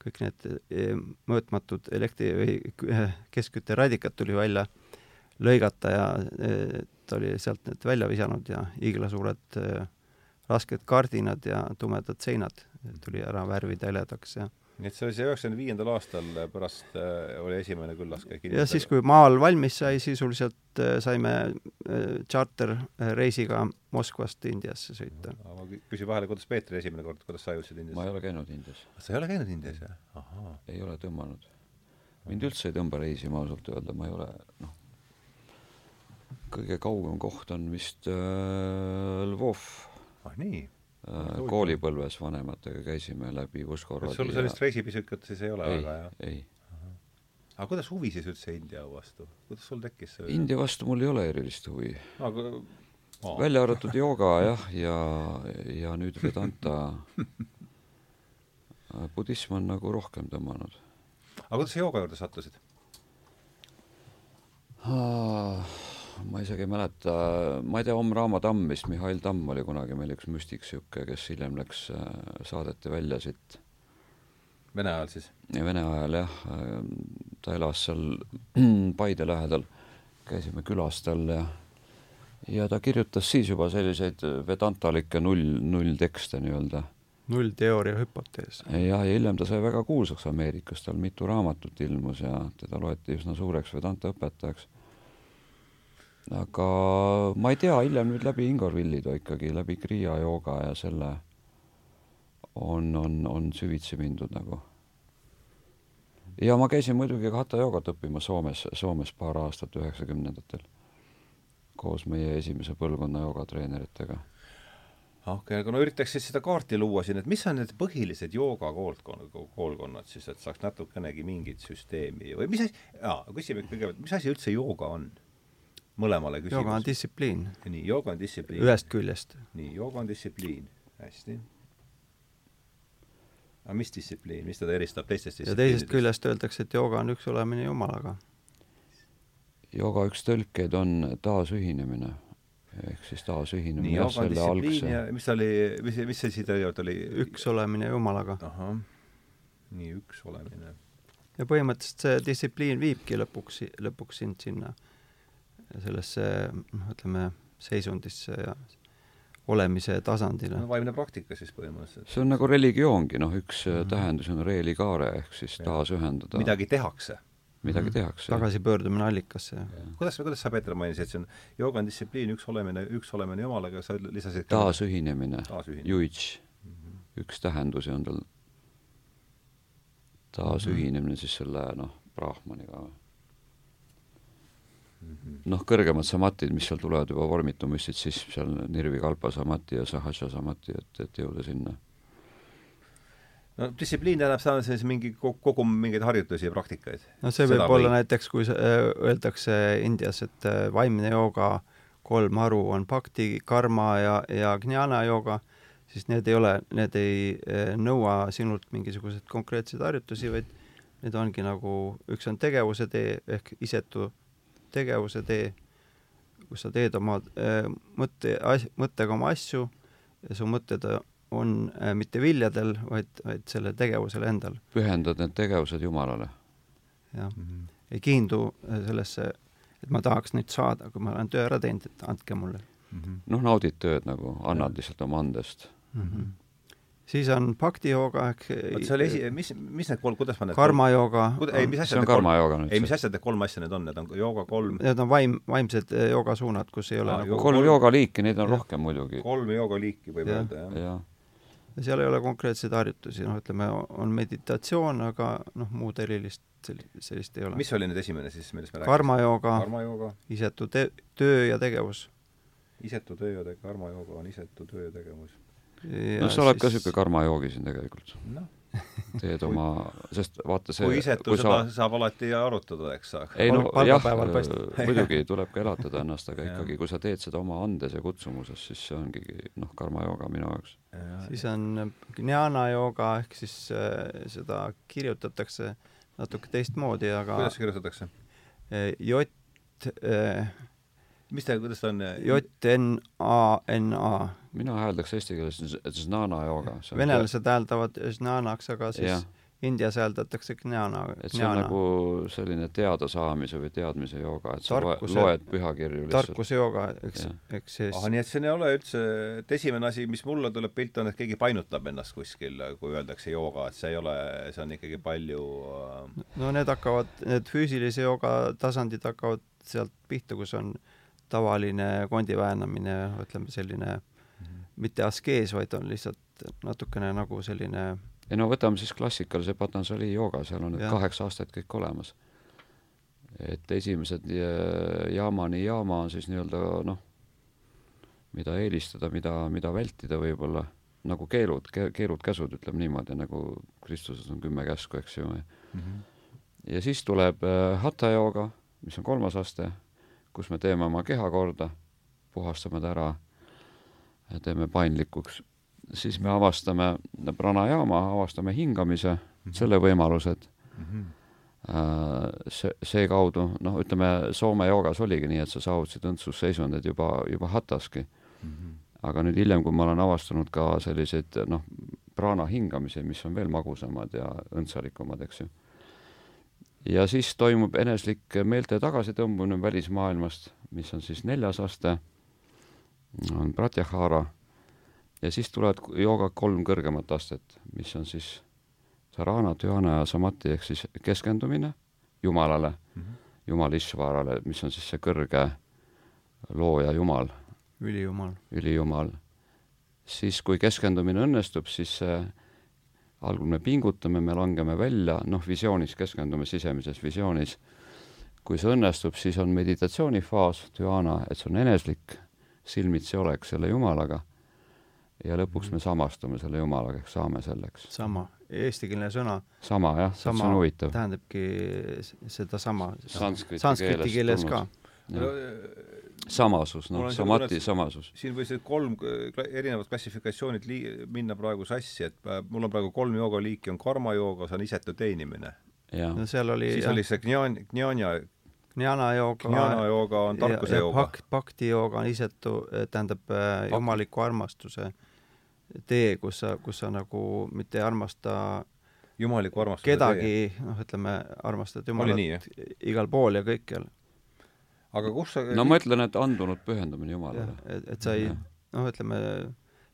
Kõik need e, mõõtmatud elektri- või keskkütteradikad tuli välja lõigata ja e, ta oli sealt need välja visanud ja hiiglasuured e, rasked kardinad ja tumedad seinad tuli ära värvida heledaks ja nii et see oli see üheksakümne viiendal aastal pärast äh, oli esimene küllaskäik ja siis, kui maal valmis sai, sisuliselt äh, saime äh, tšarterreisiga Moskvast Indiasse sõita. ma küsin vahele, kuidas Peetri esimene kord, kuidas sa jõudsid Indiasse? ma ei ole käinud Indias. sa ei ole käinud Indias, jah? ei ole tõmmanud. mind üldse ei tõmba reisima ausalt öelda, ma ei ole, noh, kõige kaugem koht on vist äh, Lvov. ah nii koolipõlves vanematega käisime läbi Uskoroodi. sul sellist ja... reisipisükut siis ei ole ei, väga, jah? ei. aga kuidas huvi siis üldse India vastu, kuidas sul tekkis see India vastu mul ei ole erilist huvi aga oh. välja arvatud jooga jah, ja, ja nüüd Vedanta budism on nagu rohkem tõmmanud. aga kuidas sa jooga juurde sattusid ah.? Ma isegi ei mäleta, ma ei tea, Om Raama Tamm vist, Mihhail Tamm oli kunagi meil üks müstik niisugune, kes hiljem läks, äh, saadeti välja siit. Vene ajal siis? Vene ajal jah, ta elas seal Paide lähedal, käisime külas tal ja ja ta kirjutas siis juba selliseid vedantalikke null, nulltekste nii-öelda. nullteooria hüpotees. jah, ja hiljem ta sai väga kuulsaks Ameerikas, tal mitu raamatut ilmus ja teda loeti üsna suureks vedanta õpetajaks aga ma ei tea, hiljem nüüd läbi Ingor Villido ikkagi, läbi Kriia jooga ja selle on, on, on süvitsi mindud nagu. ja ma käisin muidugi ka hatha joogat õppimas Soomes, Soomes paar aastat üheksakümnendatel koos meie esimese põlvkonna joogatreeneritega okei okay,, aga no üritaks siis seda kaarti luua siin, et mis on need põhilised jooga koolkonnad, koolkonnad siis, et saaks natukenegi mingit süsteemi või mis asi, jaa, küsime kõigepealt, mis asi üldse jooga on? Mõlemale küsimusele. jooga on distsipliin. nii, jooga on distsipliin. ühest küljest. nii, jooga on distsipliin, hästi. aga mis distsipliin, mis teda eristab teistest ja teisest küljest öeldakse, et jooga on üks olemine Jumalaga. jooga üks tõlkeid on taasühinemine ehk siis taasühinemine nii, jooga on distsipliin ja mis ta oli, mis, mis see siis tegelikult oli? üks olemine Jumalaga. ahah, nii, üks olemine. ja põhimõtteliselt see distsipliin viibki lõpuks, lõpuks sind sinna sellesse noh, ütleme, seisundisse ja olemise tasandile no,. vaimne praktika siis põhimõtteliselt. see on nagu religioongi, noh, üks mm -hmm. tähendus on religare ehk siis taasühendada. midagi tehakse. midagi mm -hmm. tehakse. tagasipöördumine allikasse. kuidas, kuidas sa, Peeter, mainisid, et see on jooga on distsipliin, üks olemine, üks olemine Jumalaga, sa lisasid taasühinemine, juits mm, -hmm. üks tähendusi on tal taasühinemine mm -hmm. siis selle noh, Brahmaniga või. Noh, kõrgemad samatid, mis seal tulevad juba vormitumistid, siis seal nirvikalpa samati ja sahaja samati, et, et jõuda sinna. no distsipliin tähendab saada siis mingi, kogum mingeid harjutusi ja praktikaid. no see võib Seda olla või... näiteks, kui öeldakse Indias, et äh, vaimne jooga kolm haru on bhakti, karma ja, ja gnana jooga, siis need ei ole, need ei äh, nõua sinult mingisuguseid konkreetseid harjutusi, vaid need ongi nagu, üks on tegevuse tee ehk isetu tegevuse tee, kus sa teed oma äh, mõtte, mõttega oma asju ja su mõtted on äh, mitte viljadel, vaid, vaid sellel tegevusel endal. pühendad need tegevused Jumalale. jah mm, -hmm. ei kiindu äh, sellesse, et ma tahaks nüüd saada, kui ma olen töö ära teinud, et andke mulle mm -hmm.. noh, naudid tööd nagu, annad ja. lihtsalt oma andest mm. -hmm siis on bhakti jooga ehk vot see oli esi-, mis, mis need kolm, kuidas ma need karma jooga. ei, mis asjad jooga nüüd. ei, mis asjad need kolm asja need on, need on jooga kolm? Need on vaim, vaimsed eh, joogasuunad, kus ei ole Aa, nagu kolm joogaliiki, neid on ja. rohkem muidugi. kolm joogaliiki võib ja. öelda, jah ja. ja seal ei ole konkreetseid harjutusi, noh, ütleme, on meditatsioon, aga noh, muud erilist sellist ei ole. mis oli nüüd esimene siis, millest me rääkisime? karmajooga, karma isetu te-, töö ja tegevus. isetu töö ja te-, karmajooga on isetu töö ja tegevus no sa oled siis... ka niisugune karmajoogi siin tegelikult no. teed oma, sest vaata see kui isetu seda sa... saab alati arutada, eks saa. ei no jah, muidugi tuleb ka elatada ennast, aga ikkagi, kui sa teed seda oma andes ja kutsumuses, siis see ongi noh, karmajooga minu jaoks. siis on gnjana jooga, ehk siis äh, seda kirjutatakse natuke teistmoodi, aga kuidas kirjutatakse? J äh, mis ta, kuidas ta on? J-N-A-N-A. mina hääldaks eesti keeles Znana jooga. venelased hääldavad Znanaks, aga siis ja. Indias hääldatakse gnjana. et see on nagu selline teadasaamise või teadmise jooga, et sa tarkuse, loed pühakirju lihtsalt. tarkuse jooga, eks, eks siis. ah, nii et see ei ole üldse, et esimene asi, mis mulle tuleb pilt, on, et keegi painutab ennast kuskil, kui öeldakse jooga, et see ei ole, see on ikkagi palju äh, no need hakkavad, need füüsilise jooga tasandid hakkavad sealt pihta, kus on äh, tavaline kondi väänamine, ütleme selline -hmm. mitte askees, vaid on lihtsalt natukene nagu selline ei no võtame siis klassikalise Patanjali jooga, seal on need kaheksa aastat kõik olemas. et esimesed jaamani jaama on siis nii-öelda noh, mida eelistada, mida, mida vältida võib-olla, nagu keelud ke,, keelud-käsud, ütleme niimoodi, nagu Kristuses on kümme käsku, eks ju mm. -hmm. ja siis tuleb äh, hatha jooga, mis on kolmas aste kus me teeme oma keha korda, puhastame ta ära, teeme paindlikuks, siis me avastame pranajaama, avastame hingamise mm, -hmm. selle võimalused mm. -hmm see, seekaudu, noh, ütleme Soome joogas oligi nii, et sa saavutasid õndsusseisundid juba, juba hataski mm. -hmm. aga nüüd hiljem, kui ma olen avastanud ka selliseid noh, praana hingamisi, mis on veel magusamad ja õndsalikumad, eks ju ja siis toimub eneslik meelte tagasitõmbumine välismaailmast, mis on siis neljas aste, on pratyahara, ja siis tulevad jooga kolm kõrgemat astet, mis on siis sarana, dhyana ja samati ehk siis keskendumine Jumalale mm, -hmm. Jumal Ishvarale, mis on siis see kõrge looja Jumal. ülijumal. ülijumal. siis, kui keskendumine õnnestub, siis see algul me pingutame, me langeme välja, noh, visioonis keskendume, sisemises visioonis. kui see õnnestub, siis on meditatsioonifaas, dhyana, et see on eneslik, silmitsi olek selle Jumalaga ja lõpuks me samastume selle Jumalaga, ehk saame selleks. sama, eestikeelne sõna. sama jah, see on huvitav. tähendabki sedasama. sanskriti keeles ka. Samasus, noh, samati samasus. siin võisid kolm erinevat klassifikatsioonid lii-, minna praegu sassi, et äh, mul on praegu kolm joogaliiki, on karmajooga, see on isetu teenimine. no seal oli siis jah. oli see gnjan-, gnjanja Gnjana jooga, gnjana jooga on tarkuse jooga. Bhakti jooga on isetu, tähendab äh, jumaliku armastuse tee, kus sa, kus sa nagu mitte ei armasta jumaliku armastuse kedagi, noh, ütleme, armastad Jumalat igal pool ja kõikjal aga kus sa no ma ütlen, et andunud pühendumine Jumalale. et, et sa ei, noh, ütleme,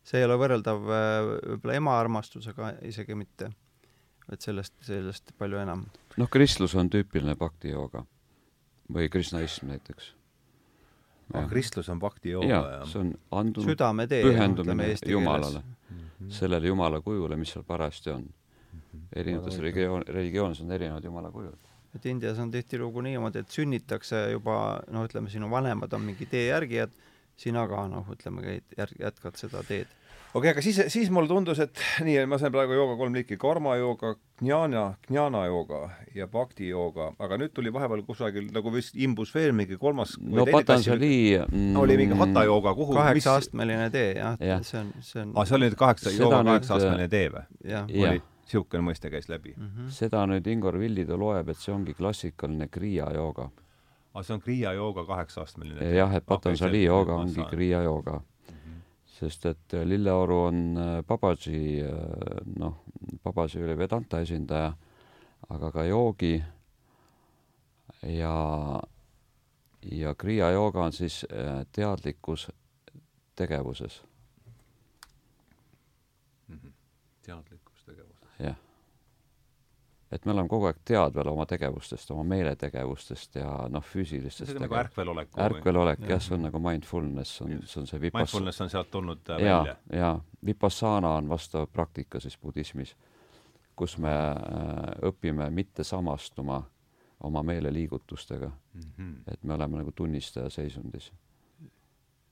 see ei ole võrreldav äh, võib-olla ema armastusega isegi mitte, et sellest, sellest palju enam. noh, kristlus on tüüpiline bhakti jooga või kristnaism näiteks. ah, kristlus on bhakti jooga, jah? see on andunud südametee, pühendumine Jumalale mm, -hmm. sellele Jumala kujule, mis seal parajasti on mm. -hmm. erinevates religioon, religioonides on erinevad Jumala kujud et Indias on tihtilugu niimoodi, et sünnitakse juba noh, ütleme sinu vanemad on mingi tee järgijad, sina ka noh, ütleme käid järg-, jätkad seda teed. okei okay,, aga siis, siis mulle tundus, et nii, ma sain praegu jooga kolm liiki, karma jooga, gnjana, gnjana jooga ja bhakti jooga, aga nüüd tuli vahepeal kusagil nagu vist imbus veel mingi kolmas no Patanjali mm, oli mingi hatha jooga, kuhu kaheksa-astmeline tee jah ja., see on, see on aa, see oli nüüd kaheksa, jooga kaheksa-astmeline tee või? jah ja. Niisugune mõiste käis läbi mm. -hmm. seda nüüd Ingor Villido loeb, et see ongi klassikaline kriia jooga. aga see on kriia jooga kaheksa-astmeline? jah, et Patanjali jooga ongi kriia jooga mm. -hmm. sest et äh, Lilleoru on äh, Babaji, äh, noh, Babaji oli Vedanta esindaja, aga ka joogi ja, ja kriia jooga on siis teadlikkus tegevuses mm. -hmm. teadlikkus. Et me oleme kogu aeg teadvel oma tegevustest, oma meeletegevustest ja noh, füüsilistest see on nagu ärkvelolek. ärkvelolek, jah, see on nagu mindfulness, on, see on see vipass-. Mindfulness on sealt tulnud äh, ja, välja? jaa, vipassana on vastav praktika siis budismis, kus me äh, õpime mitte samastuma oma meeleliigutustega mm. -hmm. et me oleme nagu tunnistaja seisundis.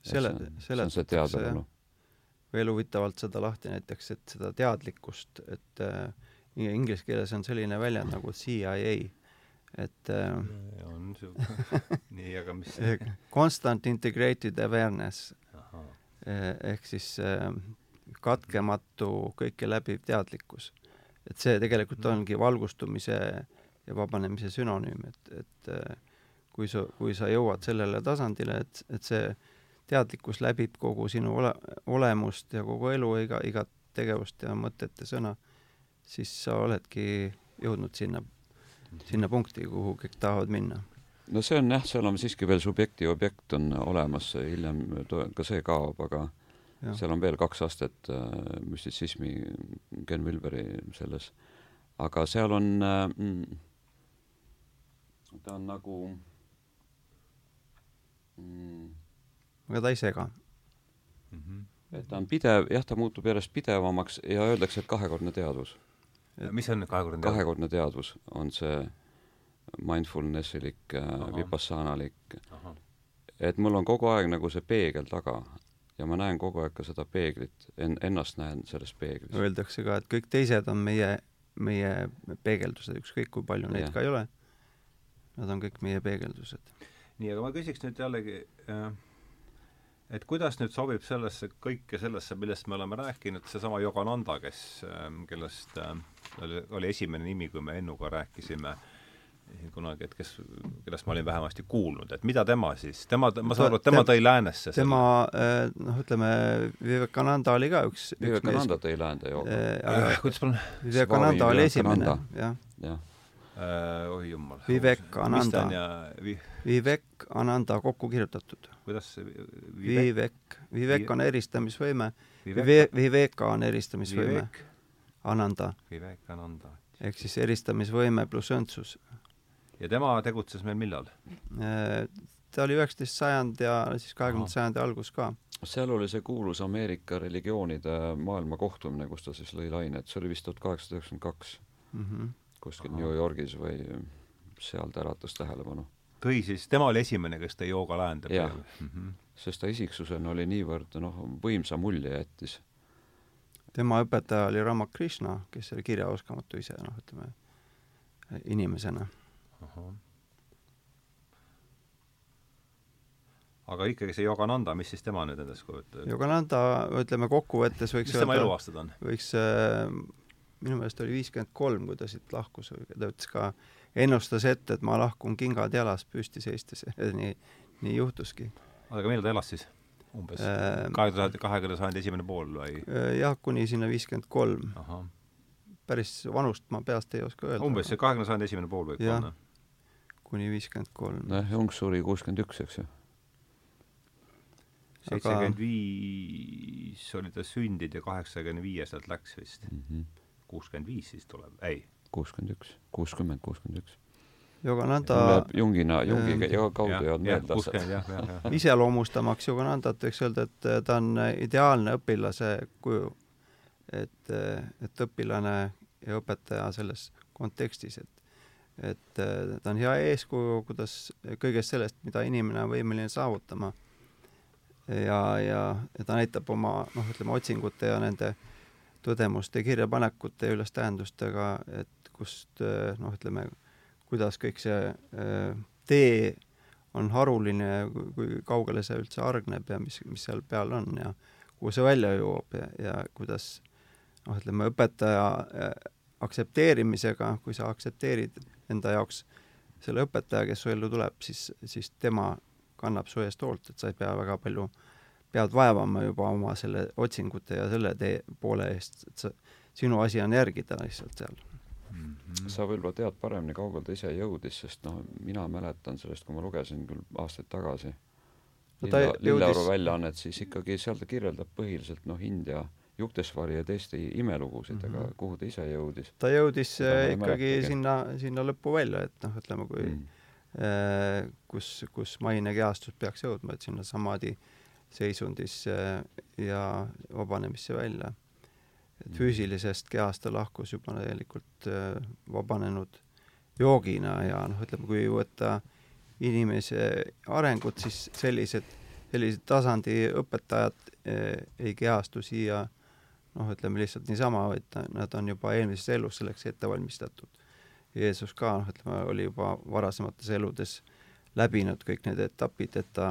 selle, seletatakse veel huvitavalt seda lahti näiteks, et seda teadlikkust, et äh, inglise keeles on selline väljend nagu CIA, et äh, on siuke nii, aga mis see Constant integrated awareness eh, ehk siis äh, katkematu kõike läbiv teadlikkus. et see tegelikult mm. ongi valgustumise ja vabanemise sünonüüm, et, et äh, kui sa, kui sa jõuad sellele tasandile, et, et see teadlikkus läbib kogu sinu ole, olemust ja kogu elu, iga, igat tegevust ja mõtet ja sõna, siis sa oledki jõudnud sinna, sinna punkti, kuhu kõik tahavad minna. no see on jah, seal on siiski veel subjekti ja objekt on olemas, hiljem ka see kaob, aga ja. seal on veel kaks astet äh, müstitsismi Ken Wilberi selles. aga seal on äh,, mm, ta on nagu mm, aga ta ei sega mm. -hmm. et ta on pidev, jah, ta muutub järjest pidevamaks ja öeldakse, et kahekordne teadvus. Mis on kahekordne teadvus? kahekordne teadvus on see mindfulnessilik, äh, vipassanalik. et mul on kogu aeg nagu see peegel taga ja ma näen kogu aeg ka seda peeglit, en-, ennast näen selles peeglis. Öeldakse ka, et kõik teised on meie, meie peegeldused, ükskõik kui palju neid ja. ka ei ole. Nad on kõik meie peegeldused. nii, aga ma küsiks nüüd jällegi äh, et kuidas nüüd sobib sellesse, kõike sellesse, millest me oleme rääkinud, seesama Yogananda, kes, ähm, kellest äh, oli, oli esimene nimi, kui me Ennuga rääkisime kunagi, et kes, kellest ma olin vähemasti kuulnud, et mida tema siis, tema, ma saan aru, et tema tõi läänesse tema, äh, noh, ütleme, Vivekananda oli ka üks Vivekananda tõi läände joo äh,. kuidas palun? Vivekananda oli esimene, jah. jah äh,. oi jumal. Vivek Ananda. Vi... Vivek Ananda kokku kirjutatud. kuidas see Vivek, Vivek, Vivek on eristamisvõime, Viveka on eristamisvõime. Ananda. Vivek Ananda. ehk siis eristamisvõime pluss õndsus. ja tema tegutses meil millal? Äh, ta oli üheksateist sajand ja siis kahekümnenda sajandi algus ka seal oli see kuulus Ameerika religioonide maailma kohtumine, kus ta siis lõi lainet, see oli vist tuhat kaheksasada üheksakümmend kaks. Kuskil Aha. New Yorgis või seal ta äratas tähelepanu. tõi siis, tema oli esimene, kes tõi jooga läände jah mm -hmm., sest ta isiksusena oli niivõrd noh, võimsa mulje jättis. tema õpetaja oli Ramakrishna, kes oli kirjaoskamatu ise, noh, ütleme inimesena. aga ikkagi see Yogananda, mis siis tema nüüd endast kujutab? Yogananda, ütleme kokkuvõttes võiks mis tema eluaastad on? võiks äh, minu meelest oli viiskümmend kolm, kui ta siit lahkus, ta ütles ka, ennustas ette, et ma lahkun kingad jalas püsti seistes nii, nii juhtuski. aga millal ta elas siis? umbes äh, kahe tuhande, kahekümne sajandi esimene pool või? Äh, jah, kuni sinna viiskümmend kolm. päris vanust ma peast ei oska öelda. umbes see kahekümne sajandi esimene pool võib panna? kuni viiskümmend kolm. nojah, Jung suri kuuskümmend üks, eks ju seitsekümmend viis oli ta sündinud ja kaheksakümne viies sealt läks vist mm. -hmm kuuskümmend viis siis tuleb, ei. kuuskümmend üks, kuuskümmend, kuuskümmend üks. Yogananda Jungina, Jungi äh, kaudu ei olnud meelde. iseloomustamaks Yoganandat võiks öelda, et äh, ta on ideaalne õpilase kuju. et, äh, et õpilane ja õpetaja selles kontekstis, et et äh, ta on hea eeskuju, kuidas kõigest sellest, mida inimene on võimeline saavutama. ja, ja, ja ta näitab oma noh, ütleme otsingute ja nende äh, tõdemuste kirjapanekute ja ülestähendustega, et kust noh, ütleme, kuidas kõik see äh, tee on haruline, kui kaugele see üldse hargneb ja mis, mis seal peal on ja kuhu see välja jõuab ja, ja kuidas noh, ütleme õpetaja äh, aktsepteerimisega, kui sa aktsepteerid enda jaoks selle õpetaja, kes su ellu tuleb, siis, siis tema kannab su eest hoolt, et sa ei pea väga palju, pead vaevama juba oma selle otsingute ja selle tee poole eest, et sa, sinu asi on järgida lihtsalt seal mm. -hmm. sa võib-olla tead paremini, kaugel ta ise jõudis, sest noh, mina mäletan sellest, kui ma lugesin küll aastaid tagasi no, Lilla, Lilleoru jõudis... väljaannet, siis ikkagi seal ta kirjeldab põhiliselt noh, India Juktesvari ja teiste imelugusid mm, -hmm. aga mhm. kuhu ta ise jõudis? ta jõudis äh, ikkagi sinna, sinna lõppu välja, et noh, ütleme kui mm. äh, kus, kus maine kehastus peaks jõudma, et sinna samadhi seisundisse ja vabanemisse välja. et mm. füüsilisest kehast ta lahkus juba täielikult äh, vabanenud joogina ja noh, ütleme, kui võtta inimese arengut, siis sellised, sellised tasandi õpetajad äh, ei kehastu siia noh, ütleme lihtsalt niisama, vaid nad on juba eelmises elus selleks ette valmistatud. Jeesus ka, noh, ütleme, oli juba varasemates eludes läbinud kõik need etapid, et ta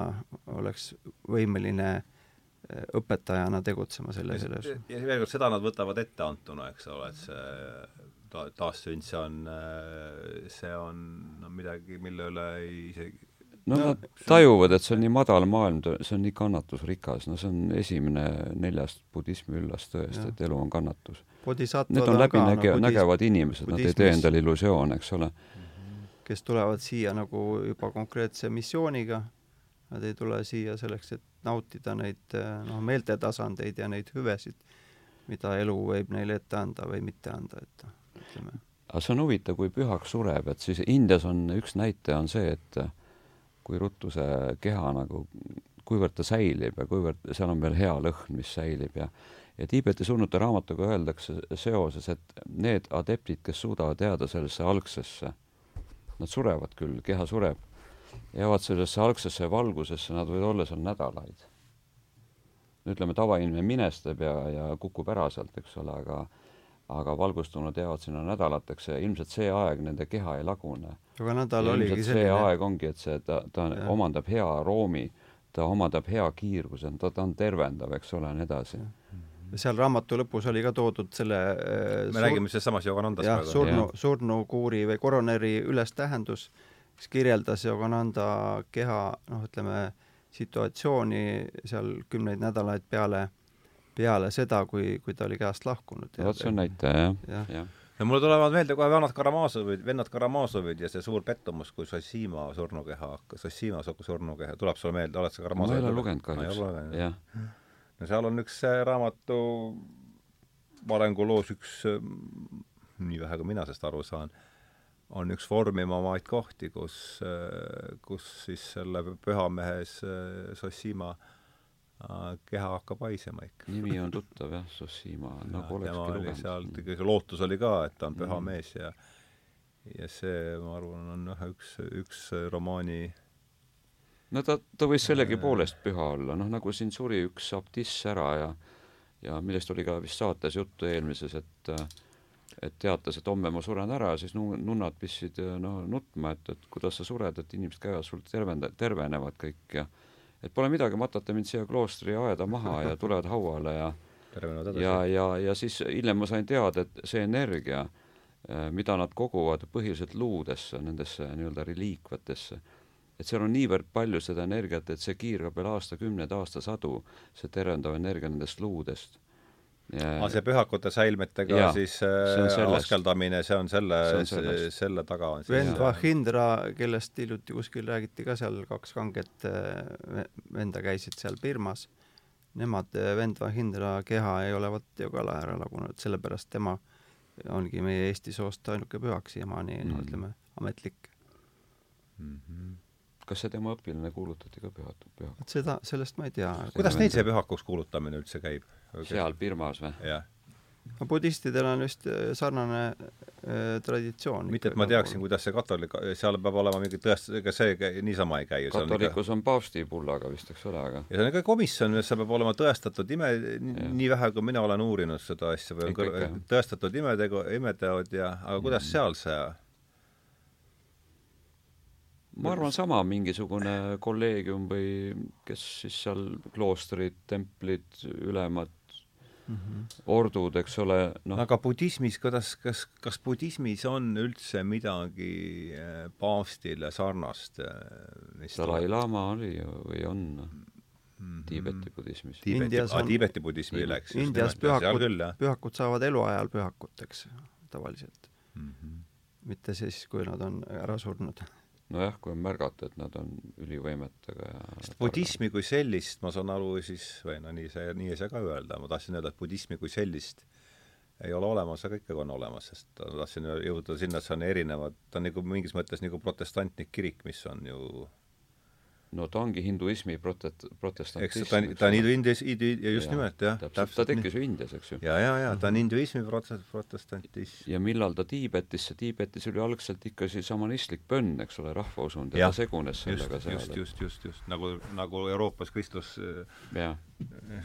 oleks võimeline eh, õpetajana tegutsema selles elus. ja veel kord, seda nad võtavad etteantuna, eks ole, et see ta-, taassünd, see on, eh, see on no midagi, mille üle ei isegi no nad tajuvad, et see on nii madal maailm, see on nii kannatusrikas, no see on esimene neljast budismi üllast tõest, et elu on kannatus. Need on läbinäge- no,, nägevad inimesed, nad ei tee endale illusioone, eks ole. Kes tulevad siia nagu juba konkreetse missiooniga, nad ei tule siia selleks, et nautida neid noh, meeltetasandeid ja neid hüvesid, mida elu võib neile ette anda või mitte anda, et ütleme. aga see on huvitav, kui pühaks sureb, et siis Indias on üks näitaja on see, et kui ruttu see keha nagu, kuivõrd ta säilib ja kuivõrd seal on veel hea lõhn, mis säilib ja ja Tiibeti surnute raamatuga öeldakse seoses, et need adeptid, kes suudavad jääda sellesse algsesse, nad surevad küll, keha sureb, jäävad sellesse algsesse valgusesse, nad võivad olla seal nädalaid. ütleme, tavainimene minestab ja, ja kukub ära sealt, eks ole, aga aga valgustunud jäävad sinna nädalateks ja ilmselt see aeg nende keha ei lagune. aga nädal oligi selline. see aeg ongi, et see, ta, ta ja. omandab hea aroomi, ta omandab hea kiirguse, ta, ta on tervendav, eks ole, ja nii edasi. Seal raamatu lõpus oli ka toodud selle äh, me räägime seesamast Yoganandast praegu. surnu, surnukuuri või koroneri ülestähendus, kes kirjeldas Yogananda keha, noh, ütleme, situatsiooni seal kümneid nädalaid peale peale seda, kui, kui ta oli käest lahkunud. vot see on näitaja, jah, jah. Ja mulle tulevad meelde kohe vanad Karamazovid, vennad Karamazovid ja see suur pettumus, kui Sossima surnukeha hakkas, Sossima surnukeha, tuleb sulle meelde, oled sa Karamazovi ma ei ole lugenud? kahjuks, jah. No seal on üks raamatu arenguloos üks, nii vähe kui mina sellest aru saan, on üks vormivamaid kohti, kus, kus siis selle pühamehes Sossima äh, keha hakkab haisema ikka. nimi on tuttav jah, Sossima, nagu olekski lugenud. seal kõige lootus oli ka, et ta on püha mm. mees ja ja see, ma arvan, on jah, üks, üks romaani no ta, ta võis sellegipoolest püha olla, noh nagu siin suri üks abtiss ära ja ja millest oli ka vist saates juttu eelmises, et et teatas, et homme ma suren ära ja siis nunnad pistsid noh nutma, et, et kuidas sa sured, et inimesed käivad sul tervenda-, tervenevad kõik ja et pole midagi, matate mind siia kloostri aeda maha ja tulevad hauale ja ja, ja, ja siis hiljem ma sain teada, et see energia, eh, mida nad koguvad põhiliselt luudesse, nendesse nii-öelda reliikvatesse, et seal on niivõrd palju seda energiat, et see kiirgab veel aastakümneid, aastasadu, see terendav energia nendest luudest. Aga see pühakute säilmetega ja, siis äh, askeldamine, see on selle, selle taga on siis. Vend Vahindra, kellest hiljuti kuskil räägiti ka seal, kaks kanget äh, venda käisid seal Birmas, nemad, äh, vend Vahindra keha ei ole vot ju ka ära lagunenud, sellepärast tema ongi meie Eesti soost ainuke pühak siiamaani mm., no ütleme, ametlik. Mm. -hmm kas see tema õpilane kuulutati ka püha, pühaks? vot seda, sellest ma ei tea. kuidas neil see pühakuks kuulutamine üldse käib? seal Birmas või? no budistidel on vist äh, sarnane äh, traditsioon. mitte, et ma teaksin, kuidas see katolik, seal peab olema mingi tõest-, ega see niisama ei käi katolikus on, ikka... on paavsti pullaga vist, eks ole, aga ja see on ikka komisjon, see peab olema tõestatud ime, nii vähe, kui mina olen uurinud seda asja, või on tõestatud imetegu, imeteod ja, aga kuidas mm. seal see ma arvan, sama mingisugune kolleegium või kes siis seal kloostrid, templid, ülemad mm -hmm. ordud, eks ole, noh. aga budismis, kuidas, kas, kas budismis on üldse midagi äh, paavstile sarnast? Dalai-laama oli ju või on mm -hmm. Tiibeti budismis. Tiibeti, ah, Tiibeti budismi läks. Indias pühakud, pühakud saavad eluajal pühakuteks tavaliselt mm. -hmm. mitte siis, kui nad on ära surnud nojah, kui on märgata, et nad on ülivõimetega ja sest budismi kui sellist, ma saan aru siis, või no nii see, nii ei saa ka öelda, ma tahtsin öelda, et budismi kui sellist ei ole olemas, aga ikkagi on olemas, sest tahtsin jõuda sinna, et see on erinevad, ta on nagu mingis mõttes nagu protestantlik kirik, mis on ju no ta ongi hinduismi protet-, protestantism. eks ta on, ta on hinduis-, just ja, nimelt, jah. täpselt, ta tekkis ju Indias, eks ju. ja, ja, ja ta on hinduismi prote-, protestantism. ja millal ta Tiibetisse, Tiibetis oli algselt ikka siis šamanistlik pönn, eks ole, rahvausund ja, ja ta segunes sellega seal. just, just, just, just nagu, nagu Euroopas Kristus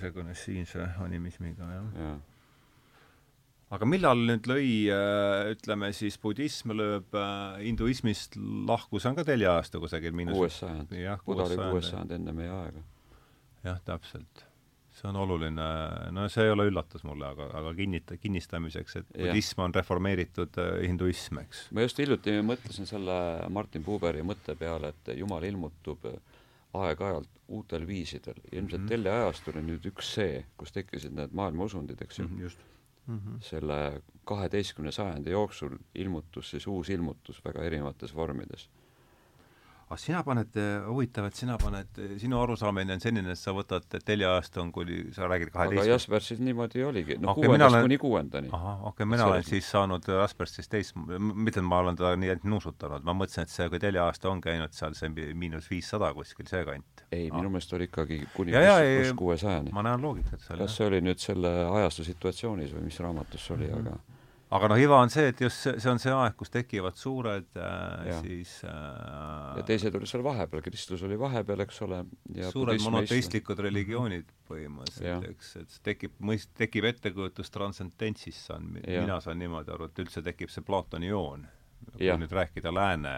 segunes siinse animismiga, jah ja aga millal nüüd lõi, äh, ütleme siis, budism lööb äh, hinduismist lahku, see on ka telje ajastu kusagil miinus kuues sajand. Buda oli kuues sajand enne meie aega. jah, täpselt. see on oluline, no see ei ole üllatus mulle, aga, aga kinnita-, kinnistamiseks, et budism on reformeeritud äh, hinduism, eks. ma just hiljuti mõtlesin selle Martin Buberi mõtte peale, et Jumal ilmutub aeg-ajalt uutel viisidel. ilmselt mm -hmm. teljeajast oli nüüd üks see, kus tekkisid need maailmausundid, eks ju mm. -hmm, just mm -hmm. selle kaheteistkümne sajandi jooksul ilmutus siis uus ilmutus väga erinevates vormides aga sina paned, huvitav, et sina paned, sinu arusaamine on selline, et sa võtad teljeaasta on kuni, sa räägid kaheteist aga Jaspersis niimoodi oligi, no okay, kuuendast olen... kuni kuuendani. ahah, okei okay,, mina olen siis saanud Jaspersist teist, mitte ma olen teda nii ainult nuusutanud, ma mõtlesin, et see, kui teljeaasta on käinud seal see miinus viissada kuskil, see kant. ei ah., minu meelest oli ikkagi kuni pluss kuuesajani. ma näen loogikat seal. kas see oli nüüd selle ajastu situatsioonis või mis raamatus see oli mm, -hmm. aga aga noh, iva on see, et just see, see on see aeg, kus tekivad suured äh, ja. siis äh, ja teised olid seal vahepeal, kristlus oli vahepeal, eks ole, suured monoteistlikud islam. religioonid põhimõtteliselt, eks, et tekib mõist-, tekib ettekujutus transcendentsist, saan, mina saan niimoodi aru, et üldse tekib see Platoni joon. kui ja. nüüd rääkida lääne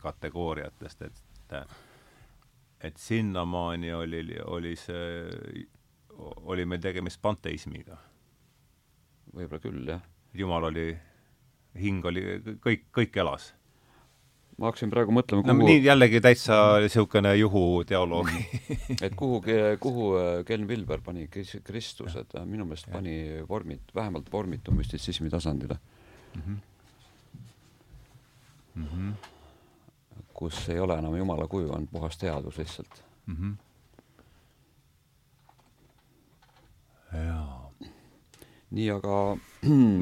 kategooriatest, et et sinnamaani oli, oli see, oli meil tegemist panteismiga. võib-olla küll, jah jumal oli, hing oli, kõik, kõik elas. ma hakkasin praegu mõtlema, kuhu no nii jällegi täitsa niisugune juhuteoloog et kuhu, kuhu äh, Ken Vilber pani Kristuse, et minu meelest pani vormid, vähemalt vormitu müstitsismi tasandile mm. -hmm. Mm -hmm. kus ei ole enam Jumala kuju, on puhas teadus lihtsalt mm. -hmm. jaa nii, aga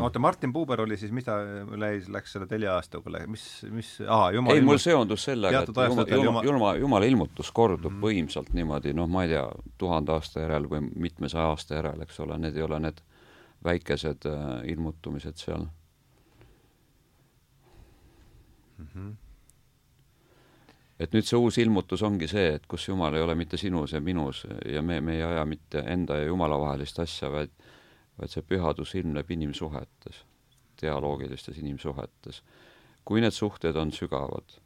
oota, Martin Puuber oli siis, mis ta läis, läks selle Telia aastaga, mis, mis, aa, jumal ei, mul seondus sellega, et jumala, jumala, jumala, jumala ilmutus kordub mm -hmm. võimsalt niimoodi, noh, ma ei tea, tuhande aasta järel või mitmesaja aasta järel, eks ole, need ei ole need väikesed äh, ilmutumised seal mm. -hmm et nüüd see uus ilmutus ongi see, et kus Jumal ei ole mitte sinus ja minus ja me, me ei aja mitte enda ja Jumala vahelist asja, vaid vaid see pühadus ilmneb inimsuhetes, dialoogilistes inimsuhetes. kui need suhted on sügavad,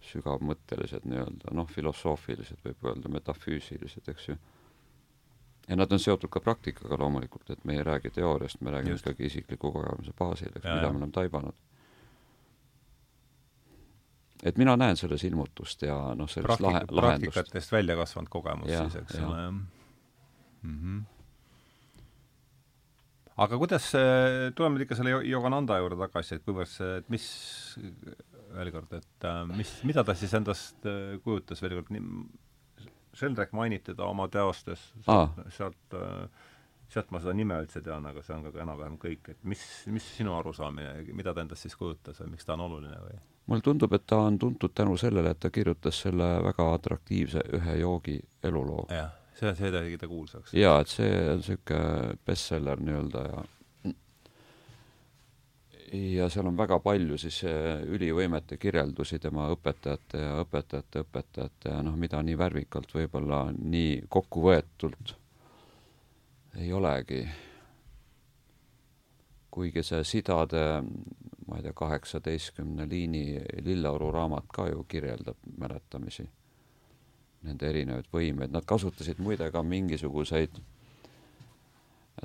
sügavmõttelised nii-öelda, noh, filosoofilised võib öelda, metafüüsilised, eks ju, ja nad on seotud ka praktikaga loomulikult, et me ei räägi teooriast, me räägime ikkagi isikliku kogemuse baasil, eks, mida me oleme taibanud. et mina näen selles ilmutust ja noh, sellist Praktik lahe, lahendust. praktikatest välja kasvanud kogemus ja, siis, eks ole, jah mm -hmm aga kuidas, tuleme nüüd ikka selle Yogananda juurde tagasi, et kuivõrd see, et mis, veel kord, et äh, mis, mida ta siis endast äh, kujutas, veel kord, Sheldrak mainib teda oma teostes, sealt, sealt, äh, sealt ma seda nime üldse tean, aga see on ka enam-vähem kõik, et mis, mis sinu arusaamine, mida ta endast siis kujutas või miks ta on oluline või? mulle tundub, et ta on tuntud tänu sellele, et ta kirjutas selle väga atraktiivse ühe joogi eluloo. jah see, see tegi ta kuulsaks. jaa, et see on niisugune bestseller nii-öelda ja ja seal on väga palju siis eh, ülivõimete kirjeldusi tema õpetajate ja õpetajate õpetajate ja noh, mida nii värvikalt võib-olla nii kokkuvõetult ei olegi. kuigi see Sidade, ma ei tea, kaheksateistkümne liini Lilleoru raamat ka ju kirjeldab mäletamisi nende erinevaid võimeid, nad kasutasid muide ka mingisuguseid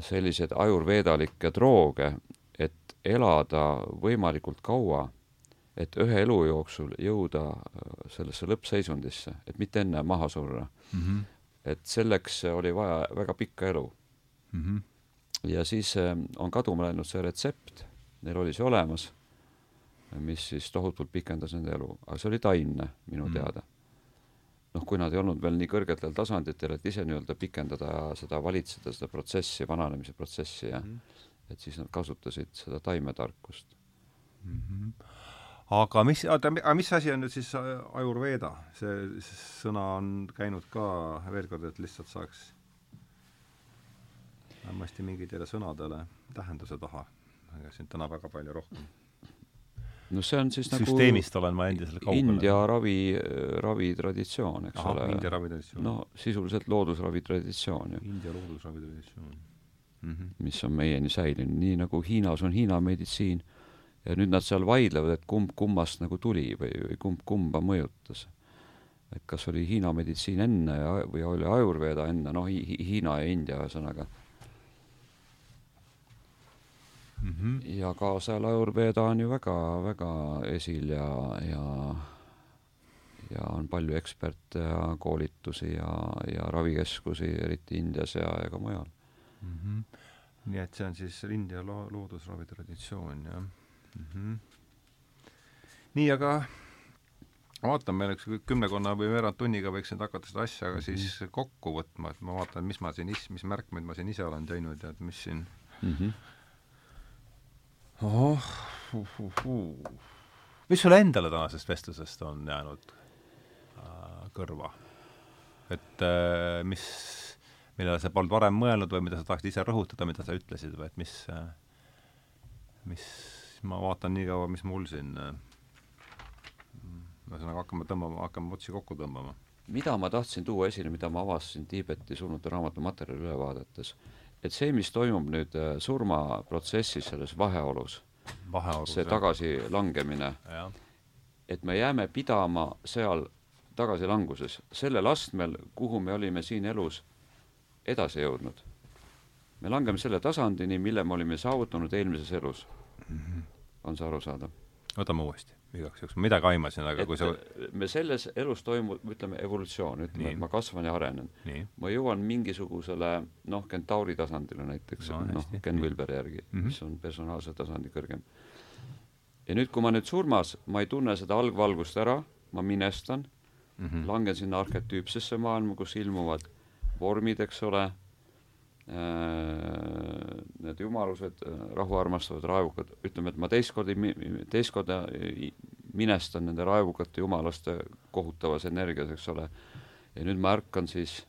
selliseid ajurveedalikke drooge, et elada võimalikult kaua, et ühe elu jooksul jõuda äh, sellesse lõppseisundisse, et mitte enne maha surra mm. -hmm. et selleks oli vaja väga pikka elu Mm -hmm. ja siis äh, on kaduma läinud see retsept, neil oli see olemas, mis siis tohutult pikendas nende elu, aga see oli taimne minu Mhm. teada. Noh, kui nad ei olnud veel nii kõrgetel tasanditel, et ise nii-öelda pikendada seda, valitseda seda protsessi, vananemise protsessi ja Mhm. et siis nad kasutasid seda taimetarkust. mm. -hmm. aga mis, oota, aga mis asi on nüüd siis Ajurveeda? see sõna on käinud ka veel kord, et lihtsalt saaks vähemasti mingitele sõnadele tähenduse taha. ega siin täna väga palju rohkem. No see on siis nagu süsteemist olen ma endiselt kaugel. India ravi, ravitraditsioon, eks ahah, ole. India ravitraditsioon. no sisuliselt loodusravitraditsioon ju, India loodusravitraditsioon mm. -hmm. mis on meieni säilinud, nii nagu Hiinas on Hiina meditsiin ja nüüd nad seal vaidlevad, et kumb kummast nagu tuli või, või kumb kumba mõjutas. et kas oli Hiina meditsiin enne ja, või oli Ajurveeda enne, noh hi, hi, Hiina ja India ühesõnaga. Mm -hmm. ja kaasajal Ajurveeda on ju väga-väga esil ja, ja ja on palju eksperte ja koolitusi ja, ja ravikeskusi, eriti Indias ja, ja ka mujal. mm. -hmm. nii et see on siis India lo-, loodusravitraditsioon, jah mm. -hmm. nii, aga vaatan, meil üks kümnekonna või veerand tunniga võiks nüüd hakata seda asja aga siis kokku võtma, et ma vaatan, mis ma siin is-, mis märkmeid ma siin ise olen teinud ja et mis siin Mm -hmm. Oh, uh, uh, uh. mis sulle endale tänasest vestlusest on jäänud äh, kõrva? et äh, mis, millele sa polnud varem mõelnud või mida sa tahaksid ise rõhutada, mida sa ütlesid või et mis äh,, mis, ma vaatan nii kaua, mis mul siin äh, ühesõnaga hakkame tõmbama, hakkame otsi kokku tõmbama. mida ma tahtsin tuua esile, mida ma avastasin Tiibeti surnude raamatu materjali üle vaadates, et see, mis toimub nüüd äh, surmaprotsessis selles vaheolus, vaheorus. see tagasilangemine, et me jääme pidama seal tagasilanguses, sellel astmel, kuhu me olime siin elus edasi jõudnud. me langeme selle tasandini, mille me olime saavutanud eelmises elus. on see arusaadav? võtame uuesti, igaks juhuks, ma midagi aimasin, aga et kui sa me selles elus toimub, ütleme, evolutsioon, ütleme, et ma kasvan ja arenen. ma jõuan mingisugusele noh, kentauri tasandile näiteks No no, noh Ken Wilberi järgi mm. -hmm. mis on personaalse tasandi kõrgem. ja nüüd, kui ma nüüd surmas, ma ei tunne seda algvalgust ära, ma minestan mm., -hmm. langen sinna arhetüüpsesse maailma, kus ilmuvad vormid, eks ole, need jumalused, rahu armastavad raevukad, ütleme, et ma teist korda teist korda minestan nende raevukate jumalaste kohutavas energias, eks ole, ja nüüd ma ärkan siis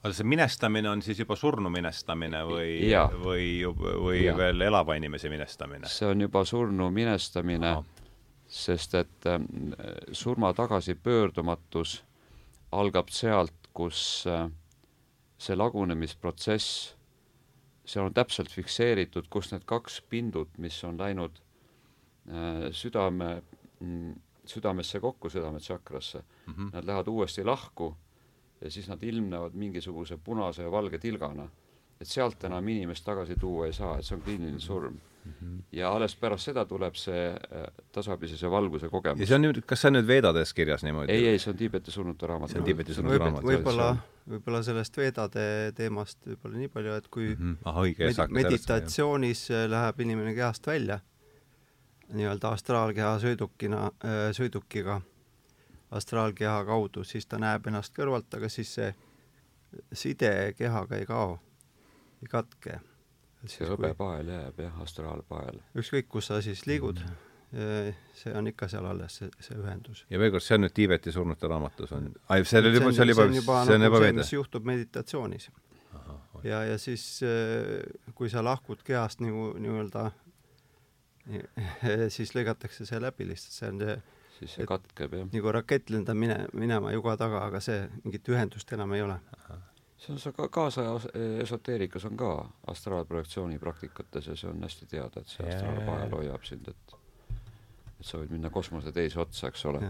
aga see minestamine on siis juba surnu minestamine või või, või Jaa. veel elava inimese minestamine? see on juba surnu minestamine sest et äh, surma tagasipöördumatus algab sealt, kus äh, see lagunemisprotsess, seal on täpselt fikseeritud, kus need kaks pindut, mis on läinud äh, südame mm, südamesse kokku, südametsakrasse Mm -hmm. nad lähevad uuesti lahku ja siis nad ilmnevad mingisuguse punase ja valge tilgana. et sealt enam inimest tagasi tuua ei saa, et see on kliiniline surm -hmm. ja alles pärast seda tuleb see äh, tasapisi valguse kogemus. ja see on nüüd, kas see on nüüd Veedades kirjas niimoodi? ei, ei, see on Tiibeti surnute raamat. See on Tiibeti surnute võib, raamat, võib-olla, võib-olla sellest veedade teemast võib-olla nii palju, et kui mm -hmm. ah õige med meditatsioonis äh, läheb inimene kehast välja nii-öelda astraalkeha sõidukina, sõidukiga, astraalkeha kaudu, siis ta näeb ennast kõrvalt, aga siis see side kehaga ei kao, ei katke. See hõbepael jääb jah, astraalpael. ükskõik, kus sa siis liigud mm, -hmm. see on ikka seal alles, see, see ühendus. ja veel kord, see on nüüd Tiibeti surnute raamatus on, see oli juba, see oli juba, see on nagu juba veede? mis juhtub meditatsioonis. ja, ja siis, kui sa lahkud kehast nagu nii-öelda, siis lõigatakse see läbi lihtsalt, see on see siis see katkeb jah. nagu rakett lendab mine, minema juga taga, aga see, mingit ühendust enam ei ole. See on see ka kaasaja as- esoteerikas on ka astraalprojektsiooni praktikates ja see on hästi teada, et see astraalpael hoiab sind, et et sa võid minna kosmose teise otsa, eks ole.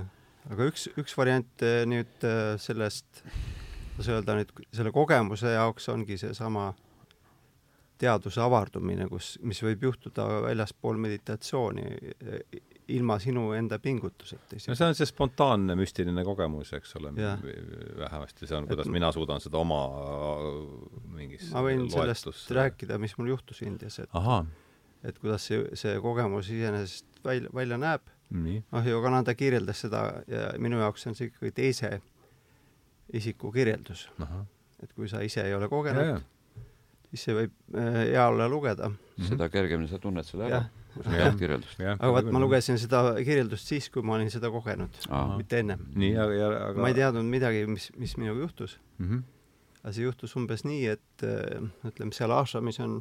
aga üks, üks variant eh, nüüd eh, sellest, kuidas öelda nüüd, selle kogemuse jaoks ongi seesama teaduse avardumine, kus, mis võib juhtuda väljaspool meditatsiooni, ilma sinu enda pingutuseta. no see on see spontaanne müstiline kogemus, eks ole, vähemasti see on, kuidas et, mina suudan seda oma mingis ma võin loetus... sellest rääkida, mis mul juhtus Indias, et Aha. et kuidas see, see kogemus iseenesest välja, välja näeb. noh, Yogananda kirjeldas seda ja minu jaoks on see ikkagi teise isiku kirjeldus. et kui sa ise ei ole kogenud, siis see võib äh, hea olla lugeda. seda kergemini sa tunned selle ära tead kirjeldust. aga vaat ma lugesin seda kirjeldust siis, kui ma olin seda kogenud, mitte ennem. nii, aga, aga ma ei teadnud midagi, mis, mis minuga juhtus mm. -hmm. aga see juhtus umbes nii, et äh, ütleme, seal ashramis on,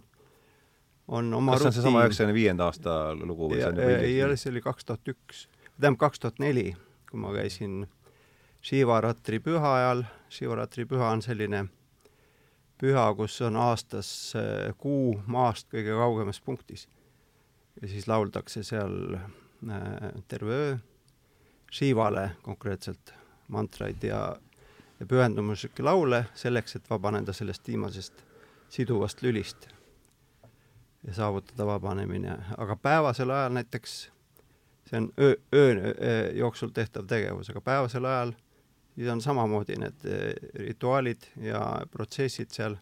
on oma kas see on seesama üheksakümne viienda aasta lugu või see on juba ei ole, see oli kaks tuhat üks, tähendab kaks tuhat neli, kui ma käisin Shivaratri püha ajal, Shivaratri püha on selline püha, kus on aastas äh, kuu maast kõige kaugemas punktis ja siis lauldakse seal äh, terve öö Shivale konkreetselt mantraid ja, ja pühendumuslikke laule selleks, et vabaneda sellest viimasest siduvast lülist ja saavutada vabanemine, aga päevasel ajal näiteks, see on öö, öö jooksul tehtav tegevus, aga päevasel ajal siis on samamoodi need äh, rituaalid ja protsessid seal,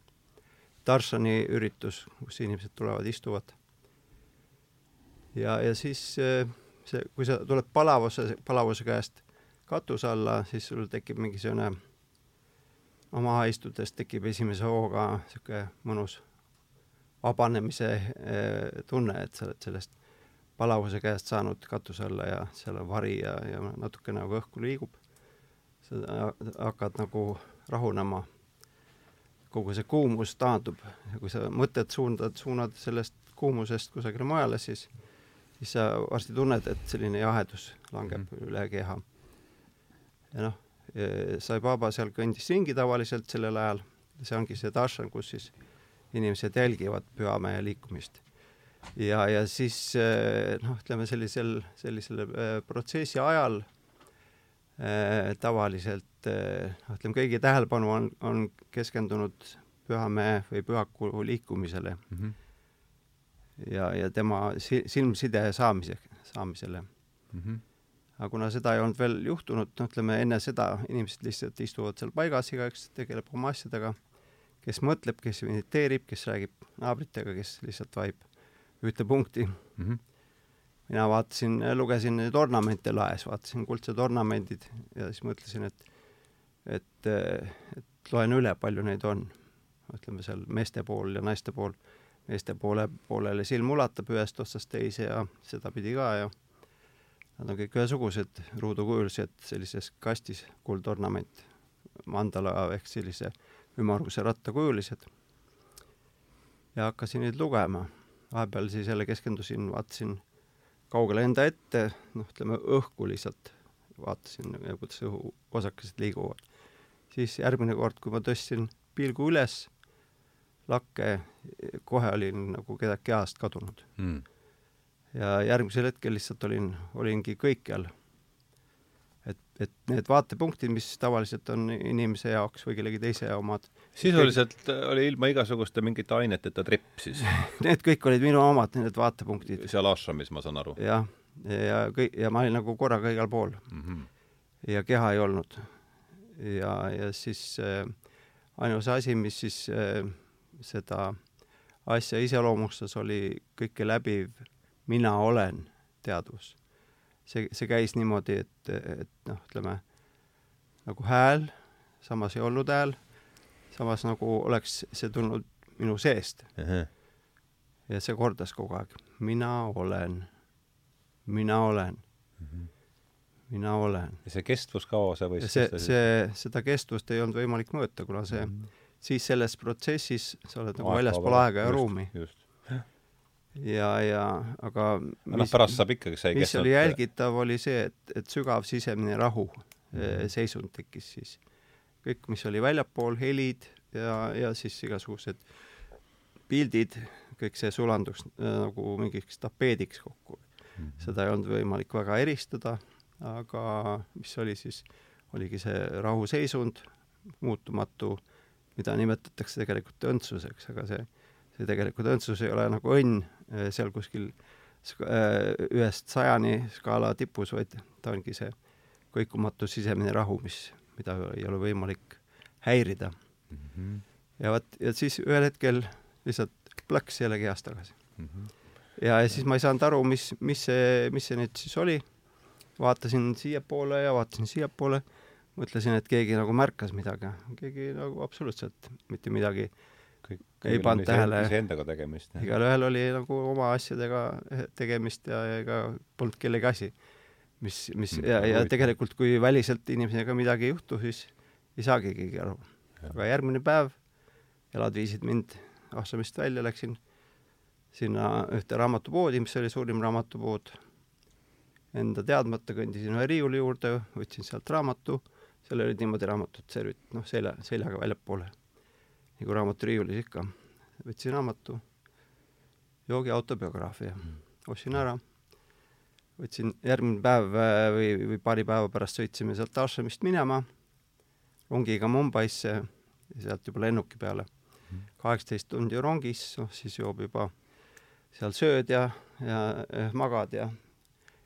Darshani üritus, kus inimesed tulevad, istuvad ja, ja siis äh, see, kui sa tuled palavuse, palavuse käest katuse alla, siis sul tekib mingisugune, no maha istudes tekib esimese hooga niisugune mõnus vabanemise äh, tunne, et sa oled sellest palavuse käest saanud katuse alla ja seal on vari ja, ja natuke nagu õhku liigub. sa hakkad nagu rahunema. kogu see kuumus taandub ja kui sa mõtted suundad, suunad sellest kuumusest kusagile mujale, siis siis sa varsti tunned, et selline jahedus langeb mm üle keha. ja noh, Sai Baba seal kõndis ringi tavaliselt sellel ajal, see ongi see darshan, kus siis inimesed jälgivad pühamehe liikumist. ja, ja siis noh, ütleme sellisel, sellisel äh, protsessi ajal äh, tavaliselt noh, ütleme kõigi tähelepanu on, on keskendunud pühamehe või pühaku liikumisele mm. -hmm ja, ja tema si-, silmside saamise, saamisele mm. -hmm. aga kuna seda ei olnud veel juhtunud, noh, ütleme enne seda inimesed lihtsalt istuvad seal paigas, igaüks tegeleb oma asjadega, kes mõtleb, kes mediteerib, kes räägib naabritega, kes lihtsalt vahib ühte punkti mm. -hmm. mina vaatasin, lugesin neid ornamente laes, vaatasin kuldsed ornamendid ja siis mõtlesin, et et, et loen üle, palju neid on. ütleme seal meeste pool ja naiste pool meeste poole, poolele silm ulatab ühest otsast teise ja sedapidi ka ja nad on kõik ühesugused ruudukujulised sellises kastis kuldornament, mandala ehk sellise ümmarguse rattakujulised. ja hakkasin neid lugema, vahepeal siis jälle keskendusin, vaatasin kaugele enda ette, noh, ütleme õhku lihtsalt vaatasin, kuidas õhuosakesed liiguvad. siis järgmine kord, kui ma tõstsin pilgu üles lakke, kohe olin nagu kedagi kehast kadunud mm.. ja järgmisel hetkel lihtsalt olin, olingi kõikjal. et, et need vaatepunktid, mis tavaliselt on inimese jaoks või kellegi teise omad sisuliselt kõik... oli ilma igasuguste mingite aineteta trepp siis Need kõik olid minu omad, need vaatepunktid. seal ashramis, ma saan aru? jah, ja kõik, ja ma olin nagu korraga igal pool mm. -hmm. ja keha ei olnud. ja, ja siis äh, ainus asi, mis siis äh, seda asja iseloomustas, oli kõike läbiv mina olen teadvus. see, see käis niimoodi, et, et noh, ütleme nagu hääl, samas ei olnud hääl, samas nagu oleks see tulnud minu seest. ja see kordas kogu aeg, mina olen, mina olen mm, -hmm. mina olen. ja see kestvus kaua see võis see, see, seda kestvust ei olnud võimalik mõõta, kuna see mm -hmm siis selles protsessis sa oled nagu väljaspool aega ja just, ruumi. ja, ja aga mis, noh, pärast saab ikkagi see mis oli jälgitav, oli see, et, et sügav sisemine rahu mm -hmm. seisund tekkis siis. kõik, mis oli väljapool, helid ja, ja siis igasugused pildid, kõik see sulandus äh, nagu mingiks tapeediks kokku mm. -hmm. seda ei olnud võimalik väga eristada, aga mis oli siis, oligi see rahuseisund, muutumatu äh, mida nimetatakse tegelikult õndsuseks, aga see see tegelikult õndsus ei ole nagu õnn äh, seal kuskil sk- äh, ühest sajani skaala tipus, vaid ta ongi see kõikumatu sisemine rahu, mis, mida ei ole võimalik häirida. Mhm. ja vot, ja siis ühel hetkel lihtsalt plõks jälle kehast tagasi. Mhm. ja, ja siis ma ei saanud aru, mis, mis see, mis see nüüd siis oli. vaatasin siiapoole ja vaatasin siiapoole, mõtlesin, et keegi nagu märkas midagi, keegi nagu absoluutselt mitte midagi. kõik Ei pannud tähele. iseendaga tegemist. igalühel oli nagu oma asjadega tegemist ja ega polnud kellegi asi. mis, mis Mm, ja, ja tegelikult, kui väliselt inimesega midagi ei juhtu, siis ei saagi keegi aru. aga järgmine päev jalad viisid mind Ahsamist välja, läksin sinna ühte raamatupoodi, mis oli suurim raamatupood. Enda teadmata kõndisin ühe riiuli juurde, võtsin sealt raamatu, seal olid niimoodi raamatud servit-, noh, selja, seljaga väljapoole. nagu raamaturiiulis ikka. võtsin raamatu, joogi autobiograafia, ostsin ära, võtsin järgmine päev äh, või, või paari päeva pärast sõitsime sealt Ashamist minema rongiga Mumbaisse ja sealt juba lennuki peale. kaheksateist tundi rongis, noh siis joob juba seal sööd ja, ja eh, magad ja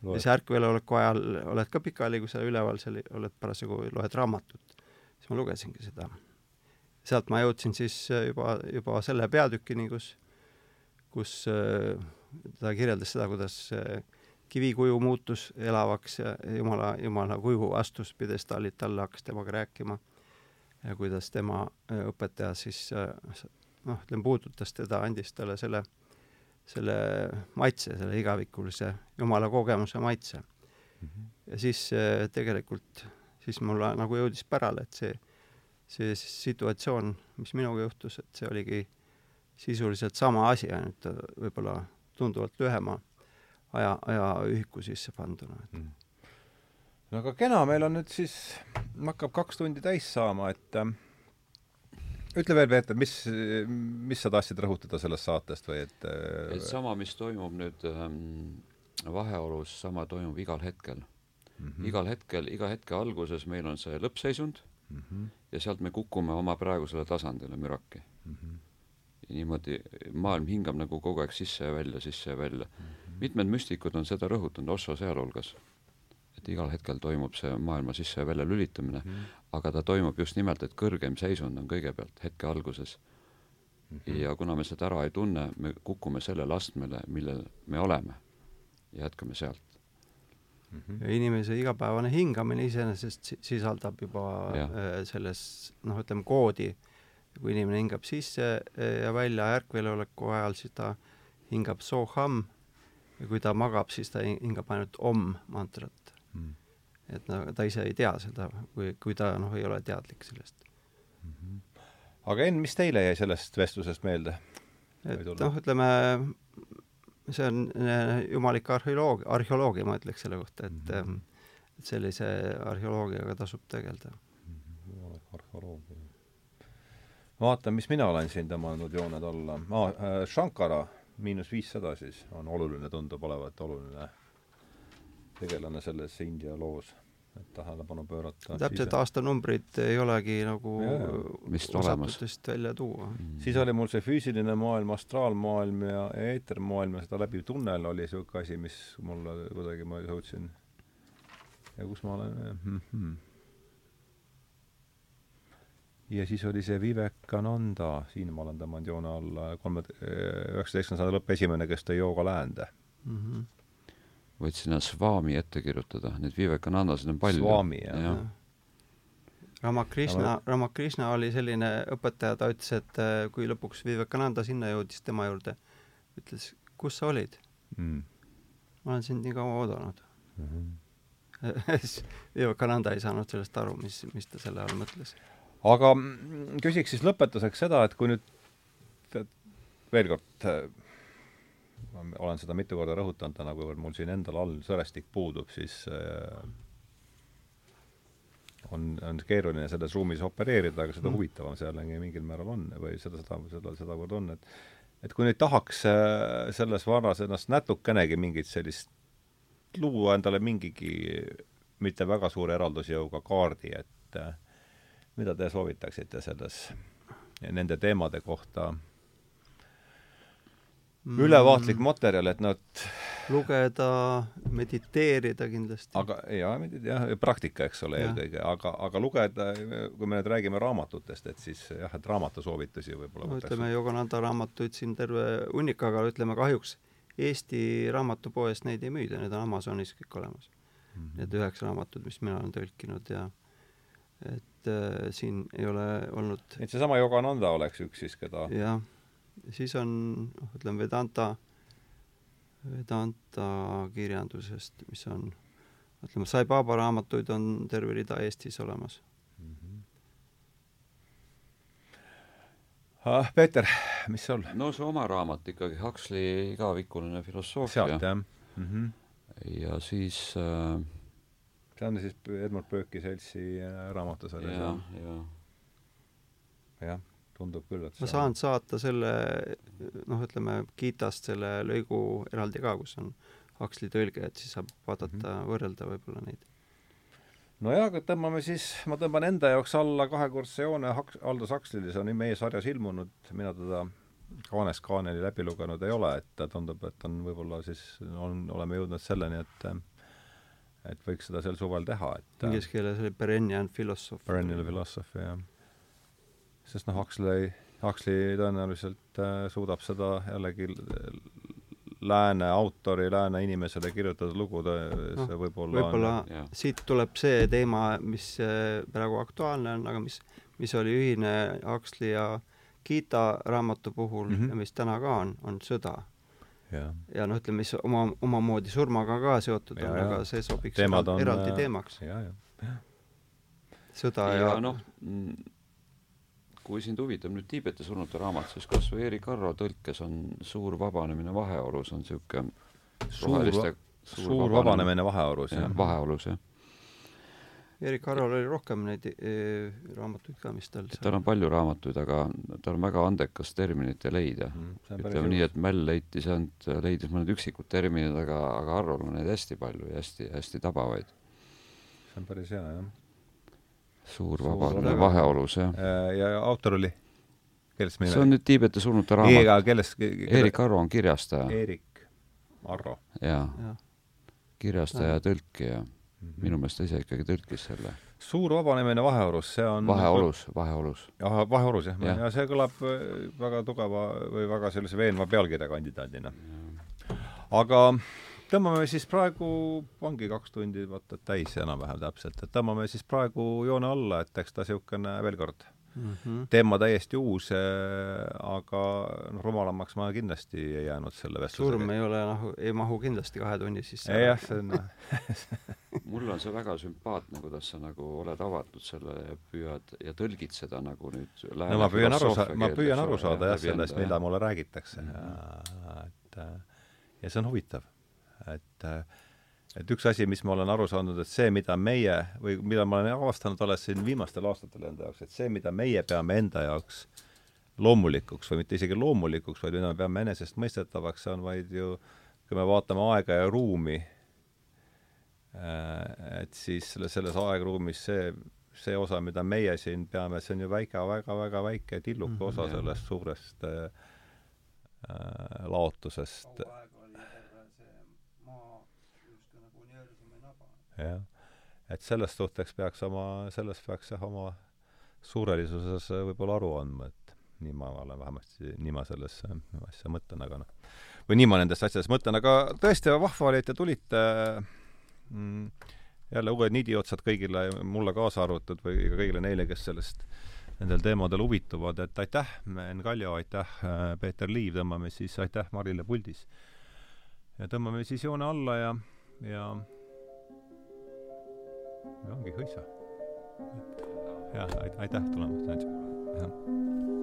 ja siis ärkveloleku ajal oled ka pikali, kui sa üleval seal oled parasjagu, loed raamatut. siis ma lugesingi seda. sealt ma jõudsin siis eh, juba, juba selle peatükini, kus, kus eh, ta kirjeldas seda, kuidas eh, kivikuju muutus elavaks ja jumala, jumala kuju astus pjedestaalilt alla, hakkas temaga rääkima ja kuidas tema äh, õpetaja siis äh, noh, ütleme puudutas teda, andis talle selle, selle maitse, selle igavikulise jumala kogemuse maitse. ja siis äh, tegelikult, siis mulle nagu jõudis pärale, et see, see situatsioon, mis minuga juhtus, et see oligi sisuliselt sama asi, ainult ta võib-olla tunduvalt lühema aja, ajaühiku sisse panduna, et no aga kena, meil on nüüd siis, hakkab kaks tundi täis saama, et äh, ütle veel, Peeter, mis, mis sa tahtsid rõhutada sellest saatest või et, äh, et sama, mis toimub nüüd ähm, vaheolus, sama toimub igal hetkel mm. -hmm. igal hetkel, iga hetke alguses meil on see lõppseisund mm -hmm, ja sealt me kukume oma praegusele tasandile müraki. mm -hmm, ja niimoodi maailm hingab nagu kogu aeg sisse ja välja, sisse ja välja. mitmed müstikud on seda rõhutanud, Osso sealhulgas, et igal hetkel toimub see maailma sisse ja välja lülitamine, aga ta toimub just nimelt, et kõrgem seisund on kõigepealt hetke alguses. ja kuna me seda ära ei tunne, me kukume sellele astmele, millel me oleme ja jätkame sealt. ja inimese igapäevane hingamine iseenesest si- sisaldab juba Jah. äh, selles noh, ütleme koodi. kui inimene hingab sisse äh, ja välja ärkveloleku ajal, siis ta hingab soham ja kui ta magab, siis ta hi- hingab ainult om mantrat. Mhm. Et no ta ise ei tea seda, kui, kui ta noh, ei ole teadlik sellest. aga Enn, mis teile jäi sellest vestlusest meelde? Et noh, ütleme see on äh, jumalik arheoloogia, arheoloogia ma ütleks selle kohta, et Mhm. ähm, et sellise arheoloogiaga tasub tegeleda. arheoloogia. vaata, mis mina olen siin tõmmanud jooned alla ah,. Shankara miinus viissada siis on oluline, tundub olevat oluline tegelane selles India loos, et tähelepanu pöörata. täpselt aastanumbrid ei olegi nagu osatutest välja tuua. siis oli mul see füüsiline maailm, astraalmaailm ja eetermaailm ja seda läbiv tunnel oli niisugune asi, mis mulle kuidagi, ma jõudsin ja kus ma olen mm, -hmm. ja siis oli see Vivekananda, siin ma olen tõmmanud joone alla, kolme, üheksateistkümnenda sajandi lõpp esimene, kes tõi jooga läände. Mm -hmm. Võid sinna Swami ette kirjutada, neid Vivekanandasid on palju. Swami, jah. jah. Ramakrishna, Ramakrishna oli selline õpetaja, ta ütles, et äh, kui lõpuks Vivekananda sinna jõudis tema juurde, ütles, kus sa olid? Mm. ma olen sind nii kaua oodanud. Mm -hmm. Vivekananda ei saanud sellest aru, mis, mis ta selle all mõtles. aga küsiks siis lõpetuseks seda, et kui nüüd veel kord äh, ma olen seda mitu korda rõhutanud täna, kuivõrd mul siin endal all sõrestik puudub, siis äh, on, on keeruline selles ruumis opereerida, aga seda Mm. huvitavam jällegi mingil määral on või seda, seda, seda, sedavõrd on, et et kui nüüd tahaks äh, selles varras ennast natukenegi mingit sellist luua endale mingigi mitte väga suure eraldusjõuga kaardi, et äh, mida te soovitaksite selles, nende teemade kohta Mm. ülevaatlik materjal, et nad lugeda, mediteerida kindlasti. aga jaa, jah, praktika, eks ole, eelkõige, aga, aga lugeda, kui me nüüd räägime raamatutest, et siis jah, et raamatusoovitusi võib-olla no ütleme, Yogananda raamatuid siin terve hunnik, aga ütleme kahjuks Eesti raamatupoes neid ei müüda, need on Amazonis kõik olemas mm. -hmm. Need üheksa raamatut, mis mina olen tõlkinud ja et äh, siin ei ole olnud et seesama Yogananda oleks üks siis, keda jah, siis on, noh, ütleme Vedanta Vedanta kirjandusest, mis on, ütleme, Sai Baba raamatuid on terve rida Eestis olemas mm. -hmm. ah, Peeter, mis sul? no see oma raamat ikkagi, Huxley igavikuline filosoofia. sealt, jah mm? -hmm. ja siis äh, see on siis Edmund Burke'i seltsi äh, raamatusarjas ja,, jah? jah, jah tundub küll, et ma saan saata selle, noh, ütleme Gitast selle lõigu eraldi ka, kus on Huxley tõlge, et siis saab vaadata mm, -hmm. võrrelda võib-olla neid. nojah, aga tõmbame siis, ma tõmban enda jaoks alla kahekordse joone Haks-, Aldous Huxley'le, see on meie sarjas ilmunud, mina teda kaanest kaaneni läbi lugenud ei ole, et tundub, et on võib-olla siis, on, oleme jõudnud selleni, et et võiks seda sel suvel teha, et inglise keeles oli perennial philosophy. Perennial philosophy, jah sest noh, Huxley, Huxley tõenäoliselt äh, suudab seda jällegi lääne autori, lääne inimesele kirjutatud lugu, see no, võib-olla võib-olla on... siit tuleb see teema, mis äh, praegu aktuaalne on, aga mis, mis oli ühine Huxley ja Gita raamatu puhul mm -hmm. ja mis täna ka on, on sõda. ja, ja noh, ütleme, mis oma, omamoodi surmaga ka seotud ja, on, aga see sobiks on, eraldi äh, teemaks. sõda ja, ja noh, kui sind huvitab nüüd Tiibeti surnute raamat, siis kas või Erik Arro tõlkes on Suur vabanemine vaheolus on niisugune suur, suur, suur vabanemine vaheolus, jah? vaheolus, jah. Erik Arrol oli rohkem neid e, raamatuid ka, mis tal tal on palju raamatuid, aga ta on väga andekas terminite leidja mm,. ütleme nii, et Mäll leidis ainult, leidis mõned üksikud terminid, aga, aga Arrol on neid hästi palju ja hästi, hästi tabavaid. see on päris hea, jah suur vabaduse vaheolus, jah. Äh, ja autor oli? kellest meil see on nüüd Tiibeti surnute raamat. ei, aga kellest kelle...? Eerik Arro on kirjastaja. Eerik Arro. jaa ja. kirjastaja ja tõlkija mm. -hmm. minu meelest ta ise ikkagi tõlkis selle. suur vabanemine vaheolus, see on vaheolus, vaheolus. ahah, vaheolus jah ja. ja see kõlab äh, väga tugeva või väga sellise veenva pealkirja kandidaadina. aga tõmbame siis praegu, ongi kaks tundi vaata täis enam-vähem täpselt, et tõmbame siis praegu joone alla, et eks ta niisugune veel kord mm -hmm. teema täiesti uus, aga noh, rumalamaks ma kindlasti ei jäänud selle vestlusega. surm ei ole noh, ei mahu kindlasti kahe tunni sisse. jah, see on mulle on see väga sümpaatne, kuidas sa nagu oled avatud selle ja püüad ja tõlgid seda nagu nüüd no ma püüan aru saada, ma püüan aru saada jah, sellest, mida mulle räägitakse mm. -hmm. et ja see on huvitav et et üks asi, mis ma olen aru saanud, et see, mida meie või mida ma olen avastanud alles siin viimastel aastatel enda jaoks, et see, mida meie peame enda jaoks loomulikuks või mitte isegi loomulikuks, vaid mida me peame enesestmõistetavaks, see on vaid ju, kui me vaatame aega ja ruumi, äh, et siis selle, selles aegruumis see, see osa, mida meie siin peame, see on ju väike, väga-väga väike tilluke mm -hmm, osa sellest suurest äh, äh laotusest jah. et selles suhteks peaks oma, sellest peaks jah, oma suurelisuses võib-olla aru andma, et nii ma olen vähemasti, nii ma sellesse asja mõtlen, aga noh, või nii ma nendest asjadest mõtlen, aga tõesti vahva oli, et te tulite mm, jälle uued nidiotsad kõigile, mulle kaasa arvatud, või ka kõigile neile, kes sellest, nendel teemadel huvituvad, et aitäh, Enn Kaljo, aitäh, Peeter Liiv, tõmbame siis, aitäh Marile puldis. ja tõmbame siis joone alla ja, ja ja ongi hõisa. jah, aitäh tulemast, Nats.